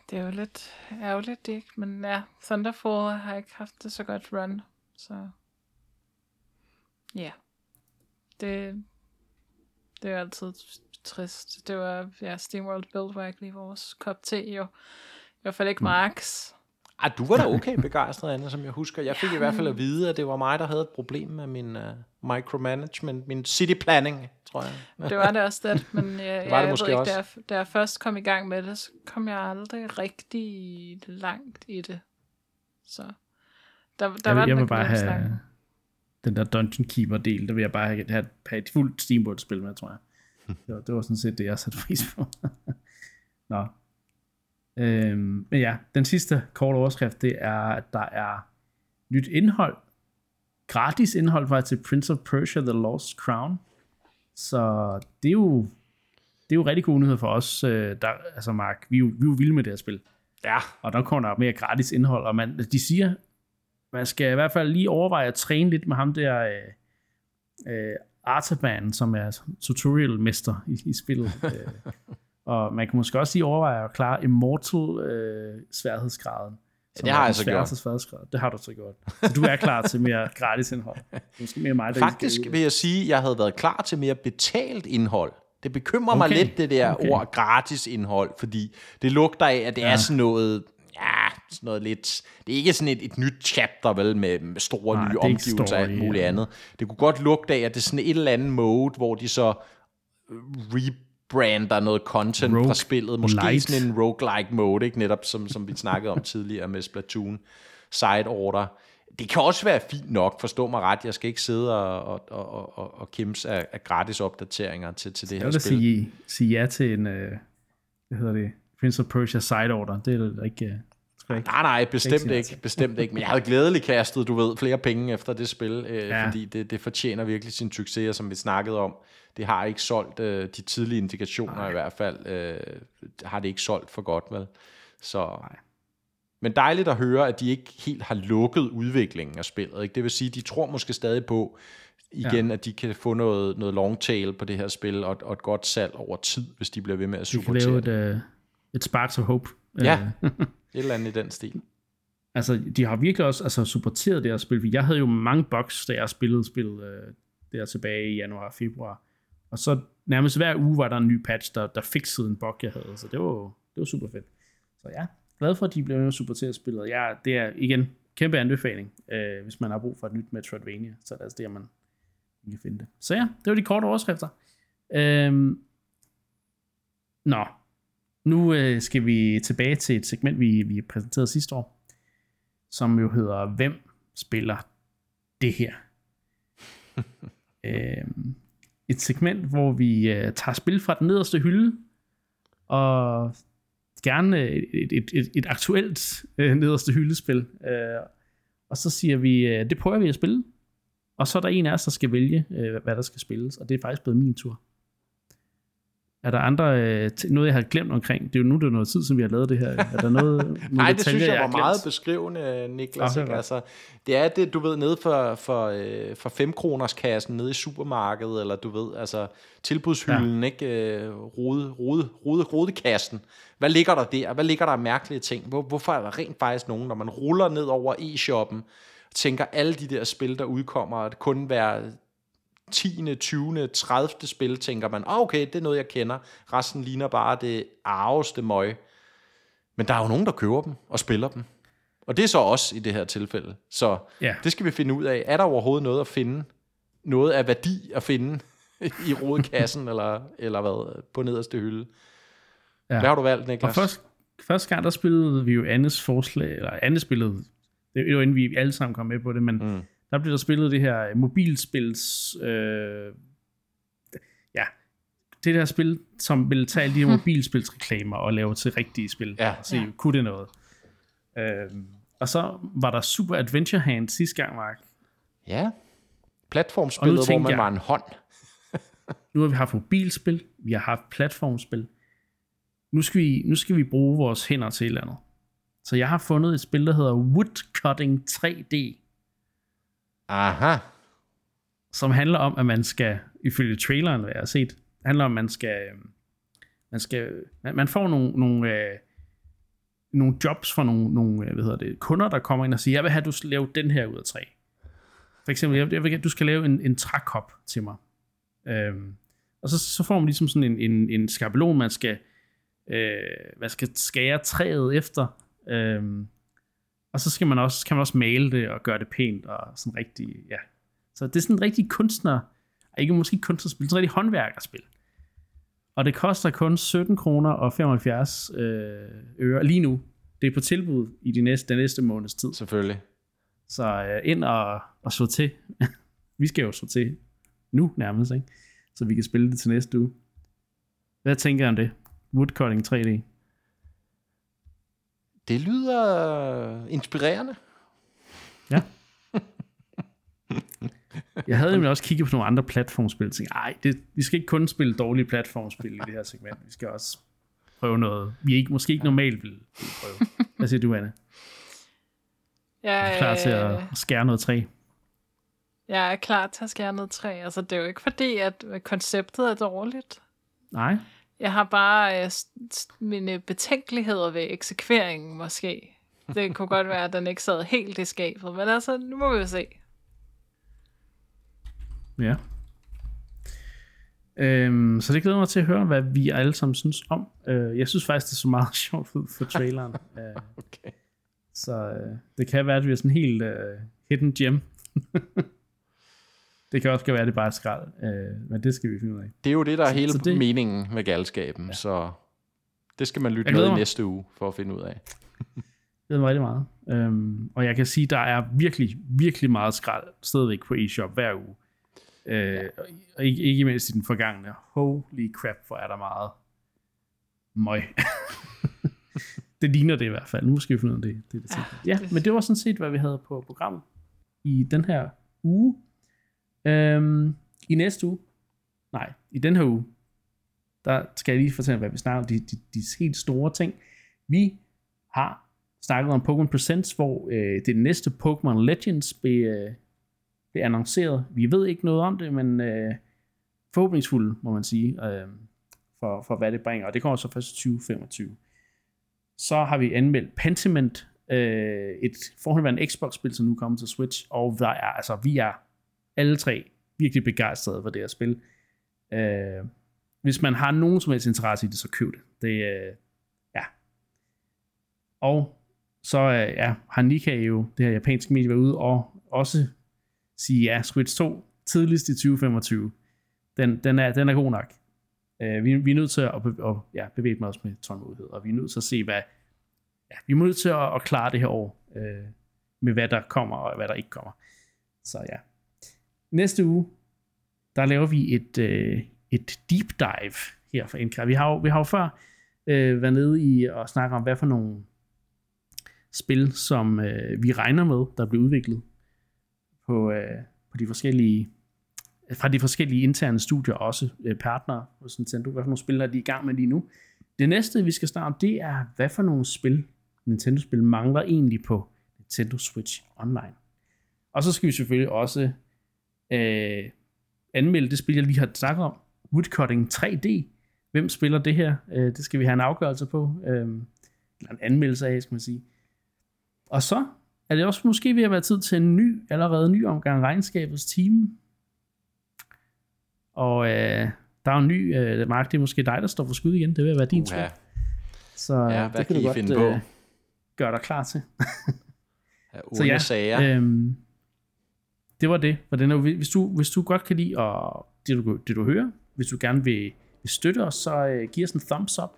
Det er jo lidt ærgerligt, ikke? Men ja, Thunderfall har ikke haft det så godt run, så ja. Det, det er altid trist. Det var, ja, SteamWorld Build var ikke lige vores kop te, jo. I hvert fald ikke Marks. Ah, du var da okay begejstret, Anna, som jeg husker. Jeg fik ja, i hvert fald at vide, at det var mig, der havde et problem med min uh, micromanagement, min city planning, tror jeg. Det var det også det, men jeg, *laughs* det var jeg, det jeg måske ved ikke, også. Da, jeg, da jeg først kom i gang med det, så kom jeg aldrig rigtig langt i det. Så der, der jeg, var jeg vil bare have den der Dungeon Keeper del, der vil jeg bare have, have, have et fuldt Steamboat-spil med, tror jeg. *laughs* Det var, det var sådan set det, jeg satte pris på. *laughs* Nå, Øhm, men ja, den sidste korte overskrift, det er, at der er nyt indhold, gratis indhold faktisk til Prince of Persia The Lost Crown. Så det er jo, det er jo rigtig god nyhed for os, øh, der, altså Mark, vi er, jo, vi er jo vilde med det her spil. Ja. Og der kommer der mere gratis indhold, og man, de siger, man skal i hvert fald lige overveje at træne lidt med ham der, øh, øh, Artaban, som er tutorial-mester i, i spillet. *laughs* øh, og man kan måske også lige overveje at klare Immortal øh, sværhedsgraden. Ja, det har jeg så gjort. Sværhedsgrad. Det har du så gjort. Så du er klar til mere gratis indhold. Måske mere mig, der Faktisk vil jeg sige, at jeg havde været klar til mere betalt indhold. Det bekymrer okay. mig lidt, det der okay. ord gratis indhold, fordi det lugter af, at det ja. er sådan noget, ja, sådan noget lidt, det er ikke sådan et, et nyt chapter, vel, med, med store Nej, nye omgivelser og alt muligt ja. andet. Det kunne godt lugte af, at det er sådan et eller andet mode, hvor de så re brander noget content Rogue fra spillet. Måske light. sådan en roguelike mode, ikke? netop som, som vi snakkede om *laughs* tidligere med Splatoon Side Order. Det kan også være fint nok, forstå mig ret. Jeg skal ikke sidde og, og, og, og, og kæmpe af, af gratis opdateringer til, til det her spil. Jeg vil sige, sige ja til en, uh, hvad hedder det, Prince of Persia Side Order. Det er ikke, uh, Nej, nej, bestemt ikke, bestemt ikke. Men jeg havde glædeligt kastet, du ved, flere penge efter det spil, øh, ja. fordi det, det fortjener virkelig sin succes, som vi snakkede om, det har ikke solgt, øh, de tidlige indikationer nej. i hvert fald, øh, har det ikke solgt for godt, vel? Så, nej. Men dejligt at høre, at de ikke helt har lukket udviklingen af spillet. Ikke? Det vil sige, de tror måske stadig på, igen, ja. at de kan få noget, noget long tail på det her spil, og, og et godt salg over tid, hvis de bliver ved med at supportere. De kan lave et, uh, et sparks of hope. Ja, *laughs* et eller andet i den stil. Altså, de har virkelig også altså, supporteret det her spil, jeg havde jo mange bugs, da jeg spillede spillet uh, der tilbage i januar og februar. Og så nærmest hver uge var der en ny patch, der, der fixede en bug, jeg havde. Så det var, det var super fedt. Så ja, glad for, at de blev med at supportere spillet. Ja, det er igen kæmpe anbefaling, øh, hvis man har brug for et nyt Metroidvania. Så er det altså det, man kan finde det. Så ja, det var de korte overskrifter. Øhm, nå, nu øh, skal vi tilbage til et segment, vi, vi præsenterede sidste år, som jo hedder, hvem spiller det her? *laughs* øhm, et segment, hvor vi øh, tager spil fra den nederste hylde, og gerne et, et, et, et aktuelt øh, nederste hyldespil. Øh, og så siger vi, øh, det prøver vi at spille. Og så er der en af os, der skal vælge, øh, hvad der skal spilles. Og det er faktisk blevet min tur. Er der andre, øh, noget jeg har glemt omkring? Det er jo nu, det er noget tid, som vi har lavet det her. Er der noget, *laughs* nogle Nej, det synes jeg, jeg var meget beskrivende, Niklas. Okay, altså, det er det, du ved, nede for, for, øh, for 5 kroners kassen nede i supermarkedet, eller du ved, altså tilbudshylden, ja. ikke? Øh, rode, rode, rode, rodekassen. Hvad ligger der der? Hvad ligger der af mærkelige ting? Hvor, hvorfor er der rent faktisk nogen, når man ruller ned over e-shoppen, tænker alle de der spil, der udkommer, at kun være 10., 20., 30. spil, tænker man, ah, okay, det er noget, jeg kender. Resten ligner bare det arveste møg. Men der er jo nogen, der køber dem og spiller dem. Og det er så os i det her tilfælde. Så ja. det skal vi finde ud af. Er der overhovedet noget at finde? Noget af værdi at finde *laughs* i rodekassen, eller, eller hvad, på nederste hylde? Ja. Hvad har du valgt, Niklas? Og først, første gang, der spillede vi jo Annes forslag, eller Anne spillede, det var inden vi alle sammen kom med på det, men mm der blev der spillet det her mobilspils... Øh, ja, det der spil, som vil tage alle de her mobilspilsreklamer og lave til rigtige spil. Ja. Og se, ja. kunne det noget? Øh, og så var der Super Adventure Hand sidste gang, Mark. Ja, platformspillet, hvor man jeg, var en hånd. nu har vi haft mobilspil, vi har haft platformspil. Nu skal, vi, nu skal vi bruge vores hænder til et eller andet. Så jeg har fundet et spil, der hedder Woodcutting 3D. Aha. Som handler om, at man skal, ifølge traileren, hvad jeg har set, handler om, at man skal, øh, man skal, man, man får nogle, nogle, øh, nogle jobs fra nogle, nogle øh, hvad hedder det, kunder, der kommer ind og siger, jeg vil have, at du skal lave den her ud af træ. For eksempel, jeg jeg vil at du skal lave en, en trækop til mig. Øhm, og så, så får man ligesom sådan en, en, en skabelon, man skal, øh, man skal skære træet efter. Øhm, og så skal man også, kan man også male det og gøre det pænt og sådan rigtig, ja. Så det er sådan en rigtig kunstner, ikke måske kunstnerspil, sådan en rigtig håndværkerspil. Og det koster kun 17 kroner og 75 øh, øre lige nu. Det er på tilbud i de næste, den næste måneds tid. Selvfølgelig. Så øh, ind og, og slå til. *laughs* vi skal jo slå til nu nærmest, ikke? Så vi kan spille det til næste uge. Hvad tænker du om det? Woodcutting 3D. Det lyder inspirerende. Ja. *laughs* Jeg havde nemlig også kigget på nogle andre platformspil og tænkte, ej, det, vi skal ikke kun spille dårlige platformspil i det her segment. Vi skal også prøve noget, vi ikke, måske ikke normalt vil, vil prøve. Hvad siger du, Anne? Jeg er klar til at skære noget træ. Jeg er klar til at skære noget træ. Altså, det er jo ikke fordi, at konceptet er dårligt. Nej. Jeg har bare øh, mine betænkeligheder ved eksekveringen måske. Det kunne godt være, at den ikke sad helt i skabet, men altså, nu må vi jo se. Ja. Øhm, så det glæder mig til at høre, hvad vi alle sammen synes om. Øh, jeg synes faktisk, det er så meget *laughs* sjovt ud for traileren. øh, *laughs* okay. Så øh, det kan være, at vi er sådan helt øh, hidden gem. *laughs* Det kan også være, at det bare er skrald, øh, men det skal vi finde ud af. Det er jo det, der er hele så det... meningen med galskaben, ja. så det skal man lytte med i næste uge for at finde ud af. *laughs* det er rigtig meget. Øhm, og jeg kan sige, der er virkelig, virkelig meget skrald stadigvæk på eShop hver uge. Øh, ja. Og ikke, ikke mindst i den forgangne. Holy crap, hvor er der meget møg. *laughs* det ligner det i hvert fald. Nu skal vi finde ud af det. det, det ja, ja, men det var sådan set, hvad vi havde på programmet i den her uge. Øhm, I næste uge, nej, i den her uge, der skal jeg lige fortælle, hvad vi snakker om, de, de, de helt store ting. Vi har snakket om Pokémon Presents, hvor øh, det næste Pokémon Legends blev, øh, blev annonceret. Vi ved ikke noget om det, men øh, forhåbningsfulde, må man sige, øh, for, for hvad det bringer. Og det kommer så først 2025. Så har vi anmeldt Pentiment, øh, et forhåndværende Xbox-spil, som nu kommer til Switch, og der er, altså, vi er alle tre virkelig begejstrede for det her spil. Øh, hvis man har nogen som helst interesse i det, så køb det. Det, øh, ja. Og så øh, ja, har Nika jo, det her japanske medie, været ude og også sige, ja, Switch 2, tidligst i 2025. Den, den, er, den er god nok. Øh, vi, vi er nødt til at, at, at ja, bevæge mig os med tålmodighed, og vi er nødt til at se, hvad, ja, vi er nødt til at, at klare det her år, øh, med hvad der kommer, og hvad der ikke kommer. Så ja. Næste uge, der laver vi et, øh, et deep dive her for NK. Vi har jo, vi har jo før øh, været nede i og snakke om, hvad for nogle spil, som øh, vi regner med, der bliver udviklet på, øh, på de forskellige fra de forskellige interne studier, også øh, partnere hos Nintendo. Hvad for nogle spil er de i gang med lige nu? Det næste, vi skal starte om, det er, hvad for nogle spil, Nintendo-spil, mangler egentlig på Nintendo Switch Online. Og så skal vi selvfølgelig også øh, anmelde det spil, jeg lige har snakket om, Woodcutting 3D. Hvem spiller det her? Øh, det skal vi have en afgørelse på. Øh, eller en anmeldelse af, skal man sige. Og så er det også måske ved at være tid til en ny, allerede ny omgang regnskabets team. Og øh, der er en ny, øh, Mark, det er måske dig, der står for skud igen. Det vil være din tur. Så ja, det kan, du godt finde øh, gøre dig klar til. ja, *laughs* så ja, sager. Øhm, det var det. For den er, hvis, du, hvis du godt kan lide og det, du, det, du hører, hvis du gerne vil, vil støtte os, så øh, giv os en thumbs up,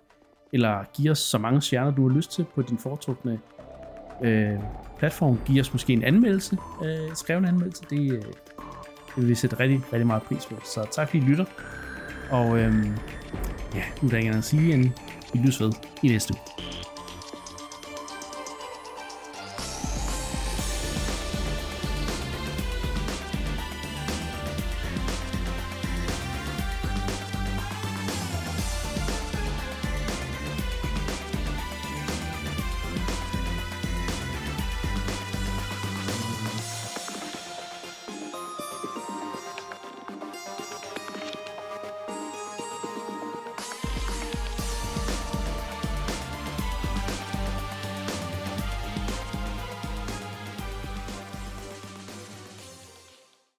eller giv os så mange stjerner, du har lyst til på din foretrukne øh, platform. Giv os måske en anmeldelse, øh, skrev en anmeldelse. Det, øh, det vil vi sætte rigtig, rigtig meget pris på. Så tak fordi I lytter. Og øhm, ja, nu er der ikke andet at sige, end vi lyttes ved i næste uge.